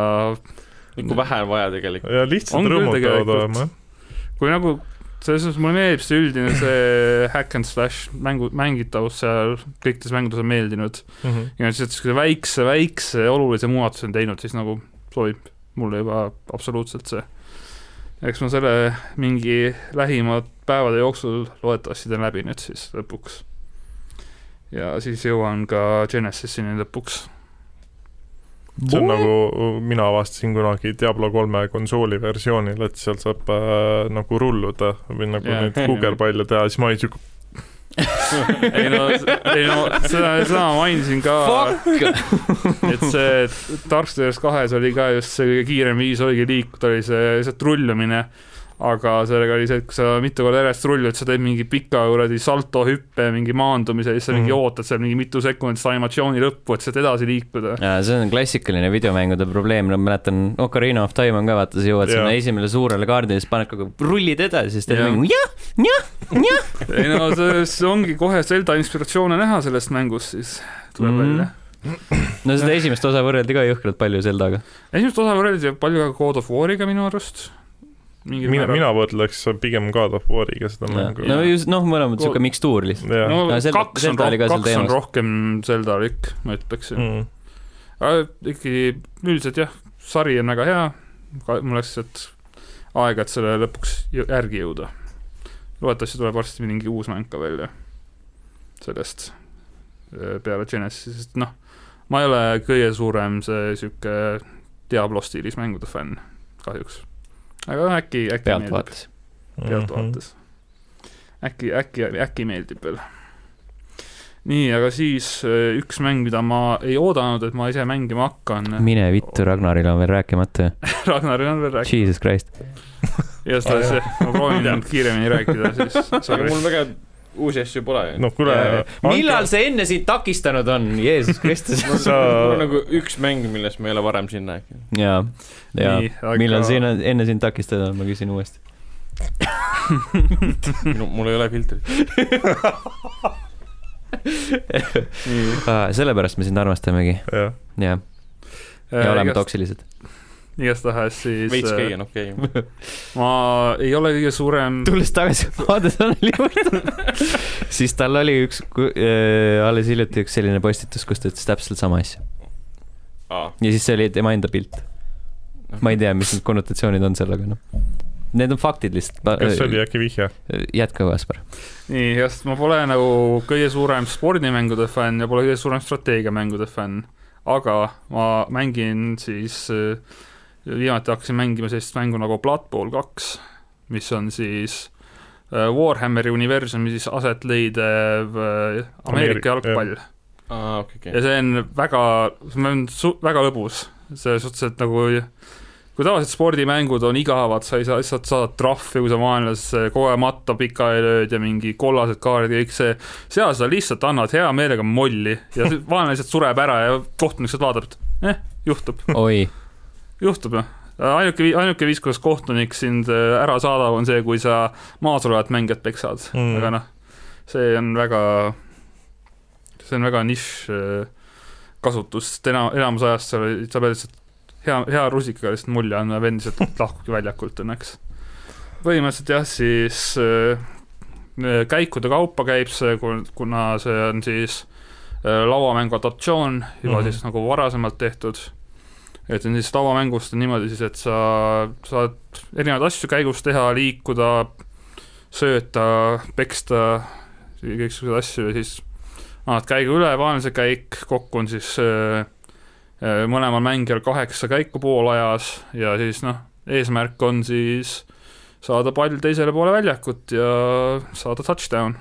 nagu vähe on vaja tegelikult. ja lihtsalt rõõmud peavad olema, jah. kui nagu, selles suhtes mulle meeldib see üldine see hack and slash mängu, mängitavus seal kõikides mängudes on meeldinud mm. -hmm. ja et siukse väikse, väikse olulise muudatuse on teinud, siis nagu sobib mulle juba absoluutselt see. eks ma selle mingi lähimad päevade jooksul loodetavasti teen läbi nüüd siis lõpuks. ja siis jõuan ka Genesisini lõpuks. See on nagu, mina avastasin kunagi Diablo kolme konsooli versioonil, et seal saab äh, nagu rulluda või nagu yeah. neid kuugerpalle teha, siis ma olin siuke ei no, ei no seda, seda ma mainisin ka, et see Dark Souls kahes oli ka just see kõige kiirem viis oligi liikuda, oli see lihtsalt rullamine aga sellega oli see, et kui sa mitu korda järjest rullid, sa teed mingi pika kuradi salto hüppe, mingi maandumise, siis sa mm -hmm. mingi mhm. ootad seal mingi mitu sekundit seda animatsiooni lõppu, et sealt edasi liikuda. see on klassikaline videomängude probleem, no ma mäletan, Ocarina of Time on ka, vaata, sa jõuad sinna esimele suurele kaardile, siis paned kogu rullid edasi, siis teed mingi jah, jah, jah. ei no see ongi kohe Zelda inspiratsioone näha sellest mängust, siis tuleb mm -hmm. välja no seda esimest osa võrreldi ka jõhkralt palju Zeldaga. esimest osa võrreldi palju ka God of War'iga minu arust mina, mina võrdleks pigem God of War'iga seda mängu. no just, noh, mõlemad niisugune mikstuur lihtsalt. no no Zelda, kaks on, roh kaks on rohkem Zelda-lik, ma ütleksin mm.. aga ikkagi üldiselt jah, sari on väga hea, mul läks lihtsalt aega, et selle lõpuks järgi jõuda. loodetavasti tuleb varsti mingi uus mäng ka välja sellest äh, peale Genesis'i, sest noh, ma ei ole kõige suurem see niisugune Diablo stiilis mängude fänn, kahjuks aga äkki, äkki pealtvaates. pealtvaates. äkki, äkki, äkki meeldib veel. nii, aga siis äh, üks mäng, mida ma ei oodanud, et ma ise mängima hakkan. mine vittu, Ragnaril on veel rääkimata Ragnaril on veel rääkimata. Jesus Christ igatahes ma proovin kiiremini rääkida, siis. mul väga uusi asju pole. noh, kuule. millal anke... see enne sind takistanud on, Jeesus Kristus sa... mul on nagu üks mäng, millest me ei ole varem siin rääkinud. ja, ja aga... millal siin enne sind takistada on, ma küsin uuesti minu, mul ei ole filtrit sellepärast me sind armastamegi. jah. ja, ja äh, oleme toksilised igastahes siis veits gei on okei okay. ma ei ole kõige suurem tulles tagasi Adesaneli juurde siis tal oli üks äh, alles hiljuti üks selline postitus, kus ta ütles täpselt sama asja ah.. ja siis see oli tema enda pilt. ma ei tea, mis need konnotatsioonid on seal, aga noh Need on faktid lihtsalt. kas see oli äkki vihje? jätka, Kaspar. nii, just, ma pole nagu kõige suurem spordimängude fänn ja pole kõige suurem strateegiamängude fänn, aga ma mängin siis äh, viimati hakkasin mängima sellist mängu nagu Blood Bowl kaks, mis on siis äh, Warhammeri universumis aset leidev äh, Ameerika jalgpall. Ah, okay, okay. ja see on väga, see on su-, väga lõbus, selles suhtes, et nagu kui tavaliselt spordimängud on igavad, sa ei saa, lihtsalt saad trahvi, kui sa vaenlasesse kogu aeg matta pikali lööd ja mingi kollased kaardid ja kõik see, seal sa lihtsalt annad hea meelega molli ja vaenlane lihtsalt sureb ära ja kohtunik lihtsalt vaatab, et eh, juhtub. oi juhtub jah ainuke, ainuke viis, kuidas kohtunik sind äh, ära saadab, on see, kui sa maas olevat mängijat peksad mm., aga noh, see on väga, see on väga nišš äh, kasutus, sest ena-, enamus ajast sa, sa pead lihtsalt hea, hea rusikaga lihtsalt mulje andma vend lihtsalt lahkubki väljakult õnneks. põhimõtteliselt jah, siis äh, käikude kaupa käib see, kuna see on siis äh, lauamängu adaptatsioon juba mm -hmm. siis nagu varasemalt tehtud et siis tavamängust on niimoodi siis, et sa saad erinevaid asju käigus teha, liikuda, sööta, peksta, kõiksuguseid asju ja siis annad käigu üle, vaenlase käik, kokku on siis äh, äh, mõlemal mängijal kaheksa käiku poolajas ja siis noh, eesmärk on siis saada pall teisele poole väljakut ja saada touchdown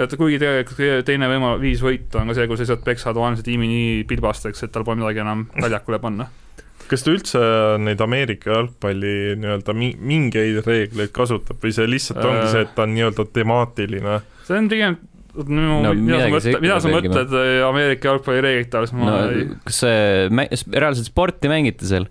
et kuigi tegelikult teine võimalus, viis võita on ka see, kui sa lihtsalt peksad vaenlase tiimi nii pilbasteks, et tal pole midagi enam väljakule panna. kas ta üldse neid Ameerika jalgpalli nii-öelda mingeid reegleid kasutab või see lihtsalt ongi see, et ta on nii-öelda temaatiline? see on pigem no, mida sa mõtled, mida sa mõtled Ameerika jalgpalli reeglite all, ma no, ei... kas see, reaalselt sporti mängite seal?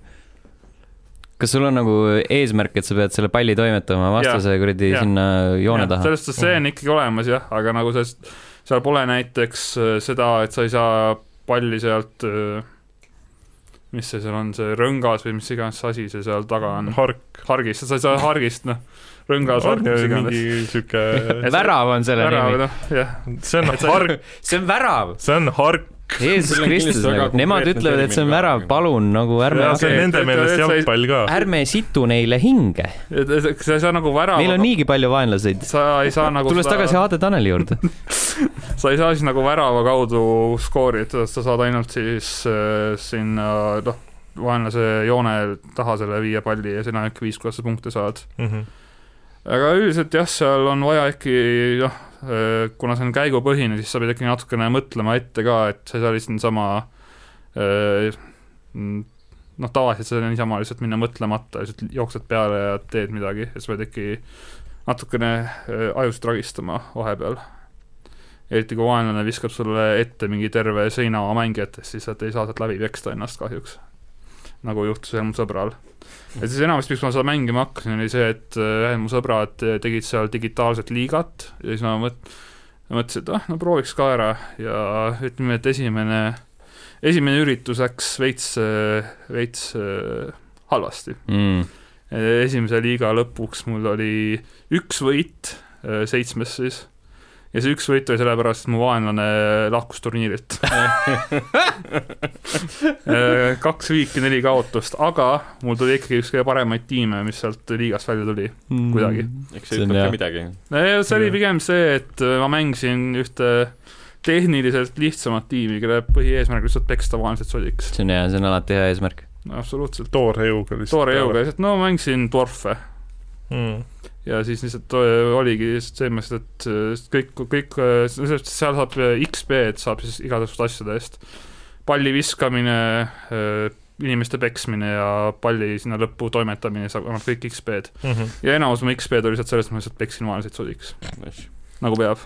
Kas sul on nagu eesmärk, et sa pead selle palli toimetama vastase kuradi sinna joone taha? selles suhtes see on ikkagi olemas jah, aga nagu sellest, seal pole näiteks äh, seda, et sa ei saa palli sealt, äh, mis see seal on, see rõngas või mis iganes asi see seal taga on. hark. hargist, sa ei saa hargist, noh rõngas hark, mis iganes. mingi sihuke värav on selle värav, nimi. noh, jah. see on hark. see on värav. see on hark Jeesus Kristus, nagu nemad ütlevad, et see on värav, palun nagu ärme. see on nende meelest jalgpall ka. ärme situ neile hinge. sa ei saa nagu värava. Neil on niigi palju vaenlaseid. sa ei saa nagu. tulles tagasi Aade Taneli juurde sa ei saa siis nagu värava kaudu skoorida, sa saad ainult siis äh, sinna noh, vaenlase joone taha selle viie palli ja sina äkki viis, kuidas sa punkte saad mm. -hmm aga üldiselt jah, seal on vaja äkki noh, kuna see on käigupõhine, siis sa pead ikkagi natukene mõtlema ette ka, et sa ei saa lihtsalt niisama äh, noh, tavaliselt sa niisama lihtsalt minna mõtlemata, lihtsalt jooksed peale ja teed midagi, et sa pead ikkagi natukene äh, ajust ragistama vahepeal. eriti kui vaenlane viskab sulle ette mingi terve seina mängijatest, siis sa ei saa sealt läbi peksta ennast kahjuks. nagu juhtus ühel mu sõbral et siis enamasti, miks ma seda mängima hakkasin, oli see, et ühed äh, mu sõbrad tegid seal digitaalset liigat ja siis ma mõt-, mõtlesin, et ah, no prooviks ka ära. Ja ütleme, et esimene, esimene üritus läks veits, veits äh, halvasti. Mm.. esimese liiga lõpuks mul oli üks võit, äh, seitsmes siis ja see üks võit oli sellepärast, et mu vaenlane lahkus turniirilt äh, kaks viiki, neli kaotust, aga mul tuli ikkagi üks kõige paremaid tiime, mis sealt liigast välja tuli mm. kuidagi. eks see ütleb ka midagi. see oli pigem see, et äh, ma mängisin ühte tehniliselt lihtsamat tiimi, kelle põhieesmärk lihtsalt peksta vaenlased sodiks. see on hea, see on alati hea eesmärk. absoluutselt. toore jõuga lihtsalt. toore jõuga lihtsalt, no mängisin dwarfe mm ja siis lihtsalt äh, oligi selles mõttes, et kõik, kõik, seal saab XP-d saab siis igasuguste asjade eest. palli viskamine, äh, inimeste peksmine ja palli sinna lõppu toimetamine saab, annab kõik XP-d mm. -hmm. ja enamus mu XP-d oli lihtsalt sellest, et ma lihtsalt peksin vaenlaseid sodiks. nagu peab.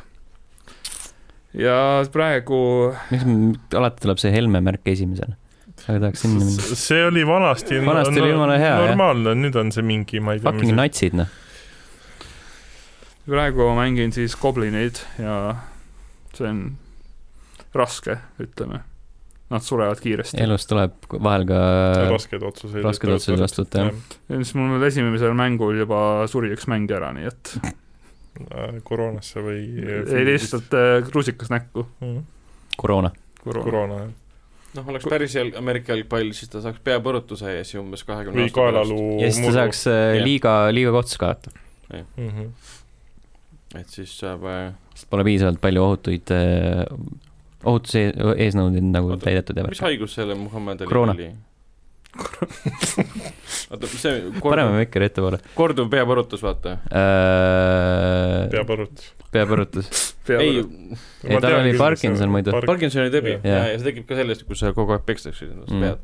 ja praegu miks alati tuleb see Helme märk esimesena? aga tahaks sinna minna. see oli vanasti, vanasti oli jumala hea, normaalne, nüüd on see mingi, ma ei tea. Fucking natsid, noh praegu ma mängin siis Goblineid ja see on raske, ütleme. Nad surevad kiiresti. elus tuleb vahel ka raskeid otsuseid. raskeid otsuseid vastu võtta, jah. ja siis mul esimesel mängul juba suri üks mängija ära, nii et äh, koroonasse või ei, lihtsalt äh, rusikas näkku mm. -hmm. koroona. koroona, jah noh, oleks päris jälg-, Ameerika jalgpall, siis ta saaks peapõrutuse ees ja umbes kahekümne aasta pärast. ja siis ta saaks äh, liiga, liiga kohtus kaotada. Mm -hmm et siis saab äh, sest pole piisavalt palju ohutuid äh, ohutuse eesnõudeid nagu Oota, täidetud ja mis haigus selle Muhamed Ali oli? oota, mis see korduv... paneme mikker ettepoole. korduv peapõrutus, vaata äh.... peapõrutus. peapõrutus ei, ei tal oli Parkinson muidu. Parkinsoni tõbi ja, ja see tekib ka sellest, kus sa kogu aeg pekstakse ennast mm. pead.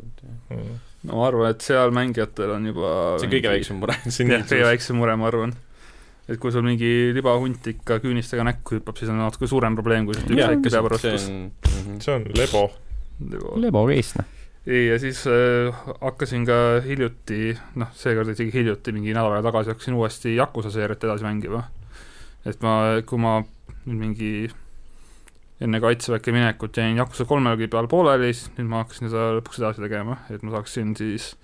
no ma arvan, et seal mängijatel on juba see on kõige väiksem mure. jah, kõige väiksem mure, ma arvan et kui sul mingi libahunt ikka küünistega näkku hüppab, siis on natuke suurem probleem kui üks väike peapõrustus. Mhm. see on lebo. lebo, case, noh. ei, ja siis äh, hakkasin ka hiljuti, noh, seekord isegi hiljuti, mingi nädal aega tagasi hakkasin uuesti Yakuza seeriat edasi mängima. et ma, kui ma nüüd mingi enne kaitseväkke minekut jäin Yakuza kolmelgi peal pooleli, siis nüüd ma hakkasin seda lõpuks edasi tegema, et ma saaksin siis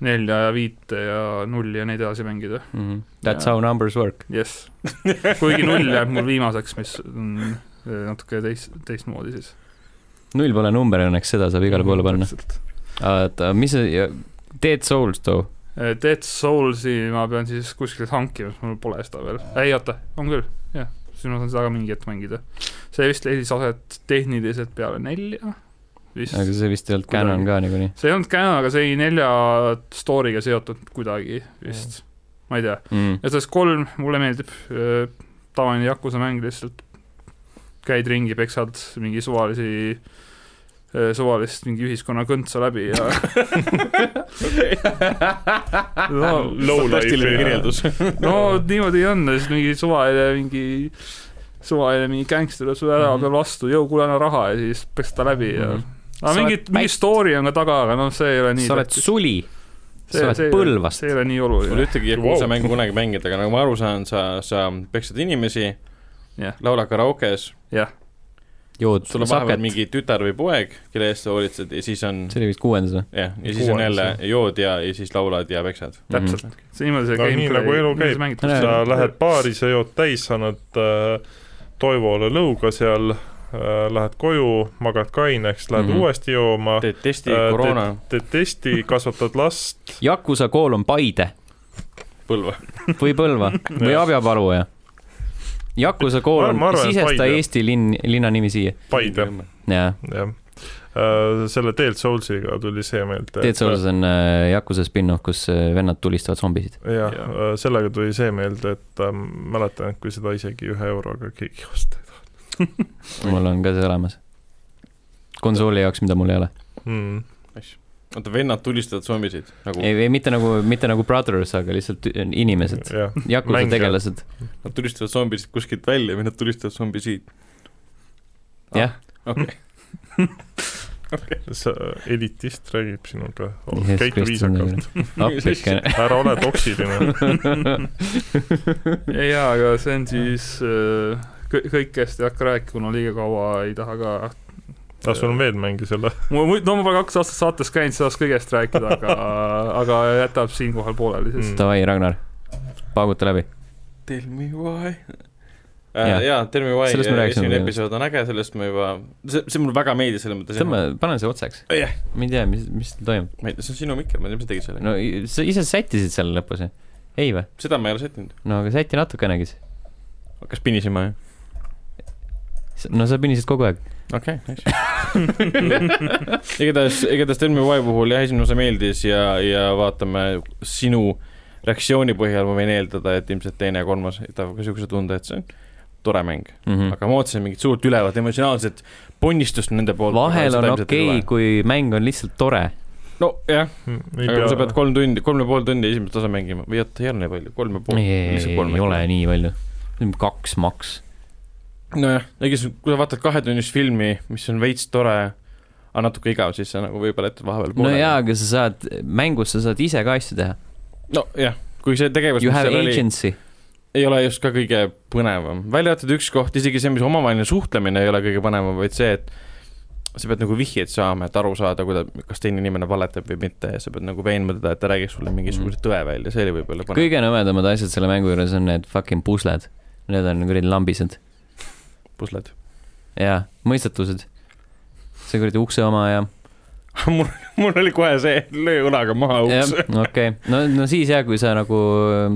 nelja ja viite ja nulli ja neid edasi mängida mm. -hmm. That's Ja. how numbers work. jess, kuigi null jääb mul viimaseks, mis on eh, natuke teist, teistmoodi siis. null pole number õnneks, seda saab igale poole panna. oota, mis see, Dead Souls too? Eh, Dead Soulsi ma pean siis kuskilt hankima, sest mul pole seda veel. ei oota, on küll, jah, siis ma saan seda ka mingi hetk mängida. see vist leidis aset tehniliselt peale nelja, vist. aga see vist ei olnud canon ka niikuinii see ei olnud canon, aga see ei nelja story'ga seotud kuidagi vist, ma ei tea. mm.. ja sellest kolm, mulle meeldib äh, tavaline Yakuza mäng lihtsalt, käid ringi, peksad mingi suvalisi, suvalist mingi ühiskonna kõntsa läbi ja no, Lowlife'i kirjeldus. no niimoodi on, siis mingi suvaline mingi suvaline mingi gängster tuleb sulle ära peal vastu, jõu, kuule anna raha ja siis peksad ta läbi ja Mhm. aga Sa mingi oled, mingi pätt. story on ka taga, aga noh, see ei ole nii sa oled suli, sa oled Põlvast see. ei ole nii mul oluline. ühtegi Yakuza mängu kunagi mängida, aga nagu ma aru saan, sa, sa peksad inimesi Jah., laulad karaokes, jah, jood sul on vahepeal mingi tütar või poeg, kelle eest sa hoolitsed ja siis on see oli vist kuuendas või? jah, ja siis on Kuues, jälle jood ja, ja siis laulad ja peksad. täpselt. see niimoodi see No nii nagu elu käib. sa lähed baari, sa jood täis, sa annad äh, Toivole lõuga seal lähed koju, magad kaineks, lähed mm. -hmm. uuesti jooma, teed testi Äh, koroona teed testi, kasvatad last, Yakuza kool on Paide Põlva. või Põlva või Abjapalu ja Yakuza kool on sisesta Paide. Eesti linn, linna nimi siia. Paide, jah. Äh, selle Dead Soulsiga tuli see meelde. Dead Souls on äh, Yakuza spin-off, kus äh, vennad tulistavad zombisid. jah Jah., sellega tuli see meelde, et äh, mäletan, et kui seda isegi ühe euroga keegi ei osta mul on ka see olemas. konsooli jaoks, mida mul ei ole. mm.. oota, vennad tulistavad zombisid nagu, ei, ei mitte nagu, mitte nagu Brothers, aga lihtsalt inimesed. Yakuza Mängijad. tegelased. nad tulistavad zombisid kuskilt välja või nad tulistavad zombi siit. jah, okei, see elitist räägib sinuga Jeesus käitu viisakalt, ära ole toksiline. jaa, aga see on siis äh, kõ- kõikest ei hakka rääkima, kuna liiga kaua ei taha ka kas sul on veel mänge selle? mul no ma pole kaks aastat saates käinud, saaks kõigest rääkida, aga, aga jätab siinkohal pooleli siis Mm. Davai, Ragnar, pauguta läbi. Tell me why. Jah. jaa, Tell me why Sellest me rääkisime esimene episood on äge, sellest ma juba, see, see mulle väga meeldis selles mõttes. tõmba, pane see otsaks. jah, ma ei tea, mis, mis toimub. ma ei tea, see on sinu mikker, ma ei tea, mis sa tegid sellega no.. sa ise sättisid selle lõpus, ei või? seda ma ei ole sättinud. no aga säti natukenegi siis. hakkas pinisema, jah? No sa pinisid kogu aeg. okei okay,, nice. igatahes, igatahes Tell me why puhul jah, esimene osa meeldis ja, ja vaatame sinu reaktsiooni põhjal ma võin eeldada, et ilmselt teine ja kolmas jätavad ka niisuguse tunde, et see on tore mäng Mm mm.. aga ma ootasin mingit suurt ülevat emotsionaalset ponnistust nende poolt. vahel on okei okay,, kui mäng on lihtsalt tore. nojah, ei aga kui sa pead pea, kolm tundi, kolm ja pool tundi esimest osa mängima või oota, ei ole nii palju, kolm ja pool. ei, ei, lihtsalt kolm ei ole nii palju. kaks maks. nojah, ega siis, kui sa vaatad kahetunnist filmi, mis on veits tore, aga natuke igav, siis sa nagu võib-olla jätad vahepeal no jaa, aga sa saad, mängus sa saad ise ka asju teha. nojah, kui see tegevus, You have agency. ei ole just ka kõige põnevam, välja arvatud üks koht, isegi see, mis omavaheline suhtlemine ei ole kõige põnevam, vaid see, et sa pead nagu vihjeid saama, et aru saada, kuida-, kas teine inimene valetab või mitte ja sa pead nagu veenma teda, et ta räägiks sulle mingisuguse mm. tõe välja, see oli võib-olla põnev. kõige nõmedamad asjad selle mängu juures on need fucking pusled. Need on kuradi lambised. pusled. jaa, mõistatused. see kuradi ukse oma ja mul, mul oli kohe see, löö õlaga maha uks. okei, no, no siis jah, kui sa nagu öö,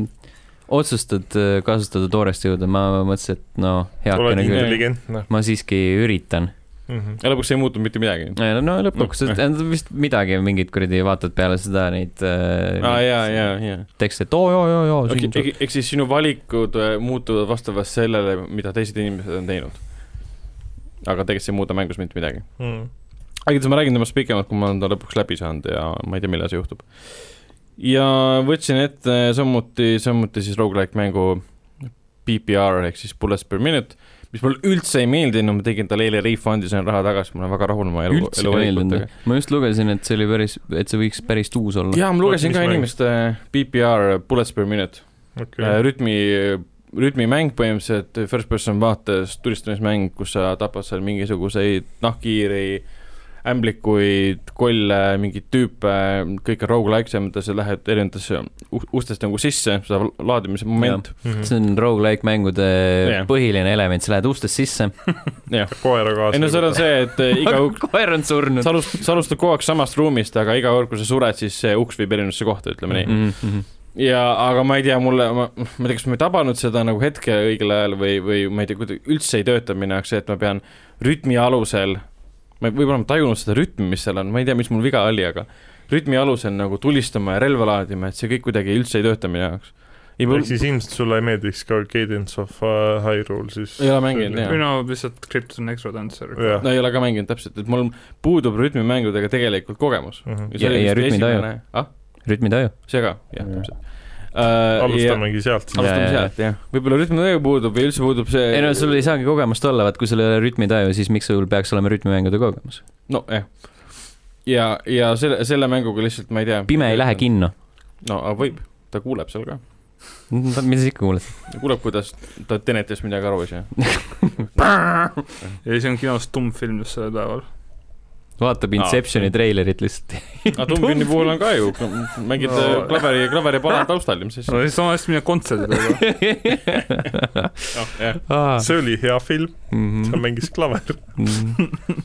otsustad öö, kasutada toorest jõudu, ma mõtlesin, et no heakene küll, intelligentne ma siiski üritan. mm. -hmm. ja lõpuks ei muutunud mitte midagi. no lõpuks No, no, vist midagi mingit kuradi vaatad peale seda neid aa, jaa, jaa, jaa. tekste, et oo joo, joo, joo, siin ehk siis sinu valikud äh, muutuvad vastavalt sellele, mida teised inimesed on teinud. aga tegelikult see ei muuda mängus mitte midagi. Mm. aga igatahes ma räägin temast pikemalt, kui ma olen ta lõpuks läbi saanud ja ma ei tea, millal see juhtub. ja võtsin ette samuti, samuti siis rogu-like mängu PPR ehk siis bullets per minute, mis mulle üldse ei meeldinud, ma tegin talle eile refund'i, sain raha tagasi, ma olen väga rahul oma elu, ei meeldinud. ma just lugesin, et see oli päris, et see võiks päris tuus olla. jaa, ma lugesin ka inimeste PPR bullets per minute okei okay., rütmi rütmimäng põhimõtteliselt, first person vaates tulistamismäng, kus sa tapad seal mingisuguseid nahkhiiri äh,, ämblikuid, kolle, mingeid tüüpe, kõik on rogu-like, selles mõttes, sa lähed erinevatesse ustest nagu sisse, see laadimise moment. Mm -hmm. see on rogu-like mängude yeah. põhiline element, sa lähed ustest sisse koera kaasa. ei no seal on see, et eh, iga uks koer on surnud. sa alustad, sa alustad kogu aeg samast ruumist, aga iga kord, kui sa sured, siis see uks viib erinevasse kohta, ütleme nii mm. -hmm ja, aga ma ei tea, mulle, ma, ma ei tea, kas ma ei tabanud seda nagu hetke õigel ajal või, või ma ei tea, kuidagi üldse ei tööta minu jaoks see, et ma pean rütmi alusel ma võib-olla ma tajunud seda rütmi, mis seal on, ma ei tea, mis mul viga oli, aga rütmi alusel nagu tulistama ja relva laadima, et see kõik kuidagi üldse ei tööta minu jaoks. ehk siis ilmselt sulle ei meeldiks ka Cadence of uh, Hyrule siis? ei ole mänginud, jah. või no lihtsalt Crypton Extra Dancer. no ei ole ka mänginud täpselt, et mul puudub rütmimängudega tegelikult kogemus uh. -huh. ja, ja, ja rütmitaju ah?. rütmitaju. see ka, jah, täpselt äh,. alustamegi sealt. alustame sealt, jah. võib-olla rütmitaju puudub või üldse puudub see. ei no sul ei saagi kogemust olla, vaat kui sul ei ole rütmitaju, siis miks sul peaks olema rütmimängude kogemus? nojah. ja, ja selle, selle mänguga lihtsalt ma ei tea. pime ei lähe kinno. no aga võib, ta kuuleb seal ka mida sa ikka kuuled? kuuleb, kuidas ta Tenetist midagi aru ei saa ja siis on kinos tummfilm just sellel päeval vaatab Inceptioni ah, treilerit lihtsalt aga Tumbini puhul on ka ju, mängid no. Äh, klaveri, klaveri pala taustal, mis siis no siis sama hästi minna kontserdile ah. see oli hea film mm, -hmm. seal mängis klaver mm. -hmm.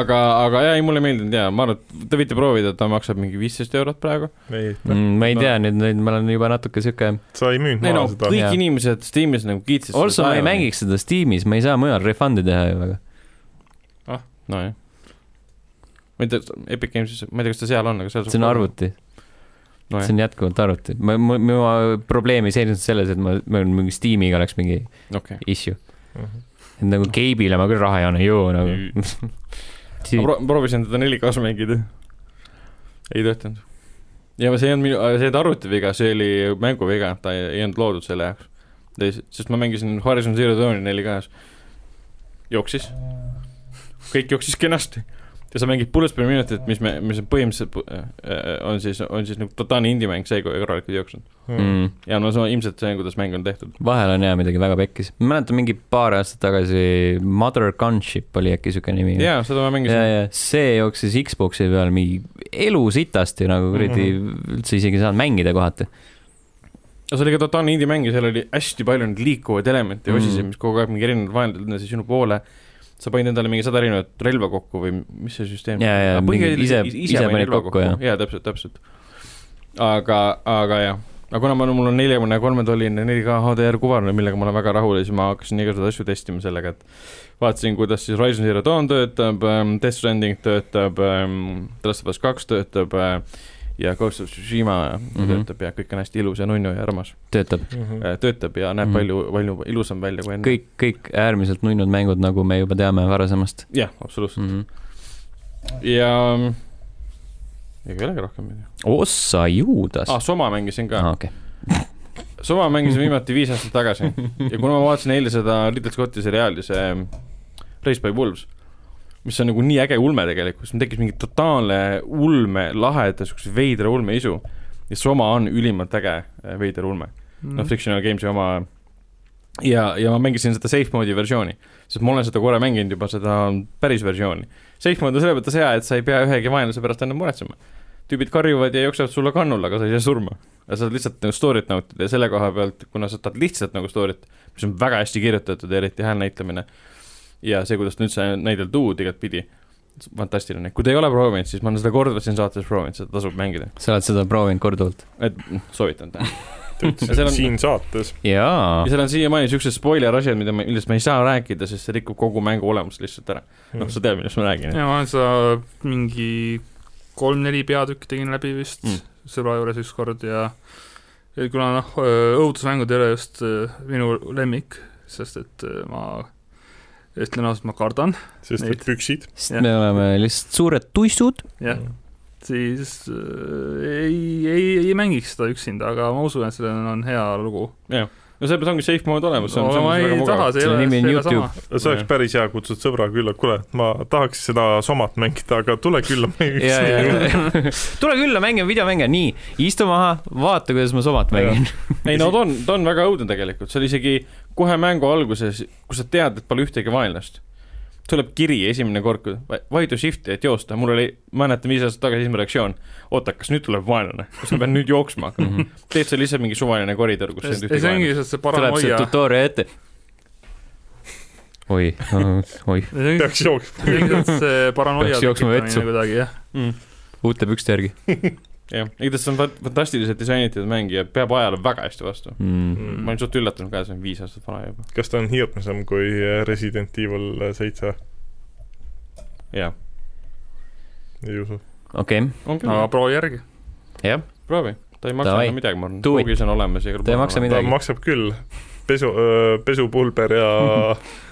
aga, aga jaa, ei mulle meeldinud jaa, ma arvan, et te võite proovida, ta maksab mingi viisteist eurot praegu. Mm, ma ei tea no., nüüd, nüüd ma olen juba natuke siuke sa ei müünud maha no, seda. kõik ja. inimesed Steamis nagu kiitsid also ma ei mängiks seda Steamis, ma ei saa mujal refund'i teha ju väga. ah, nojah ma ei tea, Epic Games'is, ma ei tea, kas ta seal on, aga seal see on arvuti no,. see on jätkuvalt arvuti. ma, mu, mu probleem ei seisnud selles, et ma, ma mingi Steamiga oleks mingi okay. issue uh. -huh. et nagu Gabe'ile ma küll raha ei anna, joo nagu ma pro proovisin teda 4K-s mängida. ei töötanud. ja see ei olnud minu, see ei olnud arvutiviga, see oli mänguviga, ta ei, ei olnud loodud selle jaoks. sest ma mängisin Horizon Zero Dawni 4K-s. jooksis. kõik jooksis kenasti ja sa mängid Bullets per minute'it, mis me, mis on põhimõtteliselt äh, äh, on siis, on siis nagu totaalne indie-mäng, see ei korralikult jooksnud mm.. ja no see on ilmselt see, kuidas mäng on tehtud. vahel on jaa midagi väga pekkis. ma mäletan mingi paar aastat tagasi Mother Gunship oli äkki siuke nimi. jaa, seda ma mängisin. see jooksis Xbox'i peal mingi elu sitasti nagu kuradi mm -hmm. üldse isegi ei saanud mängida kohati no see oli ka totaalne indie-mäng ja seal oli hästi palju neid liikuvaid elemente ja mm. osisid, mis kogu aeg mingi erinevad vaenlased lendasid sinu poole sa panid endale mingi sada erinevat relva kokku või mis see süsteem ja, ja mingi ise, ise, ise panid kokku, kokku, jah. jaa, täpselt, täpselt. aga, aga jah, aga kuna ma, mul on neljakümne kolme tolline 4K HDR kuvar, millega ma olen väga rahul ja siis ma hakkasin igasuguseid asju testima sellega, et vaatasin, kuidas siis Horizon Zero Dawn töötab, ähm, Death Stranding töötab, ähm, Last of Us kaks töötab äh, ja Ghost of Tsushima mm -hmm. töötab ja kõik on hästi ilus ja nunnu ja armas. töötab mm. -hmm. töötab ja näeb mm -hmm. palju, palju ilusam välja kui enne. kõik, kõik äärmiselt nunnud mängud, nagu me juba teame varasemast. jah, absoluutselt mm. -hmm. ja ega ei olegi rohkem midagi. ossa juudas. ah, Soma mängisin ka ah,. Okay. Soma mängisin viimati viis aastat tagasi ja kuna ma vaatasin eile seda Ridley Scotti seriaali, see Race by Wolves mis on nagu nii äge ulme tegelikult, mul tekkis mingi totaalne ulme, laheda, siukse veidra ulme isu. ja Soma on ülimalt äge äh, veider ulme mm.. noh, Frictional Games'i oma ja, ja ma mängisin seda safe mode'i versiooni, sest ma olen seda korra mänginud juba, seda päris versiooni. Safe mode on selle mõttes hea, et sa ei pea ühegi vaenlase pärast enam muretsema. tüübid karjuvad ja jooksevad sulle kannul, aga sa ei saa surma. sa saad lihtsalt nagu story't nautida ja selle koha pealt, kuna sa tahad lihtsalt nagu story't, mis on väga hästi kirjutatud ja eriti hääl näitlemine ja see, kuidas ta üldse näidelt uud igatpidi, fantastiline, kui te ei ole proovinud, siis ma olen seda korduvalt siin saates proovinud, seda tasub mängida. sa oled seda proovinud korduvalt? et soovitan teha on, siin saates. ja seal on siiamaani siuksed spoiler asjad, mida ma, millest ma ei saa rääkida, sest see rikub kogu mängu olemust lihtsalt ära. noh, sa tead, millest ma räägin. ja ma olen seda mingi kolm-neli peatükki tegin läbi vist mm. sõbra juures ükskord ja kuna noh, õudusmängud ei ole just minu lemmik, sest et ma ütlen ausalt, ma kardan. sest et püksid. sest me oleme lihtsalt suured tuissud. jah, siis äh, ei, ei, ei mängiks seda üksinda, aga ma usun, et sellel on hea lugu. jah, no sellepärast ongi safe mode olemas, see on no, ma ei taha, see ei ole, see ei ole sama. see oleks päris hea, kutsud sõbra külla, kuule, ma tahaks seda somat mängida, aga tule külla mängiks. tule külla, mängime videomänge, nii, istu maha, vaata, kuidas ma somat mängin. ei no ta on, ta on väga õudne tegelikult, see oli isegi kohe mängu alguses, kus sa tead, et pole ühtegi vaenlast tuleb kiri esimene kord, vaidu shift'i, et joosta, mul oli, mäletan viis aastat tagasi esimene reaktsioon, oota, kas nüüd tuleb vaenlane, kas ma pean nüüd jooksma hakkama -hmm.? teed sa lihtsalt mingi suvaline koridor, kus ei lihtsalt see paranoia. tuleb see tutorial ette. oi, oi. peaks jooksma. see paranoia tekitamine kuidagi, jah mm.. uute pükste järgi jah, igatahes see on fantastiliselt disainitud mäng ja peab ajale väga hästi vastu mm.. mm. ma olin suht üllatunud ka, see on viis aastat vana juba. kas ta on hirmsam kui Resident Evil seitse? jah. ei usu. okei okay.. aga proovi järgi. jah. proovi, ta ei maksa enam midagi, ma arvan, koogis on olemas ja ta ei maksa midagi. ta maksab küll, pesu, pesupulber ja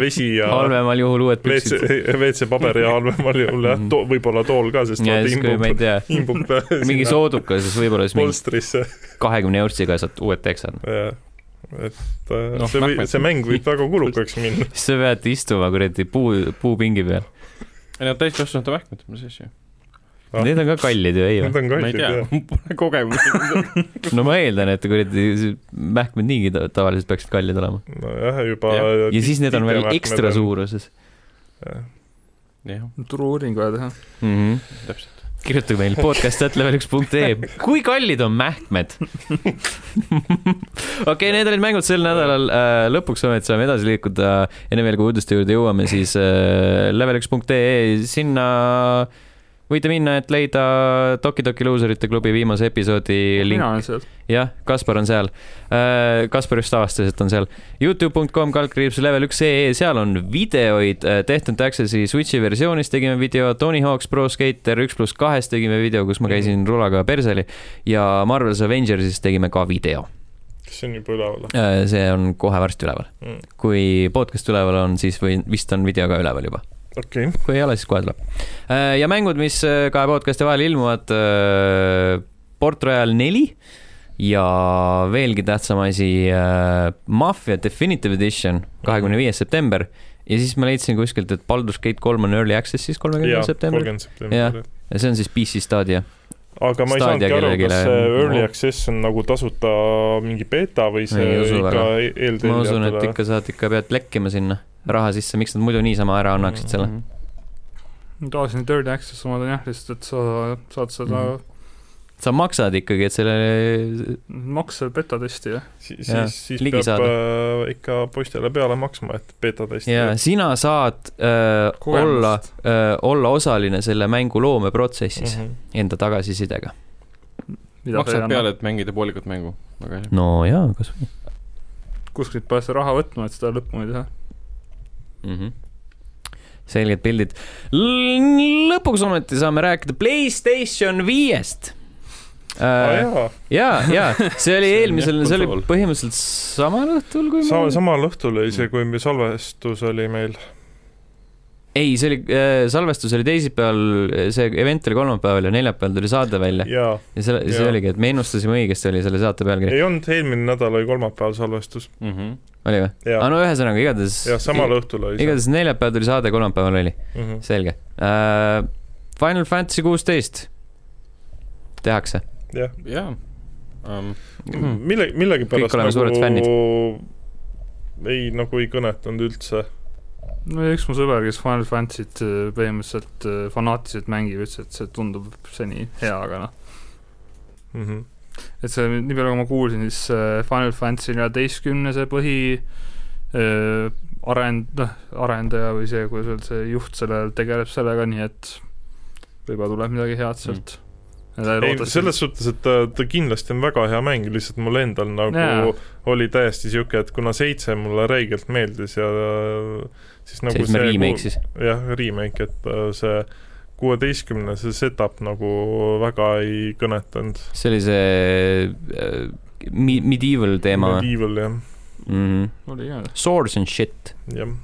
vesi ja halvemal juhul uued püksid. WC-paber ja halvemal juhul jah, to-, võib-olla tool ka, sest ja siis, tea, imbub mingi soodukas, siis võib-olla siis polstrisse. kahekümne eurtsiga saad uued teksad. jah, et äh, no, see või, see mäng võib väga kulukaks minna. siis sa pead istuma kuradi puu, puupingi peal. ei no täiskasvanute mähkmed, mis asja ah.. Need on ka kallid ju, ei või? Need on kallid, jah. Pole kogemusi no ma eeldan, et kuradi mähkmed niigi tavaliselt peaksid kallid olema. nojah, juba ja. ja siis need on veel ekstra suuruses. jah. turu-uuringu vaja teha mm. -hmm. täpselt kirjutage meil podcast.level1.ee, kui kallid on mähkmed okei okay,, need olid mängud sel nädalal, äh, lõpuks ometi saame edasi liikuda, enne veel kui uudiste juurde jõuame, siis äh, level1.ee, sinna võite minna, et leida Toki Toki luuserite klubi viimase episoodi link. mina olen seal. jah, Kaspar on seal. Äh, Kaspar just avastas, et on seal. Youtube.com kaldkriips level üks ee, seal on videoid. Äh, Tehtud Access'i Switch'i versioonis tegime video, Tony Hawk's Pro Skater üks pluss kahes tegime video, kus ma käisin rulaga perseli ja Marvel's Avengers'is tegime ka video kas see on juba üleval? Äh, see on kohe varsti üleval mm.. kui podcast üleval on, siis või vist on video ka üleval juba okay.. kui ei ole, siis kohe tuleb. Äh, ja mängud, mis äh, kahe podcast'i vahel ilmuvad. Äh, Port Royal neli ja veelgi tähtsam asi, Mafia Definitive Edition, kahekümne viies september ja siis ma leidsin kuskilt, et Baldur's Gate kolm on early access'is kolmekümnendal septembril. jah, ja see on siis PC Stadia. aga ma ei saanudki aru, kas see early access on nagu tasuta mingi beeta või see ikka eeltellijatele? ma usun, et ikka saad, ikka pead lekkima sinna raha sisse, miks nad muidu niisama ära annaksid selle mm? -hmm. tavaliselt early access omad on jah, lihtsalt, et sa saad seda mm -hmm sa maksad ikkagi, et selle maksa betatesti, jah si? siis, siis peab saada. äh, ikka poistele peale maksma, et betatesti. ja sina saad äh, olla äh,, olla osaline selle mängu loomeprotsessis mm -hmm. enda tagasisidega. maksad peale, et mängida poolikut mängu, väga hea. no jaa, kasvõi. kuskilt pead sa raha võtma, et seda lõpuni teha mm. -hmm selged pildid. lõpuks ometi saame rääkida Playstation viiest äh,. ja, ja see oli eelmisel, see oli põhimõtteliselt samal õhtul, kui Sa, samal õhtul oli see, kui salvestus oli meil ei, see oli äh,, salvestus oli teisipäeval, see event oli kolmapäeval ja neljapäeval tuli saade välja. ja, ja selle, see ja. oligi, et me ennustasime õigesti, oli selle saate pealkiri. ei olnud, eelmine nädal oli kolmapäeval salvestus mm. -hmm. oli või? aa, no ühesõnaga, igatahes. jah, samal õhtul oli see. igatahes neljapäeval tuli saade, kolmapäeval oli mm. -hmm. selge uh,. Final Fantasy kuusteist tehakse. jah. jaa. Um, mille, millegipärast nagu ei, nagu ei kõnetanud üldse no üks mu sõber, kes Final Fantasy't äh, põhimõtteliselt äh, fanaatiliselt mängib, ütles, et see tundub seni hea, aga noh mm. -hmm. et see, nii palju kui ma kuulsin, siis äh, Final Fantasy neljateistkümne see põhi äh, arend-, noh, arendaja või see, kuidas öelda, see juht sellel tegeleb sellega, nii et võib-olla tuleb midagi head sealt mm ei, selles suhtes, et ta, ta kindlasti on väga hea mäng, lihtsalt mul endal nagu yeah. oli täiesti niisugune, et kuna seitse mulle räigelt meeldis ja siis nagu see remake siis? jah, remake, et äh, see kuueteistkümne, see setup nagu väga ei kõnetanud. see oli see äh, mi-, medieval teema? Medieval, jah mm. -hmm. oli hea. Swords and shit. jah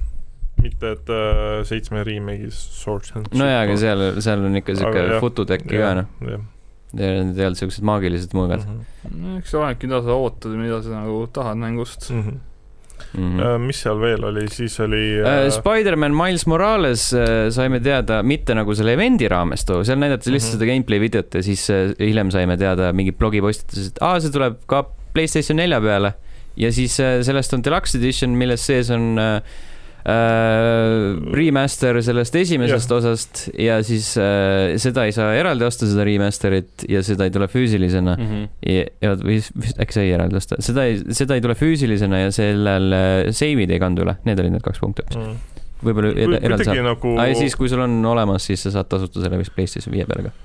mitte, et äh, seitsme remake'is Swords and no jaa, aga seal, seal on ikka siuke fututekki ka noh. Need ei olnud siuksed maagilised mõõgad mm. -hmm. eks see olenebki, mida sa ootad ja mida sa nagu tahad mängust mm. -hmm. Mm -hmm. mis seal veel oli, siis oli äh... uh,? Spider-man Miles Morales uh, saime teada mitte nagu selle event'i raames too, seal näidati lihtsalt mm -hmm. seda gameplay videot ja siis uh, hiljem saime teada mingid blogipostitused, et aa, see tuleb ka Playstation nelja peale. ja siis uh, sellest on deluxe edition, milles sees on uh, äh, remaster sellest esimesest ja. osast ja siis äh, seda ei saa eraldi osta, seda remaster'it ja seda ei tule füüsilisena mm. -hmm. ja, ja või äkki sai eraldi osta, seda ei, seda ei tule füüsilisena ja sellel äh, save'id ei kandu üle, need olid need kaks punkti hoopis mm. -hmm. võib-olla eraldi saab nagu.... aga siis, kui sul on olemas, siis sa saad tasuta selle vist PlayStation viie peale ka.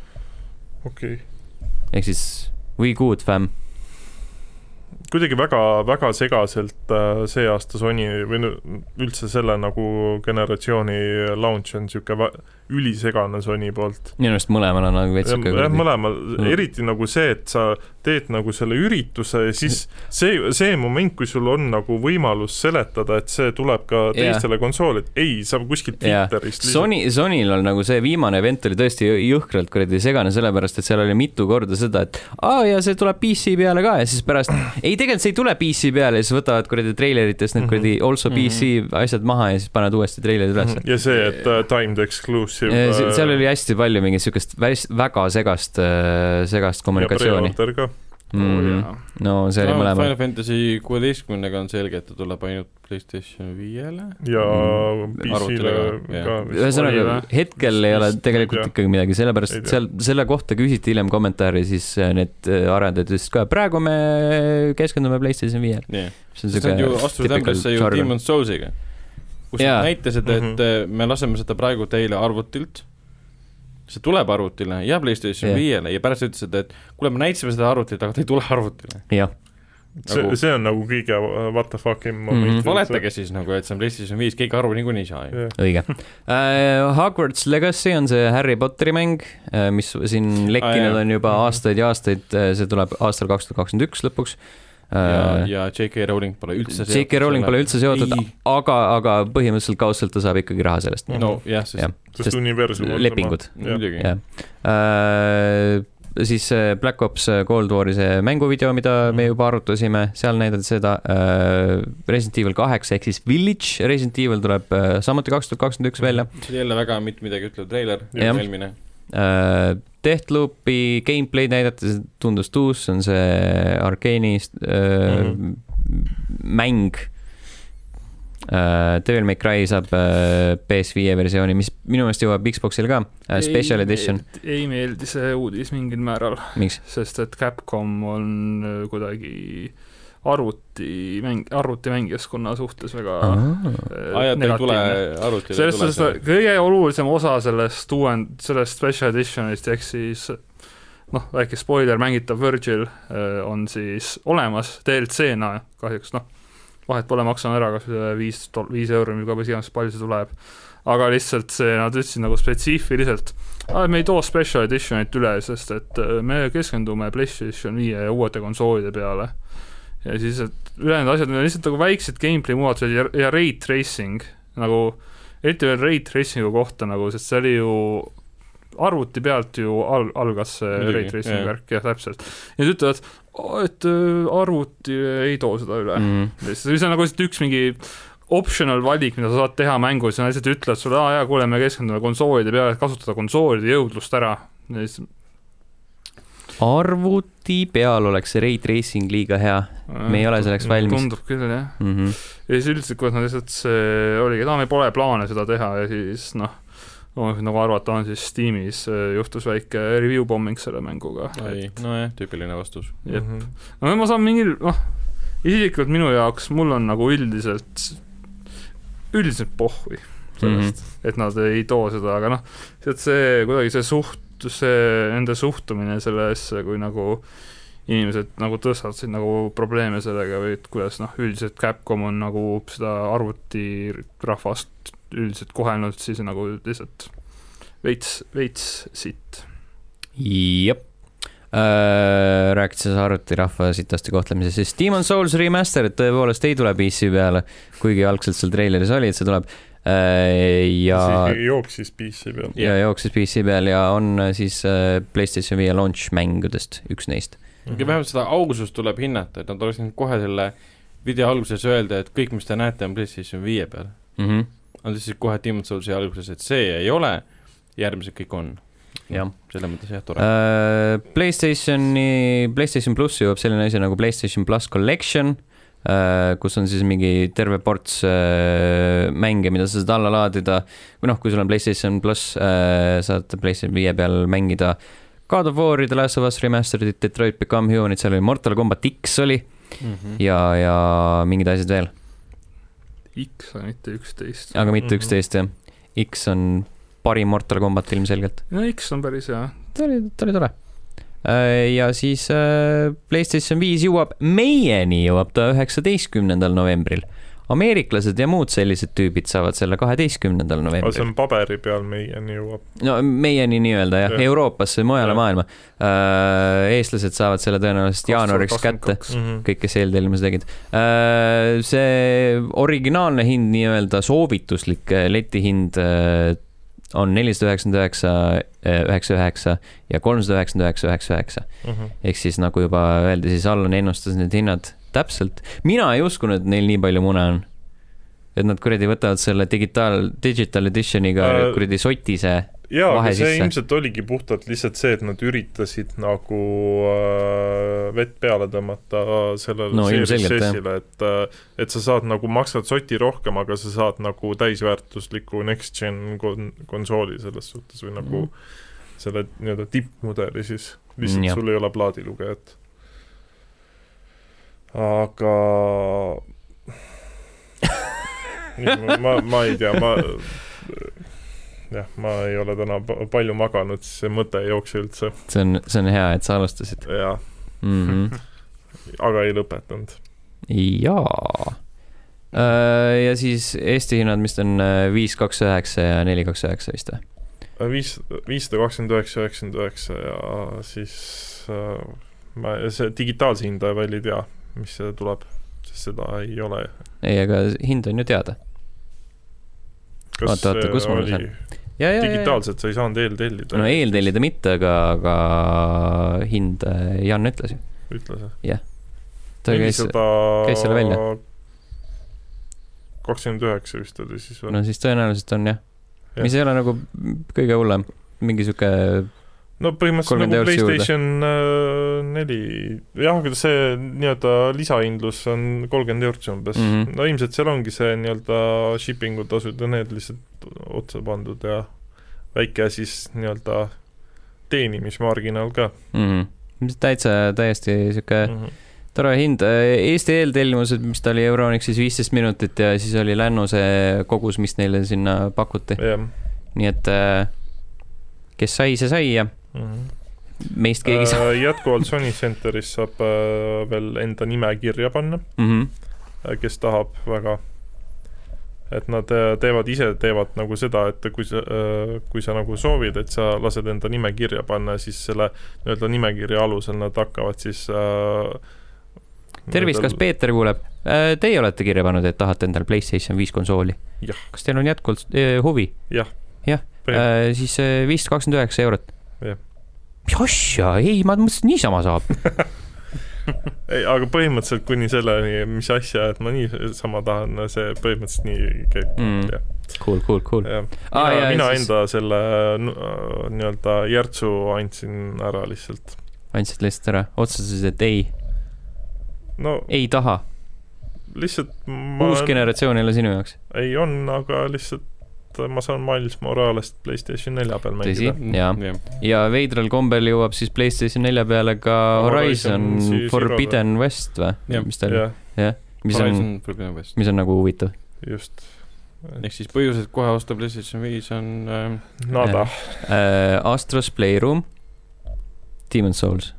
okei okay.. ehk siis we good fam kuidagi väga, väga segaselt äh, see aasta Sony või üldse selle nagu generatsiooni launch on niisugune ülisegane Sony poolt. minu arust mõlemal on nagu veits niisugune jah, mõlemal mm., eriti nagu see, et sa teed nagu selle ürituse ja siis see, see moment, kui sul on nagu võimalus seletada, et see tuleb ka teistele yeah. konsoolid, ei, sa kuskilt Twitterist yeah. Sony, Sonyl on nagu see viimane event oli tõesti jõhkralt kuradi segane, sellepärast et seal oli mitu korda seda, et aa ja see tuleb PC peale ka ja siis pärast ei, tegelikult see ei tule PC peale ja siis võtavad kuradi treileritest need kuradi mm -hmm. also PC mm -hmm. asjad maha ja siis panevad uuesti treilerid üles. ja see, et uh, timed exclusive exclusive. seal oli hästi palju mingit siukest väga segast, äh, segast kommunikatsiooni. Mm -hmm. no see oli no, mõlemal. Final Fantasy kuueteistkümnega on selge, et ta tuleb ainult Playstation viiele. ja mm. PC-le ka. ühesõnaga, hetkel ei ole tegelikult ja. ikkagi midagi, sellepärast et seal, selle kohta küsiti hiljem kommentaari, siis äh, need äh, arendajad ütlesid ka, praegu me keskendume Playstation viiele yeah.. see on ju, astusid ämbrisse ju Demon's Souls'iga kus nad näitasid, et mm -hmm. me laseme seda praegu teile arvutilt, see tuleb arvutile ja PlayStation viiele ja pärast ütlesid, et kuule, me näitasime seda arvutilt, aga ta ei tule arvutile. jah. See nagu..., see on nagu kõige what the fuck im moment mm -hmm.. valetage siis nagu, et see on PlayStation viis, keegi aru niikuinii ei saa ju. Õige. Uh,. Hogwarts Legacy on see Harry Potteri mäng uh,, mis siin lekkinud ah, on juba aastaid ja aastaid, see tuleb aastal kaks tuhat kakskümmend üks lõpuks. uh, ja, äh, ja J.K. Rowling pole üldse seotud. J.K. Rowling pole üldse seotud, aga, aga põhimõtteliselt kaudselt ta saab ikkagi raha sellest. no jah, sest, ja, sest, sest universum lepingud. muidugi. jah uh,, siis Black Ops Cold War'i see mänguvideo, mida me juba arutasime, seal näidati seda uh,. Resident Evil kaheksa ehk siis Village Resident Evil tuleb uh, samuti kaks tuhat kakskümmend üks välja. see oli jälle väga mitte midagi ütlev treiler, eelmine uh,. Deathloopi gameplay näidati, see tundus tuus, see on see Arkeeni äh, mm -hmm. mäng äh,. Devil May Cry saab äh, PS5 versiooni, mis minu meelest jõuab Xbox'ile ka äh,, special edition. ei meeldi see uudis mingil määral. sest et Capcom on äh, kuidagi äh, arvutimäng, arvutimängijaskonna suhtes väga äh, negatiivne. selles suhtes kõige olulisem osa sellest uuend-, sellest special edition'ist ehk siis noh, väike spoiler, mängitav Virgil äh, on siis olemas DLC-na kahjuks noh, vahet pole, maksame ära kas viis, viis euri või mis iganes, palju see tuleb. aga lihtsalt see, nad ütlesid nagu spetsiifiliselt, me ei too special edition'it üle, sest et äh, me keskendume PlayStation viie ja uuete konsoolide peale ja siis, et ülejäänud asjad on lihtsalt nagu väiksed gameplay muudatused ja, ja ray tracing nagu, eriti veel ray tracing'u kohta nagu, sest see oli ju arvuti pealt ju al-, algas see Midagi, ray tracing värk, jah, täpselt. ja nad ütlevad, et äh, arvuti ei too seda üle mm. -hmm. see on nagu lihtsalt üks mingi optional valik, mida sa saad teha mängus ja nad lihtsalt ütlevad sulle, aa jaa, kuule, me keskendume konsoolide peale, et kasutada konsoolide jõudlust ära. ja siis arvuti peal oleks see ray tracing liiga hea, me ei ole selleks valmis. tundub küll, jah mm. -hmm. ja siis üldiselt, kuidas nad lihtsalt, see oligi, et aa, meil pole plaane seda teha ja siis noh, nagu arvata on, siis Steamis äh, juhtus väike review bombing selle mänguga. nojah, tüüpiline vastus. jep mm, -hmm. no ma saan mingil, noh, isiklikult minu jaoks, mul on nagu üldiselt, üldiselt pohhui sellest mm, -hmm. et nad ei too seda, aga noh, sealt see kuidagi see suht see, nende suhtumine sellesse, kui nagu inimesed nagu tõstatasid nagu probleeme sellega või et kuidas noh, üldiselt Capcom on nagu seda arvutirahvast üldiselt kohelnud, siis nagu lihtsalt veits, veits sitt. jep äh,. rääkides arvutirahva sitasti kohtlemisest, siis Demon Souls Remastered tõepoolest ei tule PC peale, kuigi algselt seal treileris oli, et see tuleb ja. jooksis PC peal. ja jooksis PC peal ja on äh, siis äh, Playstation viie launch mängudest üks neist. kuigi vähemalt seda augusust tuleb hinnata, et nad oleks võinud kohe selle video alguses öelda, et kõik, mis te näete, on PlayStation viie peal mm. -hmm. Nad ütlesid kohe Demon Soulsi alguses, et see ei ole, järgmised kõik on jah. selles mõttes jah, tore uh,. Playstationi, Playstation pluss jõuab selline asi nagu Playstation pluss Collection uh,, kus on siis mingi terve ports uh, mänge, mida sa saad alla laadida. või noh, kui sul on Playstation pluss uh,, saad Playstation viie peal mängida God of War'i, The Last of Us Remastered'it, Detroit Become Human'it, seal oli Mortal Combat X oli mm -hmm. ja, ja mingid asjad veel. X on mitte üksteist. aga mitte mhm. üksteist mm -hmm. jah. X on parim Mortal Combat ilmselgelt. no X on päris hea. ta oli, ta oli tore. Äh, ja siis äh, PlayStation viis jõuab meieni, jõuab ta üheksateistkümnendal novembril ameeriklased ja muud sellised tüübid saavad selle kaheteistkümnendal novembril. see on paberi peal meieni jõuab. no meieni nii-öelda jah ja., Euroopasse, mujale ja. maailma. Äh, eestlased saavad selle tõenäoliselt jaanuariks kätte mm, -hmm. kõik, kes eeltellimuse tegid. see originaalne hind, nii-öelda soovituslik letihind on nelisada üheksakümmend üheksa, eh, üheksa, üheksa ja kolmsada üheksakümmend üheksa, üheksa, üheksa. Mhm. ehk siis nagu juba öeldi, siis Allan ennustas need hinnad täpselt. mina ei uskunud, et neil nii palju mune on. et nad kuradi võtavad selle digitaal, digital edition'iga äh, kuradi sotise jaa, aga see sisse. ilmselt oligi puhtalt lihtsalt see, et nad üritasid nagu äh, vett peale tõmmata sellele no, Series-ile, et äh, et sa saad nagu, maksad soti rohkem, aga sa saad nagu täisväärtusliku next-gen kon-, konsooli selles suhtes või nagu mm. selle nii-öelda tippmudeli siis, lihtsalt mm, sul ei ole plaadilugejat. aga ma, ma ei tea, ma jah, ma ei ole täna palju maganud, siis see mõte ei jookse üldse. see on, see on hea, et sa alustasid. jah mm. -hmm. aga ei lõpetanud. jaa. Äh, ja siis Eesti hinnad, mis on äh, viis, kaks, üheksa ja neli, kaks, üheksa vist või? Äh, viis, viissada kakskümmend üheksa, üheksakümmend üheksa ja siis ma, see digitaalse hinda veel ei tea, mis tuleb, sest seda ei ole. ei, aga hind on ju teada. oota, oota, kus mul see on? Digitaalselt sa ei saanud eeltellida. no eeltellida mitte, aga, aga hind äh, Jan ütles ju. ütles jah? jah. ta käis, käis selle välja. kakskümmend üheksa vist oli siis või? no siis tõenäoliselt on jah ja.. mis ei ole nagu kõige hullem, mingi sihuke no põhimõtteliselt nagu Playstation äh, neli, jah, aga see nii-öelda lisahindlus on kolmkümmend eurot umbes mm. -hmm. no ilmselt seal ongi see nii-öelda shipping'u tasud ja need lihtsalt otsa pandud ja väike siis nii-öelda teenimismarginaal ka mm. -hmm. täitsa täiesti sihuke mm -hmm. tore hind, Eesti eeltellimused, mis ta oli Euronixis viisteist minutit ja siis oli Lännu see kogus, mis neile sinna pakuti. nii et äh, kes sai, see sai ja mm. -hmm. meist keegi saab äh,. jätkuvalt Sony Centeris saab äh, veel enda nime kirja panna mm, -hmm. kes tahab väga. et nad teevad ise, teevad nagu seda, et kui sa kui sa nagu soovid, et sa lased enda nime kirja panna, siis selle nii-öelda nimekirja alusel nad hakkavad siis äh, tervist, kas Peeter kuuleb? Teie olete kirja pannud, et tahate endale Playstation viis konsooli? kas teil on jätkuvalt huvi? jah. jah, äh, siis viissada kakskümmend üheksa eurot mis asja, ei, ma mõtlesin, niisama saab ei, aga põhimõtteliselt kuni selleni, mis asja, et ma niisama tahan, see põhimõtteliselt nii käib mm., jah. Cool, cool, cool. mina ah,, mina siis... enda selle nii-öelda järtsu andsin ära lihtsalt. andsid lihtsalt ära, otsustasid, et ei no,? ei taha? lihtsalt ma uus generatsioon ei ole sinu jaoks? ei on, aga lihtsalt ma saan Miles Moralest Playstation nelja peal mängida. tõsi, jaa ja. ja veidral kombel jõuab siis Playstation nelja peale ka Horizon, Horizon Forbidden West või? mis ta oli? jah, mis on, mis on nagu huvitav. just. ehk siis põhjused kohe osta Playstation viis on äh, Nada äh,. Astros Playroom, Demon's Souls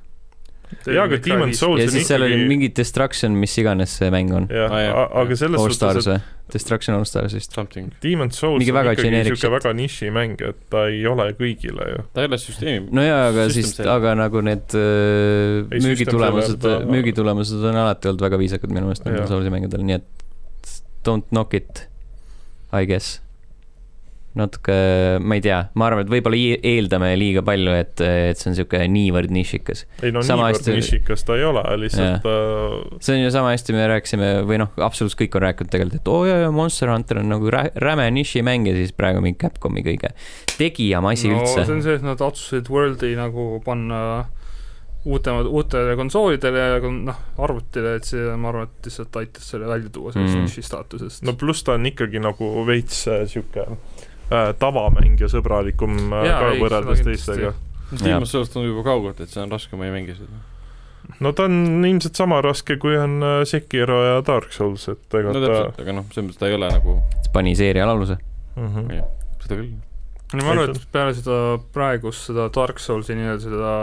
jaa, aga Demon's Souls ja on siis seal oli ikkagi mingi Destruction, mis iganes see mäng on. jah Ah, aga selles All suhtes, et? Destruction All Stars vist. Something. Demon's Souls Mingi on väga ikkagi generic niisugune väga nišimäng, et ta ei ole kõigile ju. ta ei ole süsteemi. no jaa, aga System siis, aga nagu need äh, Ei, müügitulemused müügitulemused on alati olnud väga viisakad minu meelest nendel. Soulsi mängudel, nii et don't knock it, I guess. natuke, ma ei tea, ma arvan, et võib-olla eeldame liiga palju, et, et see on niisugune niivõrd nišikas. ei no Sama niivõrd hästi- nišikas ta ei ole, lihtsalt äh, see on ju sama hästi, me rääkisime või noh, absoluutselt kõik on rääkinud tegelikult, et oo oh, jaa, jaa, Monster Hunter on nagu rä- räme nišimäng ja siis praegu mingi Capcomi kõige tegijam asi no üldse see on see, et nad otsustasid Worldi nagu panna uutemad, uutele konsoolidele ja noh, arvutile, et see, ma arvan, et lihtsalt aitas selle välja tuua sellest Mm. niši staatusest no pluss ta on ikkagi nagu veits sihuke äh, tavamäng ja sõbralikum äh, Jaa, ka ei, võrreldes teistega. Demon's Souls tundub juba kaugelt, et see on raske, ma ei mängi seda. no ta on ilmselt sama raske, kui on äh, Sekiro ja Dark Souls, et ega no ta täpselt, aga noh, selles mõttes ta ei ole nagu, pani seerial aluse. mm. -hmm. seda küll. no ma arvan, et peale seda praegust seda Dark Soulsi nii-öelda seda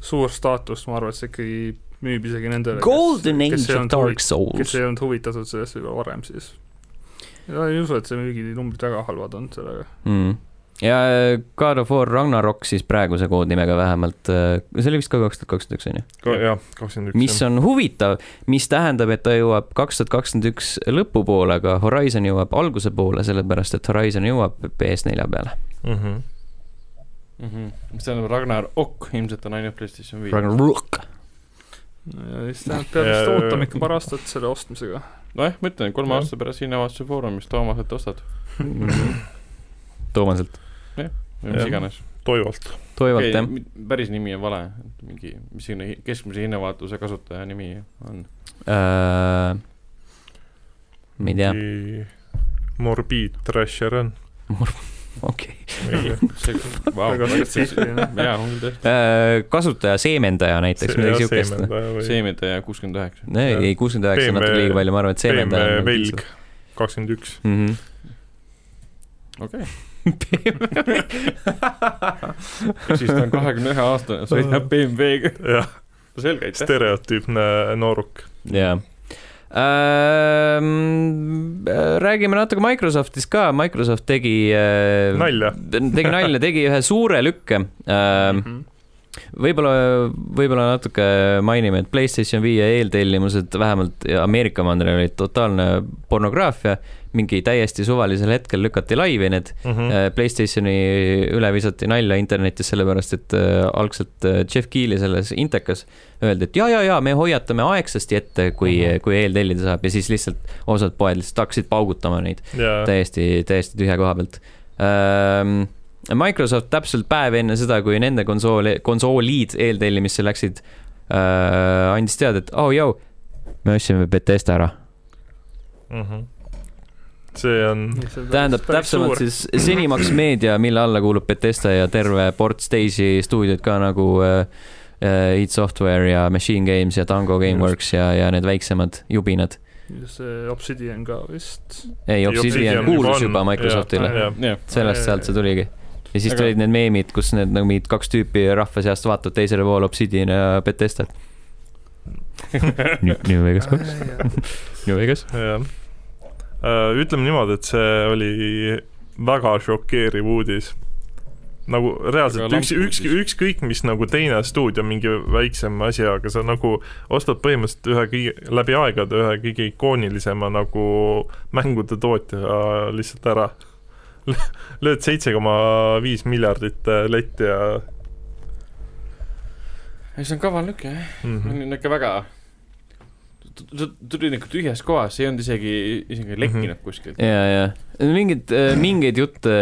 suurt staatust, ma arvan, et see ikkagi müüb isegi nendele Golden kes kes Souls ei olnud huvitatud sellest võib-olla varem siis. Ja ei usu, et see müüginumbrid väga halvad on sellega. mm.. ja äh, God of War Ragnarok siis praeguse koodnimega vähemalt, see oli vist ka kaks tuhat kakskümmend üks on ju, jah, kakskümmend üks. mis on huvitav, mis tähendab, et ta jõuab kaks tuhat kakskümmend üks lõpupoole, aga Horizon jõuab alguse poole, sellepärast et Horizon jõuab PS4 peale. mm. -hmm. Mhm. mis tähendab Ragnar Ok ilmselt on ainult PlayStation viis. Ragnarok. Ja siis tähendab, peab vist ootama ikka paar aastat selle ostmisega. nojah, ma ütlen, kolme Jah. aasta pärast Innovatsiooni Foorumis Toomaselt ostad Toomaselt, või mis Jah. iganes. Toivolt. toivalt jah. päris nimi on vale, mingi, mis selline keskmise hinnavaatuse kasutaja nimi on. Äh, ma ei tea, Morbiid Thrasher on. okei. see, tõesti. Äh, kasutaja seemendaja näiteks, midagi siukest. seementaja kuuskümmend üheksa. ei, ei kuuskümmend üheksa on BMW natuke liiga palju, ma arvan, et seemendaja BMW Velg kakskümmend üks. mm. okei. -hmm. siis ta on kahekümne ühe aastane, sõidab BMW-ga. jah, selge, aitäh. stereotüüpne nooruk. jaa. räägime natuke Microsoftist ka, Microsoft tegi äh, nalja. tegi nalja, tegi ühe suure lükke äh,. Mhm. võib-olla, võib-olla natuke mainime, et Playstation viie eeltellimused vähemalt Ameerika mandril olid totaalne pornograafia. mingi täiesti suvalisel hetkel lükati laivi need mm.. Playstationi üle visati nalja internetis sellepärast, et äh, algselt äh, Jeff Keeli selles intekas öeldi, et ja, ja, ja me hoiatame aegsasti ette, kui mm. -hmm. kui eeltellida saab ja siis lihtsalt osad poed lihtsalt hakkasid paugutama neid ja, täiesti, täiesti tühja koha pealt ähm,. Microsoft täpselt päev enne seda, kui nende konsooli, konsoolid eeltellimisse läksid äh,, andis teada, et oh joo, me ostsime Betesta ära. Mhm. see on, tähendab täpsemalt siis Zenimax Media, mille alla kuulub Betesta ja terve ports teisi stuudioid ka nagu äh, äh, id Software ja Machine Games ja Tango Gameworks ja, ja need väiksemad jubinad. see Obsidian ka vist. ei, Obsidian kuulus juba Microsoftile, sellest, sealt see tuligi. Ja siis Aga- tulid need meemid, kus need nagu mingid kaks tüüpi rahva seast vaatavad teisele poole Obsidian ja Betestat. New Vegas kaks, New Vegas. jah. ütleme niimoodi, et see oli väga šokeeriv uudis. nagu reaalselt üks, üks, ükskõik mis nagu teine stuudio, mingi väiksem asi, aga sa nagu ostad põhimõtteliselt ühe kõige, läbi aegade ühe kõige ikoonilisema nagu mängude tootja lihtsalt ära. lööd seitse koma viis miljardit äh, letti ja ei see on kaval lükk jah, mm -hmm. on ikka väga tuli nagu tühjas kohas, ei olnud isegi, isegi lekkinud kuskilt. ja, ja mingid, mingeid jutte,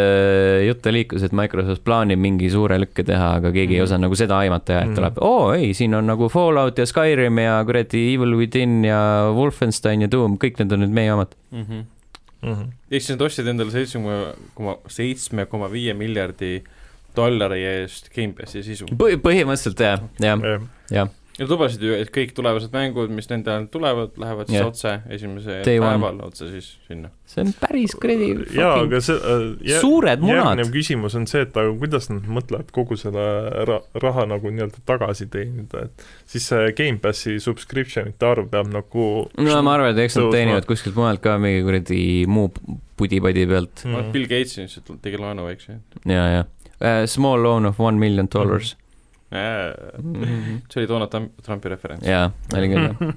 jutte liikus, et Microsoft plaanib mingi suure lükke teha, aga keegi ei Mhm. osanud nagu seda aimata ja et Mhm. tuleb, oo ei, siin on nagu Fallout ja Skyrim ja kuradi Evil Within ja Wolfenstein ja Doom, kõik need on nüüd meie omad. Mhm. Mm -hmm. ehk siis nad ostsid endale seitsme koma, seitsme koma viie miljardi dollari eest Gamepassi sisu. põhimõtteliselt jah, jah, jah jah. Nad lubasid ju, et kõik tulevased mängud, mis nende ajal tulevad, lähevad siis Jah. otse esimese Day one. päeval otse siis sinna. see on päris kuradi jaa, fucking aga see äh, suured munad järgnev. küsimus on see, et aga kuidas nad mõtlevad kogu selle ra-, raha nagu nii-öelda tagasi teenida, et siis see Gamepassi subscription ite arv peab nagu no ma arvan, et eks nad teenivad kuskilt mujalt ka mingi kuradi muu pudi-padi pealt mm. Bill Gates lihtsalt tegi laenu väikse. ja, ja uh,. Small loan of one million dollars see oli Donald Trump- Trumpi referents. jaa, oli küll jah.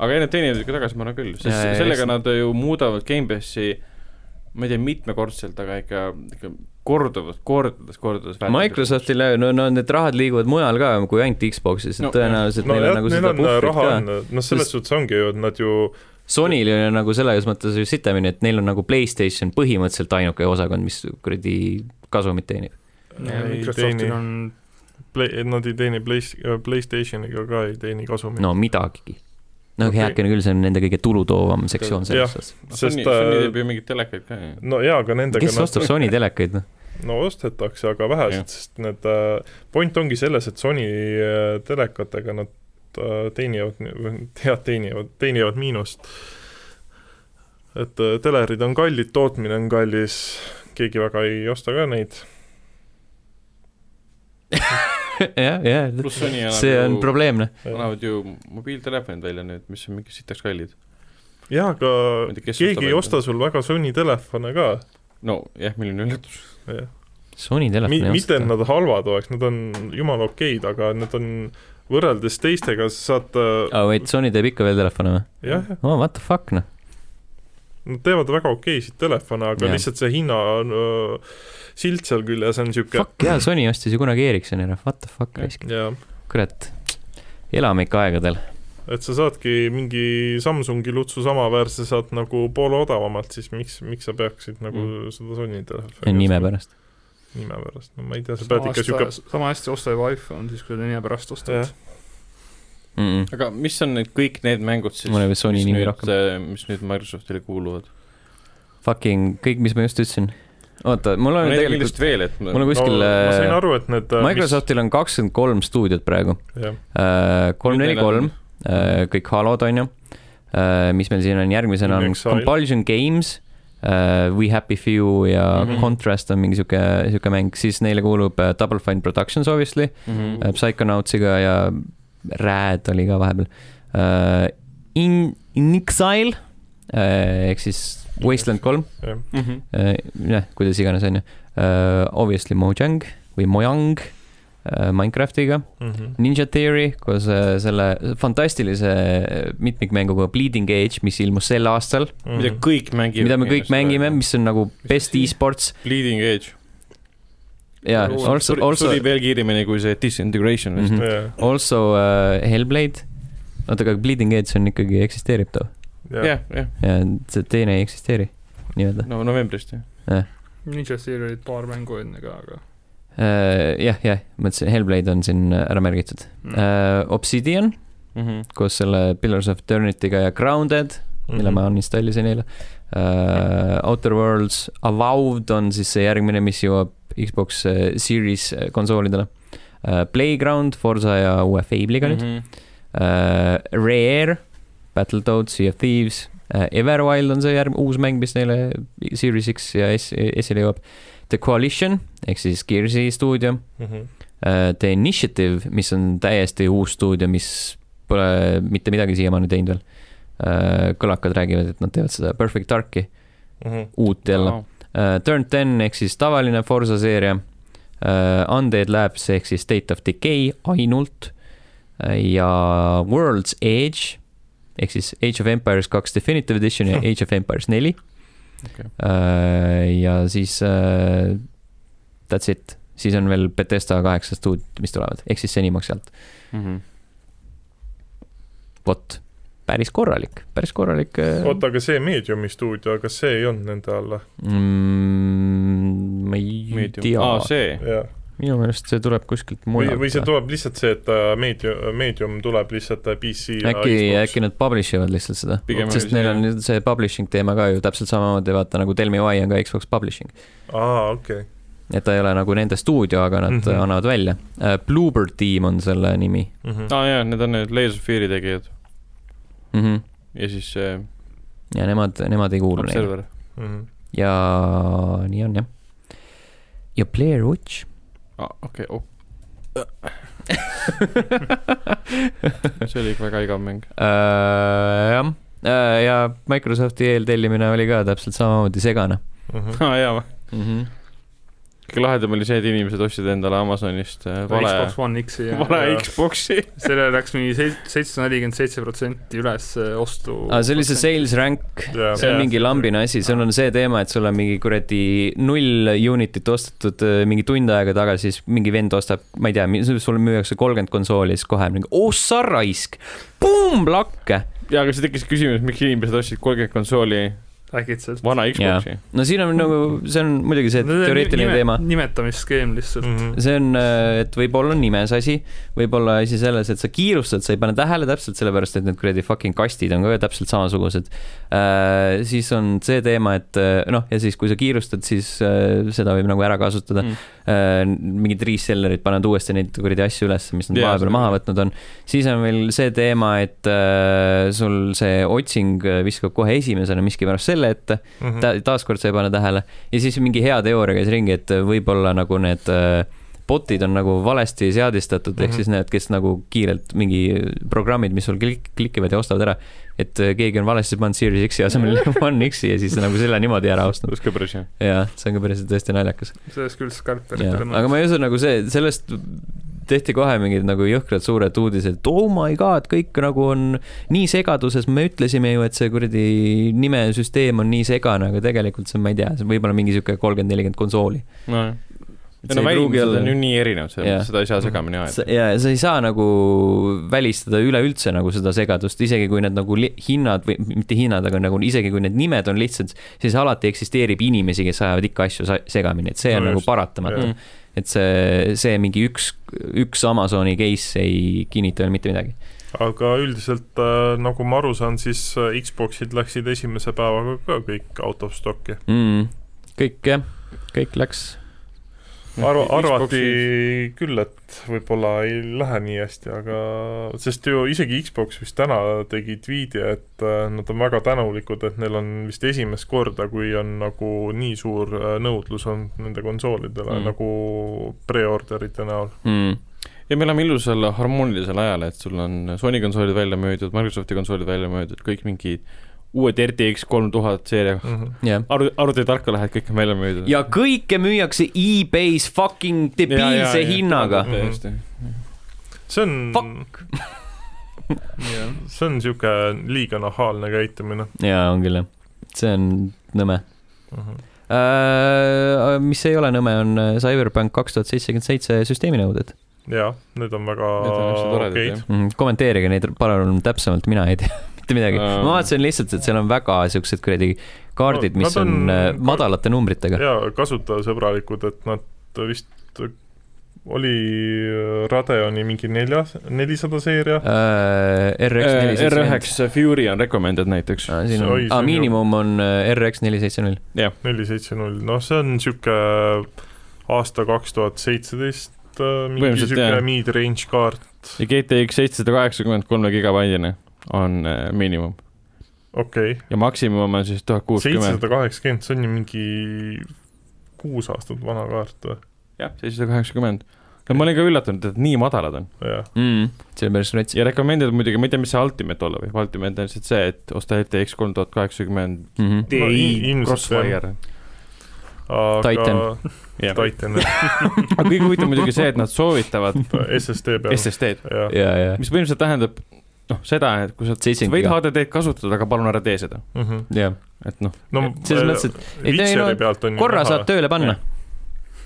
aga ei, nad teenivad ikka tagasi, ma arvan küll, sest Ja, ja, sellega eks- nad ju muudavad Gamepassi ma ei tea, mitmekordselt, aga ikka, ikka korduvalt, kordades, kordades Microsoftil, no, no need rahad liiguvad mujal ka kui ainult Xbox'is, et No, tõenäoliselt no neil jah on, nagu neil seda on puhvrit ka. on, noh, selles Sest- suhtes ongi ju, et nad ju Sonyl on nagu selles mõttes ju sitemini, et neil on nagu Playstation põhimõtteliselt ainuke osakond, mis kuradi kasumit teenib. Microsoftil on, Play,, nad ei teeni Play-, Playstationiga ka ei teeni kasumit no midagigi. no okay. heakene küll, see on nende kõige tulutoovam sektsioon selles suhtes. sest, Sony, Sony äh, teeb ju mingeid telekaid ka ju. no jaa, aga nendega kes ostab Sony telekaid, noh? no ostetakse, aga vähesed, sest need äh,, point ongi selles, et Sony äh, telekatega nad äh, teenivad, jah, teenivad, teenivad miinust. et äh, telerid on kallid, tootmine on kallis, keegi väga ei osta ka neid. jah, jah, see on annab ju, probleemne. annavad ju mobiiltelefonid välja nüüd, mis on mingi sitaks kallid. jaa, aga ostab keegi ei osta sul väga Sony telefone ka. no jah, milline üllatus. Sony telefon Mi-, ei mitte, et osta. nad halvad oleks, nad on jumala okeid, aga nad on võrreldes teistega, sa saad äh, aa, wait, Sony teeb ikka veel telefone või? jah, jah, oh, what the fuck, noh. nad teevad väga okeisid telefone, aga ja. lihtsalt see hinna äh, silt seal küljes on niisugune Fuck jaa, Sony ostis ju kunagi Ericssoni ära, what the fuck, raisk. kurat, elame ikka aegadel. et sa saadki mingi Samsungi lutsu samaväärse saad nagu poole odavamalt, siis miks, miks sa peaksid nagu mm. seda Sony telefoni nime. pärast. nime pärast, no ma ei tea, sa sama pead ikka hästi niisugune, sama hästi osta juba iPhone siis, kui ta nime pärast ostad jah., Mm -mm. aga mis on need kõik need mängud siis, mis nimi nüüd rohkem., mis nüüd Microsoftile kuuluvad? Fucking kõik, mis ma just ütlesin. oota, mul on Neid tegelikult, veel, et mul on kuskil no, ma sain äh, aru, et need äh, Microsoftil on kakskümmend kolm stuudiot praegu. mis, jah, kolm, neli, kolm, kõik Halod on ju. mis meil siin on järgmisena on. Compulsion Games, We Happy Few ja mm. -hmm. Contrast on mingi sihuke, sihuke mäng, siis neile kuulub äh, Double Fine Productions obviously, Mhm. Psychonautsiga ja Rad oli ka vahepeal. In, In Exile ehk siis Wasteland kolm, jah, Mhm. jah, kuidas iganes on ju. Obviously Mojang või Mojang äh, Minecraftiga, mhm. Ninja Theory koos äh, selle fantastilise mitmikmänguga Bleeding Edge, mis ilmus sel aastal, mida kõik mängivad. mida me kõik mängime, mis on nagu best siis? e-sports Bleeding Edge. ja also, also suri, veel kiiremini kui see Disintegration vist mm. jah, also uh, Hellblade. oota, aga Bleeding Edge on ikkagi, eksisteerib too -hmm. jah, jah, ja see teine ei eksisteeri nii-öelda no novembrist jah. Ninja Theory olid paar mängu enne ka, aga uh,. jah, jah, mõtlesin, Hellblade on siin ära märgitud mm. uh,. Obsidian Mhm. koos selle Pillars of Eternity'ga ja Grounded mille ma uninstallisin eile uh,. Outer Worlds, Avowed on siis see järgmine, mis jõuab Xbox äh, Series äh, konsoolidele uh,. Playground, Forsa ja uue Fable'iga nüüd Mhm. uh,. Rare, Battletoads, Sea of Thieves uh,, Everwild on see järg-, uus mäng, mis neile Series X ja S, S-ile jõuab. The Coalition ehk siis Gears'i stuudio Mhm. uh,. The Initiative, mis on täiesti uus stuudio, mis pole mitte midagi siiamaani teinud veel uh,. kõlakad räägivad, et nad teevad seda Perfect Darki, Mhm. uut jälle uh,. Turn ten ehk siis tavaline Forsa seeria uh,. Undead Labs ehk siis State of Decay ainult uh, ja World's Edge ehk siis Age of Empires kaks Definitive Edition ja Age of Empires neli Okei. uh,. ja siis uh, that's it, siis on veel Betesta kaheksa stuudiot, mis tulevad, ehk siis seni maks alt, Mhm. vot, päris korralik, päris korralik uh,. oota, aga see Mediumi stuudio, kas see ei olnud nende alla? mm,. ma ei Medium, tea aa, see, jah, minu meelest see tuleb kuskilt või, mujalt. või see tuleb lihtsalt see, et äh, Medium, Medium tuleb lihtsalt äh, PC äkki, äkki nad publish ivad lihtsalt seda, sest neil on nüüd see publishing teema ka ju täpselt samamoodi, vaata nagu Tell me why on ka Xbox publishing. aa, okei okay.. et ta ei ole nagu nende stuudio, aga nad mm -hmm. annavad välja. Bluebird Team on selle nimi mm. -hmm. aa ah, jaa, need on need Lasersphere'i tegijad mm. -hmm. ja siis see ja nemad, nemad ei kuulu neile mm. -hmm. ja nii on jah. ja Blair Witch. Ah, okei okay. oh. see oli ikka väga igav mäng uh,. jah uh,, ja Microsofti eeltellimine oli ka täpselt samamoodi segane uh. -huh. ah, jaa või? -hmm kõige lahedam oli see, et inimesed ostsid endale Amazonist äh, vale Xbox One X-i vale Xbox'i. Sellele läks mingi seitsesada nelikümmend seitse protsenti üles äh, ostu aa, see oli see sales rank. See on mingi lambine asi, sul on see teema, et sul on mingi kuradi null unit'it ostetud äh, mingi tund aega tagasi, siis mingi vend ostab, ma ei tea, sulle müüakse kolmkümmend konsooli, siis kohe mingi, oh sa raisk, pumm, lakke. jaa, aga siis tekkis küsimus, miks inimesed ostsid kolmkümmend konsooli äkitselt. vana Xbox'i. no siin on nagu, see on muidugi see teoreetiline nime, teema. nimetamisskeem lihtsalt mm. -hmm. see on, äh, et võib-olla on nimes asi, võib-olla asi selles, et sa kiirustad, sa ei pane tähele täpselt sellepärast, et need kuradi fucking kastid on ka täpselt samasugused äh,. siis on see teema, et äh, noh, ja siis, kui sa kiirustad, siis äh, seda võib nagu ära kasutada mm. äh,. mingid resellerid panevad uuesti neid kuradi asju üles, mis nad yeah, vahepeal maha võtnud on. siis on veel see teema, et äh, sul see otsing viskab kohe esimesena miskipärast selle selle ette mm, -hmm. ta, taaskord sa ei pane tähele. ja siis mingi hea teooria käis ringi, et võib-olla nagu need äh, bot'id on nagu valesti seadistatud mm, -hmm. ehk mhm. siis need, kes nagu kiirelt mingi programmid, mis sul klik-, klikivad ja ostavad ära, et äh, keegi on valesti pannud Series X-i asemel One X-i ja siis nagu selle niimoodi ära ostnud. see on ka päris hea. jaa, see on ka päris tõesti naljakas. sellest küll skarp. aga ma ei usu nagu see, sellest tehti kohe mingid nagu jõhkrad suured uudised, et oh my god, kõik nagu on nii segaduses, me ütlesime ju, et see kuradi nimesüsteem on nii segane, aga tegelikult see on, ma ei tea, see võib olla mingi sihuke kolmkümmend, nelikümmend konsooli no no välimused on ju nii erinevad, seda ei saa segamini ajada. ja sa ei saa nagu välistada üleüldse nagu seda segadust, isegi kui need nagu hinnad või mitte hinnad, aga nagu isegi kui need nimed on lihtsad, siis alati eksisteerib inimesi, kes ajavad ikka asju segamini, et see on no nagu just, paratamatu et see, see mingi üks, üks Amazoni case ei kinnita veel mitte midagi. Aga üldiselt äh, nagu ma aru saan, siis äh, Xboxid läksid esimese päevaga ka kõik out of stock'i. Mm,. kõik jah, kõik läks arva, arvati küll, et võib-olla ei lähe nii hästi, aga sest ju isegi Xbox vist täna tegi tweet'i, et äh, nad on väga tänulikud, et neil on vist esimest korda, kui on nagu nii suur äh, nõudlus on nende konsoolidele mm. nagu pre-orderite näol. Mm. Ja me elame ilusal harmoonilisel ajal, et sul on Sony konsoolid välja müüdud, Microsofti konsoolid välja müüdud, kõik mingid uued RTX kolm tuhat seeria mm -hmm. yeah. arvuti, arvutitarka lähed, kõik on välja müüdud. ja kõike müüakse e-base fucking debiilse hinnaga. See on see on sihuke liiga nahaalne käitumine. jaa, on küll jah, see on nõme mm. -hmm. Uh, mis ei ole nõme, on äh, Cyberpunk kaks tuhat seitsekümmend seitse süsteeminõuded. jaa, need on väga okeid. Mhm, kommenteerige neid palun täpsemalt, mina ei tea mitte midagi uh,. ma vaatasin lihtsalt, et seal on väga siuksed kuradi kaardid, mis on, on äh, madalate numbritega. jaa, kasutajasõbralikud, et nad vist oli äh, Radeoni mingi neljas, nelisada seeria uh,. RX neli R9 Fury on recommended näiteks uh,. siin on, ah, miinimum on RX neli seitse null. neli seitse null, noh, see on niisugune aasta kaks tuhat seitseteist mingi niisugune mid-range kaart. ja GTX seitsesada kaheksakümmend kolme gigabaidine on äh, miinimum. okei okay.. ja maksimum on siis tuhat kuuskümmend. seitsesada kaheksakümmend, see on ju mingi kuus aastat vana kaart või? jah, seitsesada kaheksakümmend. no ma olin ka üllatunud, et nii madalad on. Mm, see on päris rets. ja recommended muidugi, ma ei tea, mis see Ultimate olla võib, Ultimate on lihtsalt see, et osta RTX kolm tuhat kaheksakümmend mhm. Ti Crossfire aga Titan. Titan aga kõige huvitavam muidugi see, et nad soovitavad SSD peal. SSD-d, mis põhimõtteliselt tähendab noh, seda, et kui sa, sa võid HDD-d kasutada, aga palun ära tee seda mm. -hmm. jah. et noh no, et selles mõttes, et ei, ei no korra saad tööle panna.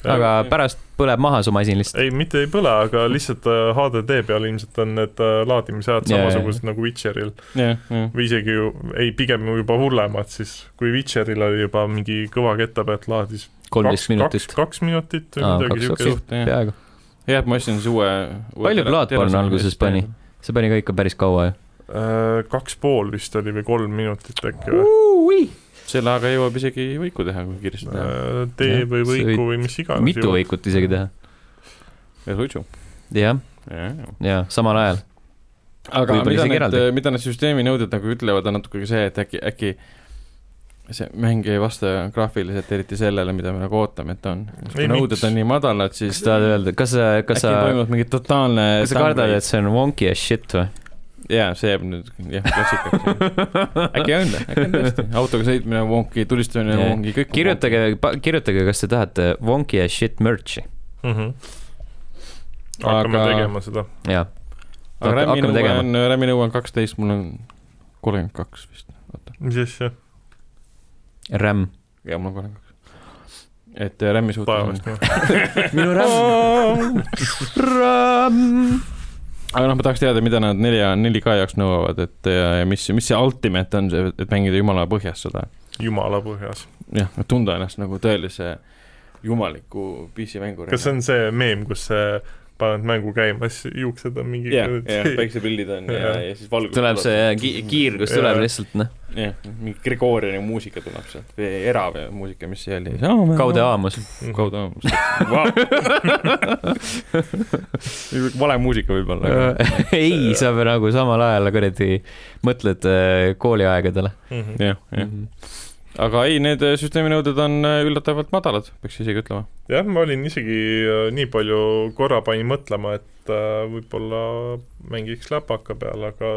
aga ja, pärast põleb maha su masin lihtsalt. ei, mitte ei põle, aga lihtsalt HDD äh, peal ilmselt on need äh, laadimisajad samasugused nagu Witcheril. või isegi ju, ei, pigem juba hullemad siis, kui Witcheril oli juba mingi kõva ketta pealt laadis kolmteist minutit. kaks minutit või midagi siukest. peaaegu. jah, ma ostsin siis uue, uue. palju Bloodborne alguses pani? See pani ka ikka päris kaua ju. Äh, kaks pool vist oli või kolm minutit äkki või? selle ajaga jõuab isegi võiku teha, kui kiiresti teha. Äh, tee Jah, või võiku või mis iganes. mitu. võikut isegi teha. ja suitsu. jah, ja samal ajal. aga Võib-olla mida need mida need süsteemi nõuded nagu ütlevad, on natuke ka see, et äkki, äkki see mäng ei vasta graafiliselt eriti sellele, mida me nagu ootame, et ta on. kui nõuded on nii madalad, siis tahad öelda, kas sa, kas äkki sa, toimub mingi totaalne kas sa kardad, et see on wonky as shit või? jaa, see jääb nüüd jah, klassikaks. äkki on, äkki on tõesti, autoga sõitmine on wonky, tulistamine on Jah. wonky, kõik kirjutage, kirjutage, kas te tahate wonky as shit merch'i. Mhm. hakkame Aga- tegema seda. wonky. aga hakkame nõue on, Rämi nõue on kaksteist, mul on kolmkümmend kaks vist, oota. mis asja? RAM. jaa, mul on kolmkümmend kaks. et äh, Rämi suhtes on minu RAM. RAM. aga noh, ma tahaks teada, mida nad nelja, 4K jaoks nõuavad, et ja, ja mis, mis see ultimate on, see, et mängida jumala põhjas seda. jumala põhjas. jah, tunda ennast nagu tõelise jumaliku PC mängurina. kas see on see meem, kus see paned mängu käima, siis juuksed on mingi jah, jah, päiksepillid on ja, Jah. ja siis valgus tuleb see ki- kiirgus tuleb Jaa. lihtsalt, noh, jah, mingi Gregoriani muusika tuleb sealt või erav muusika, mis see oli. kaude. aamus. kaude aamus. vale muusika võib-olla. ei, sa nagu samal ajal kuradi mõtled äh, kooliaegadele. Mhm. jah, jah. Aga ei, need süsteeminõuded on äh, üllatavalt madalad, peaks isegi ütlema. jah, ma olin isegi äh, nii palju korra panin mõtlema, et äh, võib-olla mängiks läpaka peal, aga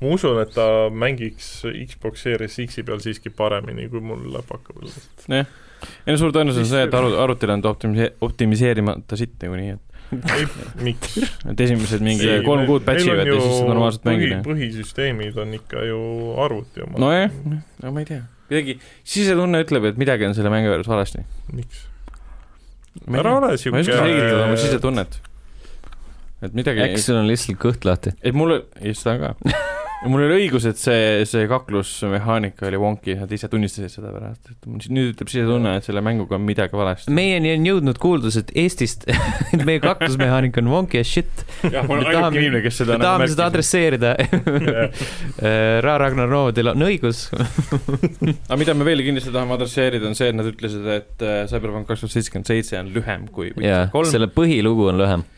ma usun, et ta mängiks Xbox Series X-i peal siiski paremini kui mul läpaka peal. ei no suur tõenäosus on see, et aru, arvutil on ta optimise-, optimiseerimata sitt niikuinii, et ei, miks? et esimesed mingi kolm kuud patch ivad ja siis saad normaalselt mängida. põhisüsteemid on ikka ju arvuti oma. nojah, no ma ei tea, kuidagi sisetunne ütleb, et midagi on selle mängu juures valesti. miks? ära ole ma ei siuke oska selgitada oma sisetunnet. et midagi, äkki sul on lihtsalt kõht lahti? et mul, ei seda ka. mul oli õigus, et see, see kaklusmehaanika oli wonky, nad ise tunnistasid seda pärast, et nüüd ütleb sisetunne, et selle mänguga on midagi valesti. meieni on jõudnud Eestist, et meie kaklusmehaanika on wonky as shit. jah, ma olen ainuke tahame- inimene, kes seda me tahame seda. adresseerida. Ra Ragnar Noodil on õigus. aga mida me veel kindlasti tahame adresseerida, on see, et nad ütlesid, et äh, Cyberpunk kaks tuhat seitsekümmend seitse on lühem kui jaa selle põhilugu on lühem.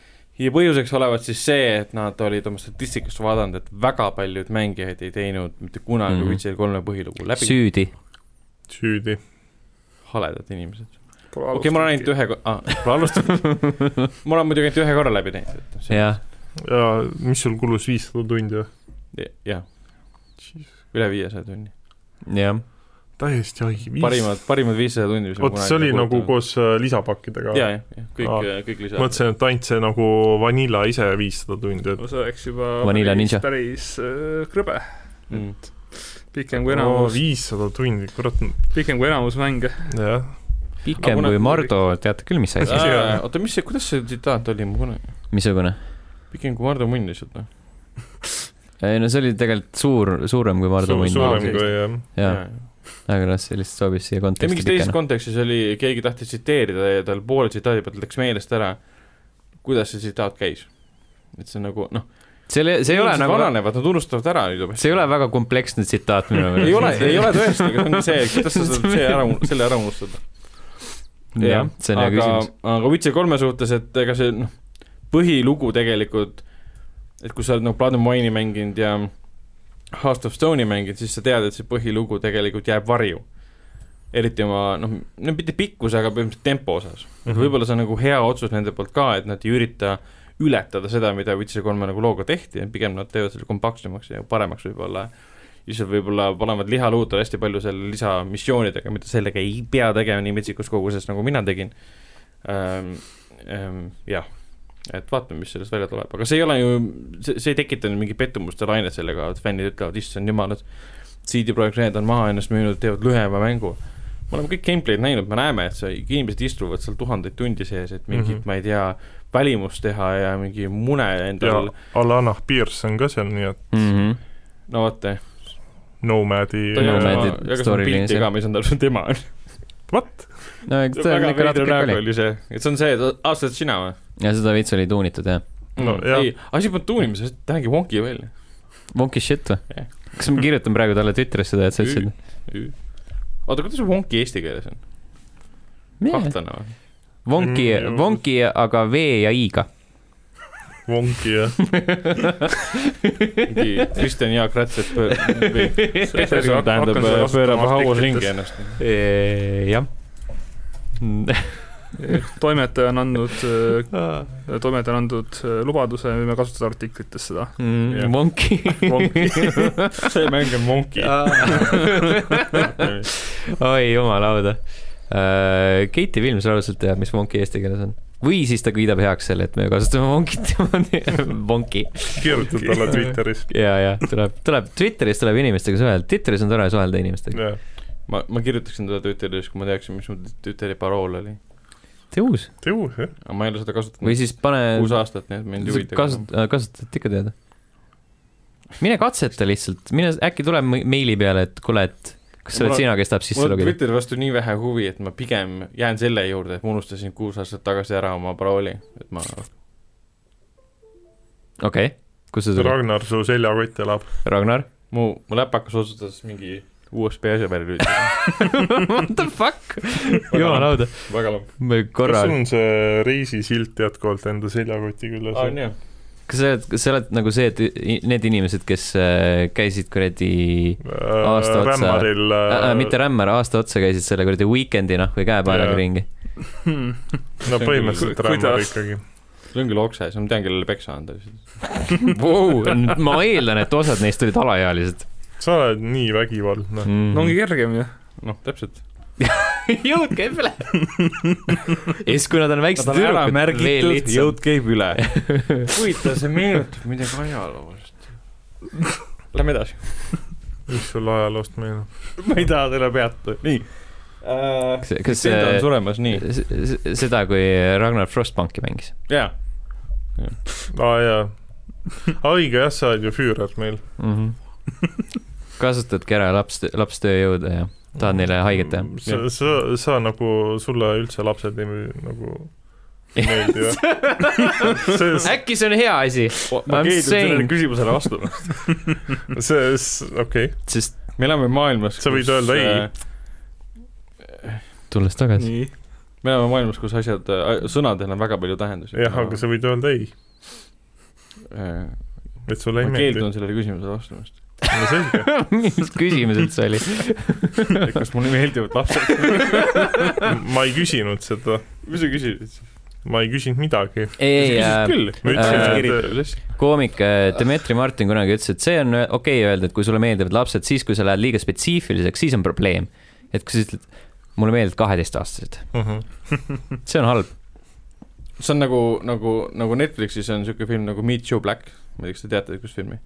Ja põhjuseks olevat siis see, et nad olid oma statistikast vaadanud, et väga paljud mängijaid ei teinud mitte kunagi mm. -hmm. Witcher kolme põhilugu läbi. süüdi. süüdi. haledad inimesed. okei okay,, ma olen ainult ühe aa, pole alustanud. ma olen muidugi ainult ühe korra läbi teinud, et jah, ja mis sul kulus viissada tundi või? jah, üle viiesaja tunni. jah. Täiesti haige. parimad, parimad viissada tundi, mis oot, see oli nagu koos äh, lisapakkidega? ja, jah, kõik ah., kõik lisad. mõtlesin, et ainult see nagu Vanilla ise viissada tundi, et no see oleks juba Vanilla päris, Ninja. päris äh, krõbe, mm.. pikem kui no enamus, viissada tundi, kurat, pikem kui enamus mänge. jah. pikem kui Mardo, teate küll, mis asi. Aa. oota, mis see, kuidas see tsitaat oli, ma kunagi, missugune? pikem kui Mardu munn lihtsalt noh. ei no see oli tegelikult suur, suurem kui Mardu munn. suurem kui jah. jaa, aga noh, see lihtsalt sobis siia ja mingis konteksti teises kontekstis oli, keegi tahtis tsiteerida ja tal poole tsitaadi pealt läks meelest ära, kuidas see tsitaat käis. et see on nagu noh, see ei, see ei ole nagu, vananevad, nad unustavad ära nüüd juba. see ei ole väga kompleksne tsitaat minu meelest. ei ole, ei ole tõesti, aga see on see, kuidas sa saad see ära, selle ära unustada. jah, see on hea aga küsimus., aga Witcher kolme suhtes, et ega see noh, põhilugu tegelikult, et kui sa oled nagu Blood and Wine'i mänginud ja Heart of Stone'i mänginud, siis sa tead, et see põhilugu tegelikult jääb varju. eriti oma noh, no mitte pikkuse, aga põhimõtteliselt tempo osas mm. -hmm. võib-olla see on nagu hea otsus nende poolt ka, et nad ei ürita ületada seda, mida Witcher kolme nagu looga tehti, pigem nad teevad selle kompaktsemaks ja paremaks võib-olla lihtsalt võib-olla panevad liha luuta hästi palju selle lisamissioonidega, mida sellega ei pea tegema nii metsikus koguses, nagu mina tegin ähm,. Ähm, jah, et vaatame, mis sellest välja tuleb, aga see ei ole ju, see, see ei tekitanud mingit pettumuste lainet sellega, et fännid ütlevad, issand jumal, et CD Projekt Red on maha ennast müünud, teevad lühema mängu. me oleme kõik gameplay'd näinud, me näeme, et see, inimesed istuvad seal tuhandeid tundi sees, et mingit mm, Mhm. -hmm. ma ei tea, välimust teha ja mingi mune ja endal, Alana Pierce on ka seal, nii et Mhm. no vaata. Nomadi ta on Nomadi ju, jagas story pilti ka, jah. mis on täpselt tema. What? no eks ta väga ikka natuke see, et see on see, et aastad sina või? Ja seda veits oli tuunitud jah. No, mm. jah. ei, asi polnud tuunimise, ta nägi wonky välja. Wonky shit või Jah.? kas ma kirjutan praegu talle Twitteris seda, et sa ütlesid? oota, kuidas see Wonki eesti keeles on? kahtlane või? Wonki Mm,, Wonki, aga V ja I-ga. Wonki jah, mingi Kristjan Jaak Hakkan tähendab pöörab hauas ringi ennast. jah. toimetaja on andnud, toimetaja on andnud äh, lubaduse, võime kasutada artiklites seda. Jah. Wonki. see mäng on Wonki. oi jumalauda. Keiti Vilms raudselt teab, mis Wonki eesti keeles on. või siis ta kiidab heaks selle, et me kasutame Wonkit Wonki. kirjuta talle Twitteris. ja, ja tuleb, tuleb, Twitteris tuleb inimestega suhelda, Twitteris on tore suhelda inimestega. ma, ma kirjutaksin teda Twitteris, kui ma teaksin, mis mu Twitteri parool oli. Tee uus. tee uus jah. aga ma ei ole seda või kasutanud siis pane, kuus aastat, nii et mind ei huvita. kasut-, kasutad ikka teada. mine katseta lihtsalt, mine äkki tuleb me- meili peale, et kuule, et kas sa oled sina, kes tahab sisse mul on logida. Twitteri vastu nii vähe huvi, et ma pigem jään selle juurde, et ma unustasin kuus aastat tagasi ära oma parooli, et ma okei okay., kus see tuli? Ragnar, su seljakott elab. Ragnar? mu, mu läpakas otsustas mingi USB asja peale lülitada. What the fuck? jumalauda. väga lamp. me kas korra sul, on see reisisilt jätkuvalt enda seljakoti küljes on jah? kas sa oled, kas sa oled nagu see, et need inimesed, kes äh, käisid kuradi aasta otsa- Rämmaril äh,, äh, mitte Rämmar, aasta otsa käisid selle kuradi Weekend'i nahku käepaelaga ringi. no põhimõtteliselt Rämmar ikkagi. see on küll okses, ma tean, kellele peksa anda. Wow, ma eeldan, et osad neist olid alaealised sa oled nii vägivaldne. mm. no ongi kergem ju. noh, täpselt. jõud käib üle. ja siis, kui nad on väiksed tüdrukud, veel lihtsam. jõud käib üle. huvitav, see meenutab midagi ajaloost. Lähme edasi. mis sul ajaloost meenub? ma ei taha selle peatuda, nii uh,. kas, kas Nintendo on see, suremas, nii. seda, kui Ragnar Frostbanki mängis jaa. aa jaa. õige jah, sa oled ju Führer meil. mm? -hmm. Kasutadki ära laps, lapstööjõudu ja tahad neile haiget teha. sa, sa, sa nagu, sulle üldse lapsed ei nagu ei meeldi või? see, äkki see on hea asi, ma keeldun sellele küsimusele vastamast. see, okei okay., sest me elame maailmas, Sa võid öelda ei. tulles tagasi. me elame maailmas, kus asjad, sõnadel on väga palju tähendusi. jah, aga sa võid öelda ei, äh, et sulle ei ma meeldi. keeldun sellele küsimusele vastamast. No selge. mis küsimus üldse oli? kas mulle meeldivad lapsed? ma ei küsinud seda, mis sa küsisid? ma ei küsinud midagi. ei, äh, Äh, koomik äh, Dmitri Martin kunagi ütles, et see on okei okay öelda, et kui sulle meeldivad lapsed, siis kui sa lähed liiga spetsiifiliseks, siis on probleem. et kui sa ütled, mulle meeldivad kaheteistaastased, Mhm. see on halb. see on nagu, nagu, nagu Netflixis on niisugune film nagu Meet Joe Black, ma ei tea, kas te teate, kus filmi?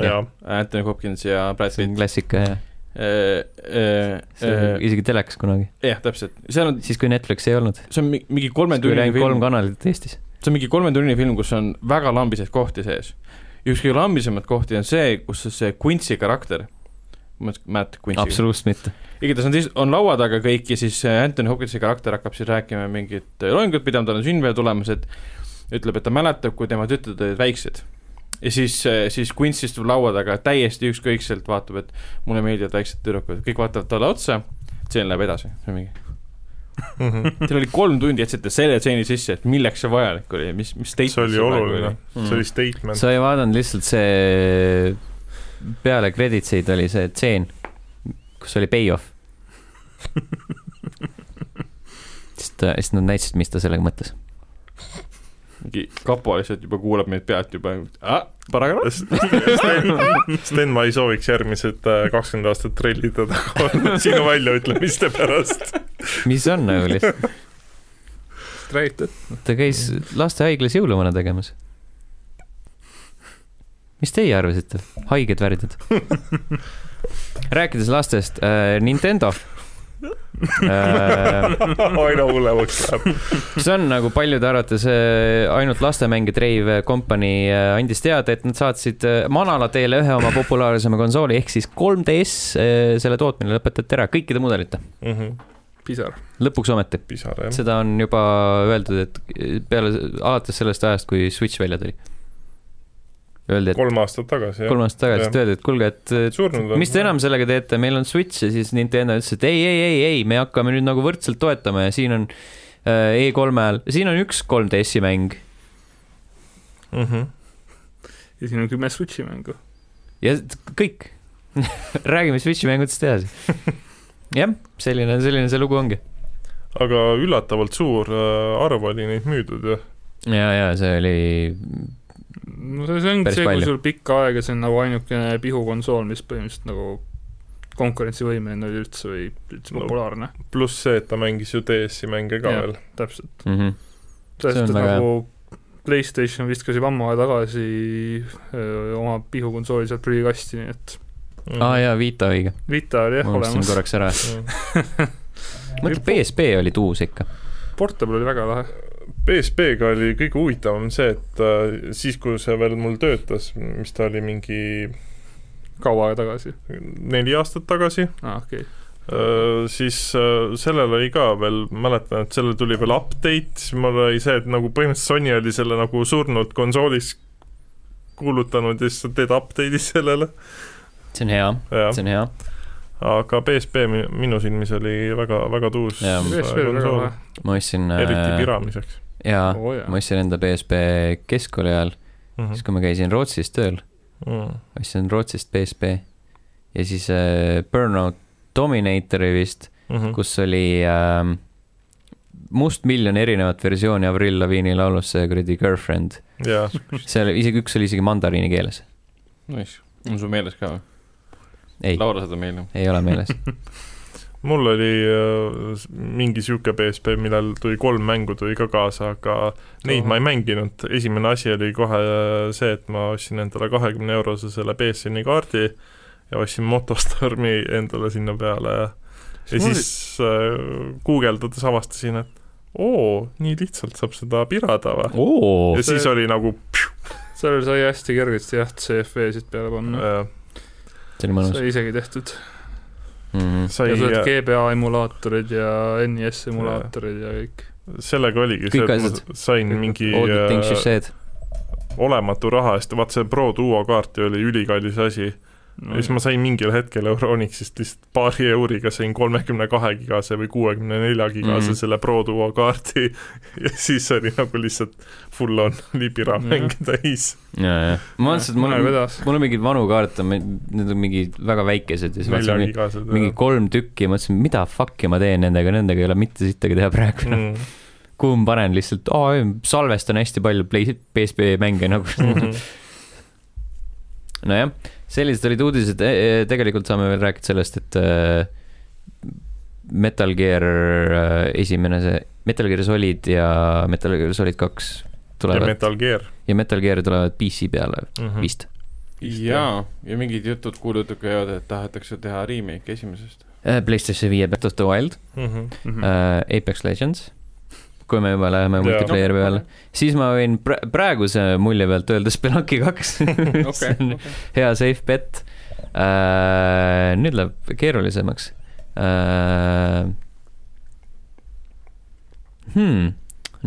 jaa, Anthony Hopkins ja Brad on Pitt. klassika ja see jah, on isegi telekas kunagi, täpselt, seal on, siis kui Netflix ei olnud, see on mi- mingi siis kolmetunnine ainult kolm film, kanalit Eestis. see on mingi kolmetunnine film, kus on väga lambiseid kohti sees. üks kõige lambisemaid kohti on see, kus see Quincy karakter, Matt Quincy, absoluutselt mitte. igatahes nad is- on laua taga kõik ja siis äh, Anthony Hopkinsi karakter hakkab siis rääkima mingit äh, loengut pidama, tal on sünnipäev tulemas, et ütleb, et ta mäletab, kui tema tütred olid väiksed. Ja siis, siis Quincy istub laua taga täiesti ükskõikselt, vaatab, et mulle meeldivad väiksed tüdrukud, kõik vaatavad talle otsa, tseen läheb edasi, see on mingi Mhm. Teil oli kolm tundi jätsite selle stseeni sisse, et milleks see vajalik oli ja mis, mis teist see oli oluline, Mm. see oli statement. sa ei vaadanud lihtsalt see, peale creditseid oli see tseen, kus oli payoff. siis ta, siis nad näitasid, mis ta sellega mõtles. Mingi kapo lihtsalt juba kuulab meid pealt juba ah,, paragrahv. Sten, Sten, ma ei sooviks järgmised äh, kakskümmend aastat trellida sinu väljaütlemiste pärast. mis on nagu lihtsalt, Straight, et ta käis lastehaiglas jõuluvana tegemas. mis teie arvasite, haiged värdjad? rääkides lastest äh,, Nintendo aina hullemaks läheb. see on nagu paljude arvates äh, ainult treiv kompanii äh, andis teada, et nad saatsid äh, manala teele ühe oma populaarsema konsooli ehk siis 3DS, selle tootmine lõpetati ära kõikide mudelite, pisar. lõpuks ometi. Seda on juba öeldud, et peale, alates sellest ajast, kui Switch välja tuli. öeldi, et kolm aastat tagasi, jah. kolm aastat tagasi, et öeldi, et kuulge, et et mis te enam sellega teete, meil on Switch ja siis Nintendo ütles, et ei, ei, ei, ei, me hakkame nüüd nagu võrdselt toetama ja siin on äh, E3-e ajal, siin on üks 3DS-i mäng mm. -hmm. ja siin on kümme Switch'i mängu. ja kõik. räägime Switch'i mängudest edasi. jah, selline, selline see lugu ongi. aga üllatavalt suur äh, arv oli neid müüdud ju. ja, ja see oli, no see, see ongi Päris see, kui sul pikka aega see on nagu ainukene pihukonsool, mis põhimõtteliselt nagu konkurentsivõimeline oli üldse või üldse No. populaarne, pluss see, et ta mängis ju DS-i mänge ka Jah. veel. täpselt. mm. -hmm. on et väga nagu Playstation viskas juba ammu aega tagasi öö, oma pihukonsooli sealt prügikasti, nii et Mhm. aa ah, jaa, Vita õige, Vita oli jah ma unustasin olemas. korraks ära. mõtle, PSP oli tuus ikka. Portable oli väga lahe. PSP-ga oli kõige huvitavam see, et äh, siis, kui see veel mul töötas, mis ta oli mingi kaua aega tagasi. neli aastat tagasi, aa, okei. siis äh, sellel oli ka veel, mäletan, et sellel tuli veel update, siis mul oli see, et nagu põhimõtteliselt Sony oli selle nagu surnud konsoolis kuulutanud ja siis sa teed update'i sellele, see on hea, see on hea. aga PSP mi- minu silmis oli väga, väga tuus ma ostsin eriti piramiseks jaa, oo jaa ma. ostsin enda PSP keskkooli ajal, mm. siis kui ma käisin Rootsis tööl, -hmm. ostsin Rootsist PSP ja siis äh, Burnout Dominatori vist, Mm -hmm. kus oli äh, mustmiljon erinevat versiooni Avril Lavigne'i laulust see kuradi Girlfriend. jaa, seal isegi üks oli isegi mandariini keeles. Nice, on sul meeles ka või? ei, Laura seda meelde. ei ole meeles. mul oli äh, mingi sihuke PSP, millel tuli kolm mängu tuli ka kaasa, aga neid ma ei mänginud, esimene asi oli kohe äh, see, et ma ostsin endale kahekümne eurose selle BSN-i kaardi ja ostsin Motostormi endale sinna peale. Ja ja mul siis äh, guugeldades avastasin, et oo, nii lihtsalt saab seda pirada või? oo ja, siis see- oli nagu sellel sai hästi kergesti jah, CFV-sid peale panna. see oli mõnus. Sai isegi tehtud. mm. -hmm. sai ja sa oled GBA emulaatorid ja NES emulaatorid ja kõik. sellega oligi Kõik see, et asjad. ma sain mingi All the things you äh, said. olematu raha eest, vaat see Pro Duo kaart oli ülikallis asi ja siis ma sain mingil hetkel Euronixist lihtsalt paari euriga sain kolmekümne kahe gigase või kuuekümne nelja gigase Mhm. selle Pro Duo kaardi ja siis oli nagu lihtsalt full on libira mänge täis. ja, ja, ma mõtlesin, et mul on, mul on mingeid vanu kaarte, need on mingi väga väikesed ja siis gigased. mingi kolm tükki ja mõtlesin, mida fuck'i ma teen nendega, nendega ei ole mitte sittagi teha praegu mm.. mm. kuhu ma panen lihtsalt, salvestan hästi palju Play-, PSP mänge nagu mm. -hmm. nojah, sellised olid uudised, tegelikult saame veel rääkida sellest, et äh, Metal Gear äh, esimene, see Metal Gear Solid ja Metal Gear Solid kaks tulevad ja, Metal Gear ja Metal Gear tulevad PC peale mm. -hmm. vist. jaa, ja mingid jutud kuulutud käivad, et tahetakse teha remake esimesest. PlayStation viie Breath of the Wild Mm -hmm. Äh,, Apex Legends, kui me juba läheme multiplayer'i peale, siis ma võin pra- praeguse mulje pealt öelda Spelunky kaks see on hea safe bet äh,. nüüd läheb keerulisemaks äh,. Hmm,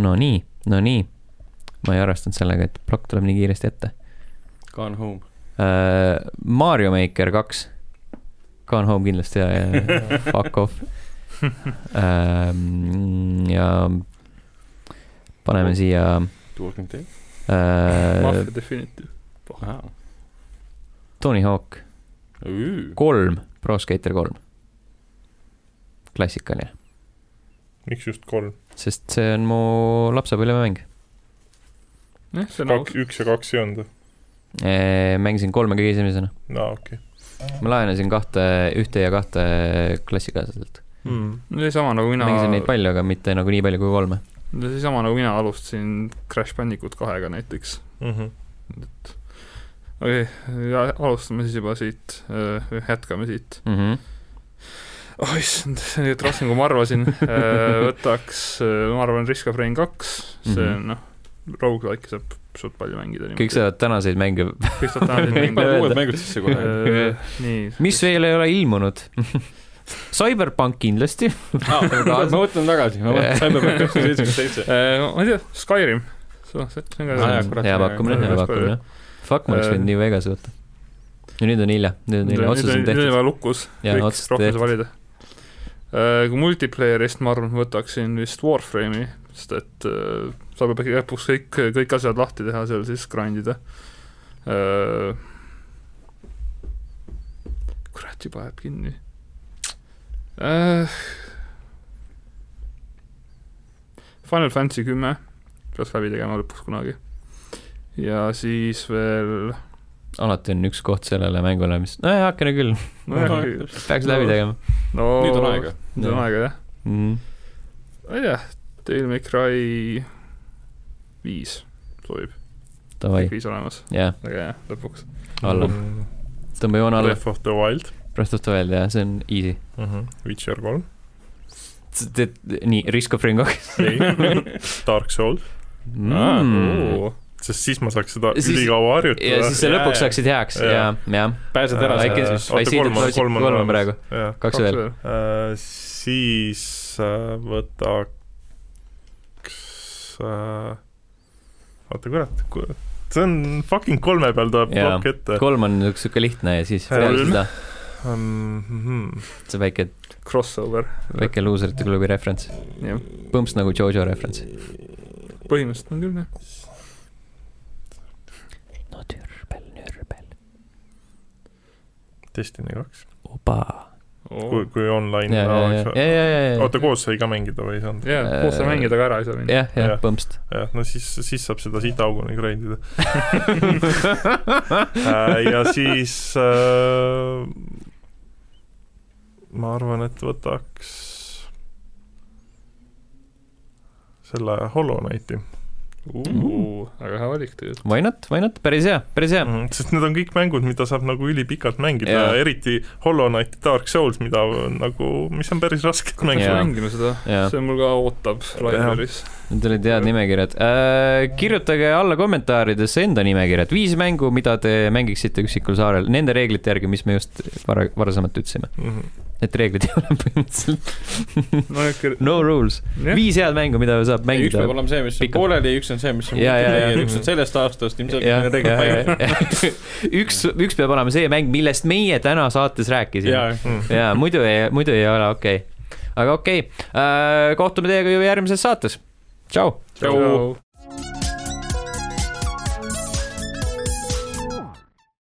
no nii, no nii. ma ei arvestanud sellega, et plokk tuleb nii kiiresti ette Gone home. äh,. Mario Maker kaks, Gone Home kindlasti ja, ja fuck off ähm,. ja paneme siia Talking Tale. äh, Mafia Definitive. Tony Hawk kolm, Pro Skater kolm. klassikaline, miks just kolm? sest see on mu lapsepõlvemäng. jah, see on aus kaks,. üks ja kaks ei olnud? mängisin kolme kõige esimesena, aa, okei. ma laenasin kahte, ühte ja kahte klassikaaslaselt. Mm. see sama nagu mina, mängisin neid palju, aga mitte nagu nii palju kui kolme. See sama nagu mina alustasin Crash Bandicoot kahega näiteks. Mhm. et okei okay,, alustame siis juba siit, jätkame siit. Mm -hmm. oh issand, see on nüüd raskem, kui ma arvasin. võtaks, ma arvan, Risk of Rain kaks, see Mhm. on noh, rogu-like'i saab suht palju mängida. kõik saavad tänaseid mänge, kõik saavad täna Kõik mängida. öelda. uued mängud sisse kohe. nii. mis veel ei ole ilmunud Cyberpunk kindlasti. ma mõtlen tagasi, ma mõtlen Cyberpunk tuhat seitsekümmend seitse. ma ei tea, Skyrim. hea pakkumine, hea pakkumine. Fuck, ma oleks võinud New Vegas võtta. ja nüüd on hilja, nüüd on hilja, otsus on nüüd on tehtud. juba lukus, kõik rohkem tehtud. valida. kui multiplayer'ist ma arvan, võtaksin vist Warframe'i, sest et äh, saab juba lõpuks kõik, kõik asjad lahti teha seal siis grind ida. kurat, juba jääb kinni äh,. Final Fantasy kümme. Peaks läbi tegema lõpuks kunagi. ja siis veel alati on üks koht sellele mängule, mis, nojah, heakene küll, nojah, peaks läbi tegema. No. Nüüd on aega. nüüd on aega jah, mm. ma ei tea, May Cry viis sobib, viis olemas, jah, väga hea lõpuks. alla, tõmba joon alla. Breath of the Wild Breath of the Wild, jah, see on easy. mm, -hmm. Witcher kolm, teed, nii, Risk of Rain kaks ei, Dark Souls, mm.. sest siis ma saaks seda Siis- ülikaua ja harjutada. siis sa lõpuks saaksid heaks ja jah, pääsed ära Väike sealt. siis- I see that logic- kolm on praegu. kaks veel. siis äh, võtaks äh,, oota kurat, see on fucking kolme peal tuleb plokk ette. kolm on siuke lihtne ja siis Kolm. peale seda Mm, see väike, Crossover, väike luuserite klubi referents. jah, põmps nagu Jojo referents. põhimõtteliselt on küll jah. no türbel, nürbel. Destiny kaks, opa. kui, kui online ja, ja, ja, ja, ja, ja. oota, koos sai ka mängida või ei saanud? jah, koos sa mängida ka ära ei saa minna. jah, jah põmst. jah, no siis, siis saab seda sitaauguni grind ida. ja siis äh, ma arvan, et võtaks selle Hollow Knighti väga hea valik tegelikult. Why not, why not, päris hea, päris hea. mm,, sest need on kõik mängud, mida saab nagu ülipikalt mängida ja eriti Hollow Knight Dark Souls, mida nagu, mis on päris raske mängida Jaa. mängime seda, Jaa. see mul ka ootab library's. Need olid head nimekirjad äh,. kirjutage alla kommentaarides enda nimekirjad, viis mängu, mida te mängiksite üksikul saarel, nende reeglite järgi, mis me just vara, varasemalt ütlesime. mm. -hmm. Need reeglid ei ole põhimõtteliselt no ikka, no rules. jah, viis head mängu, mida saab üks mängida peab. olema see, mis on Pikalt. pooleli, üks on see, mis on jaa, jaa. multiplayer, üks on sellest aastast, ilmselt jah, need reeglid paika. üks, üks peab olema see mäng, millest meie täna saates rääkisime. ja muidu ei, muidu ei ole okei okay.. aga okei okay., kohtume teiega ju järgmises saates. tšau. Tšau.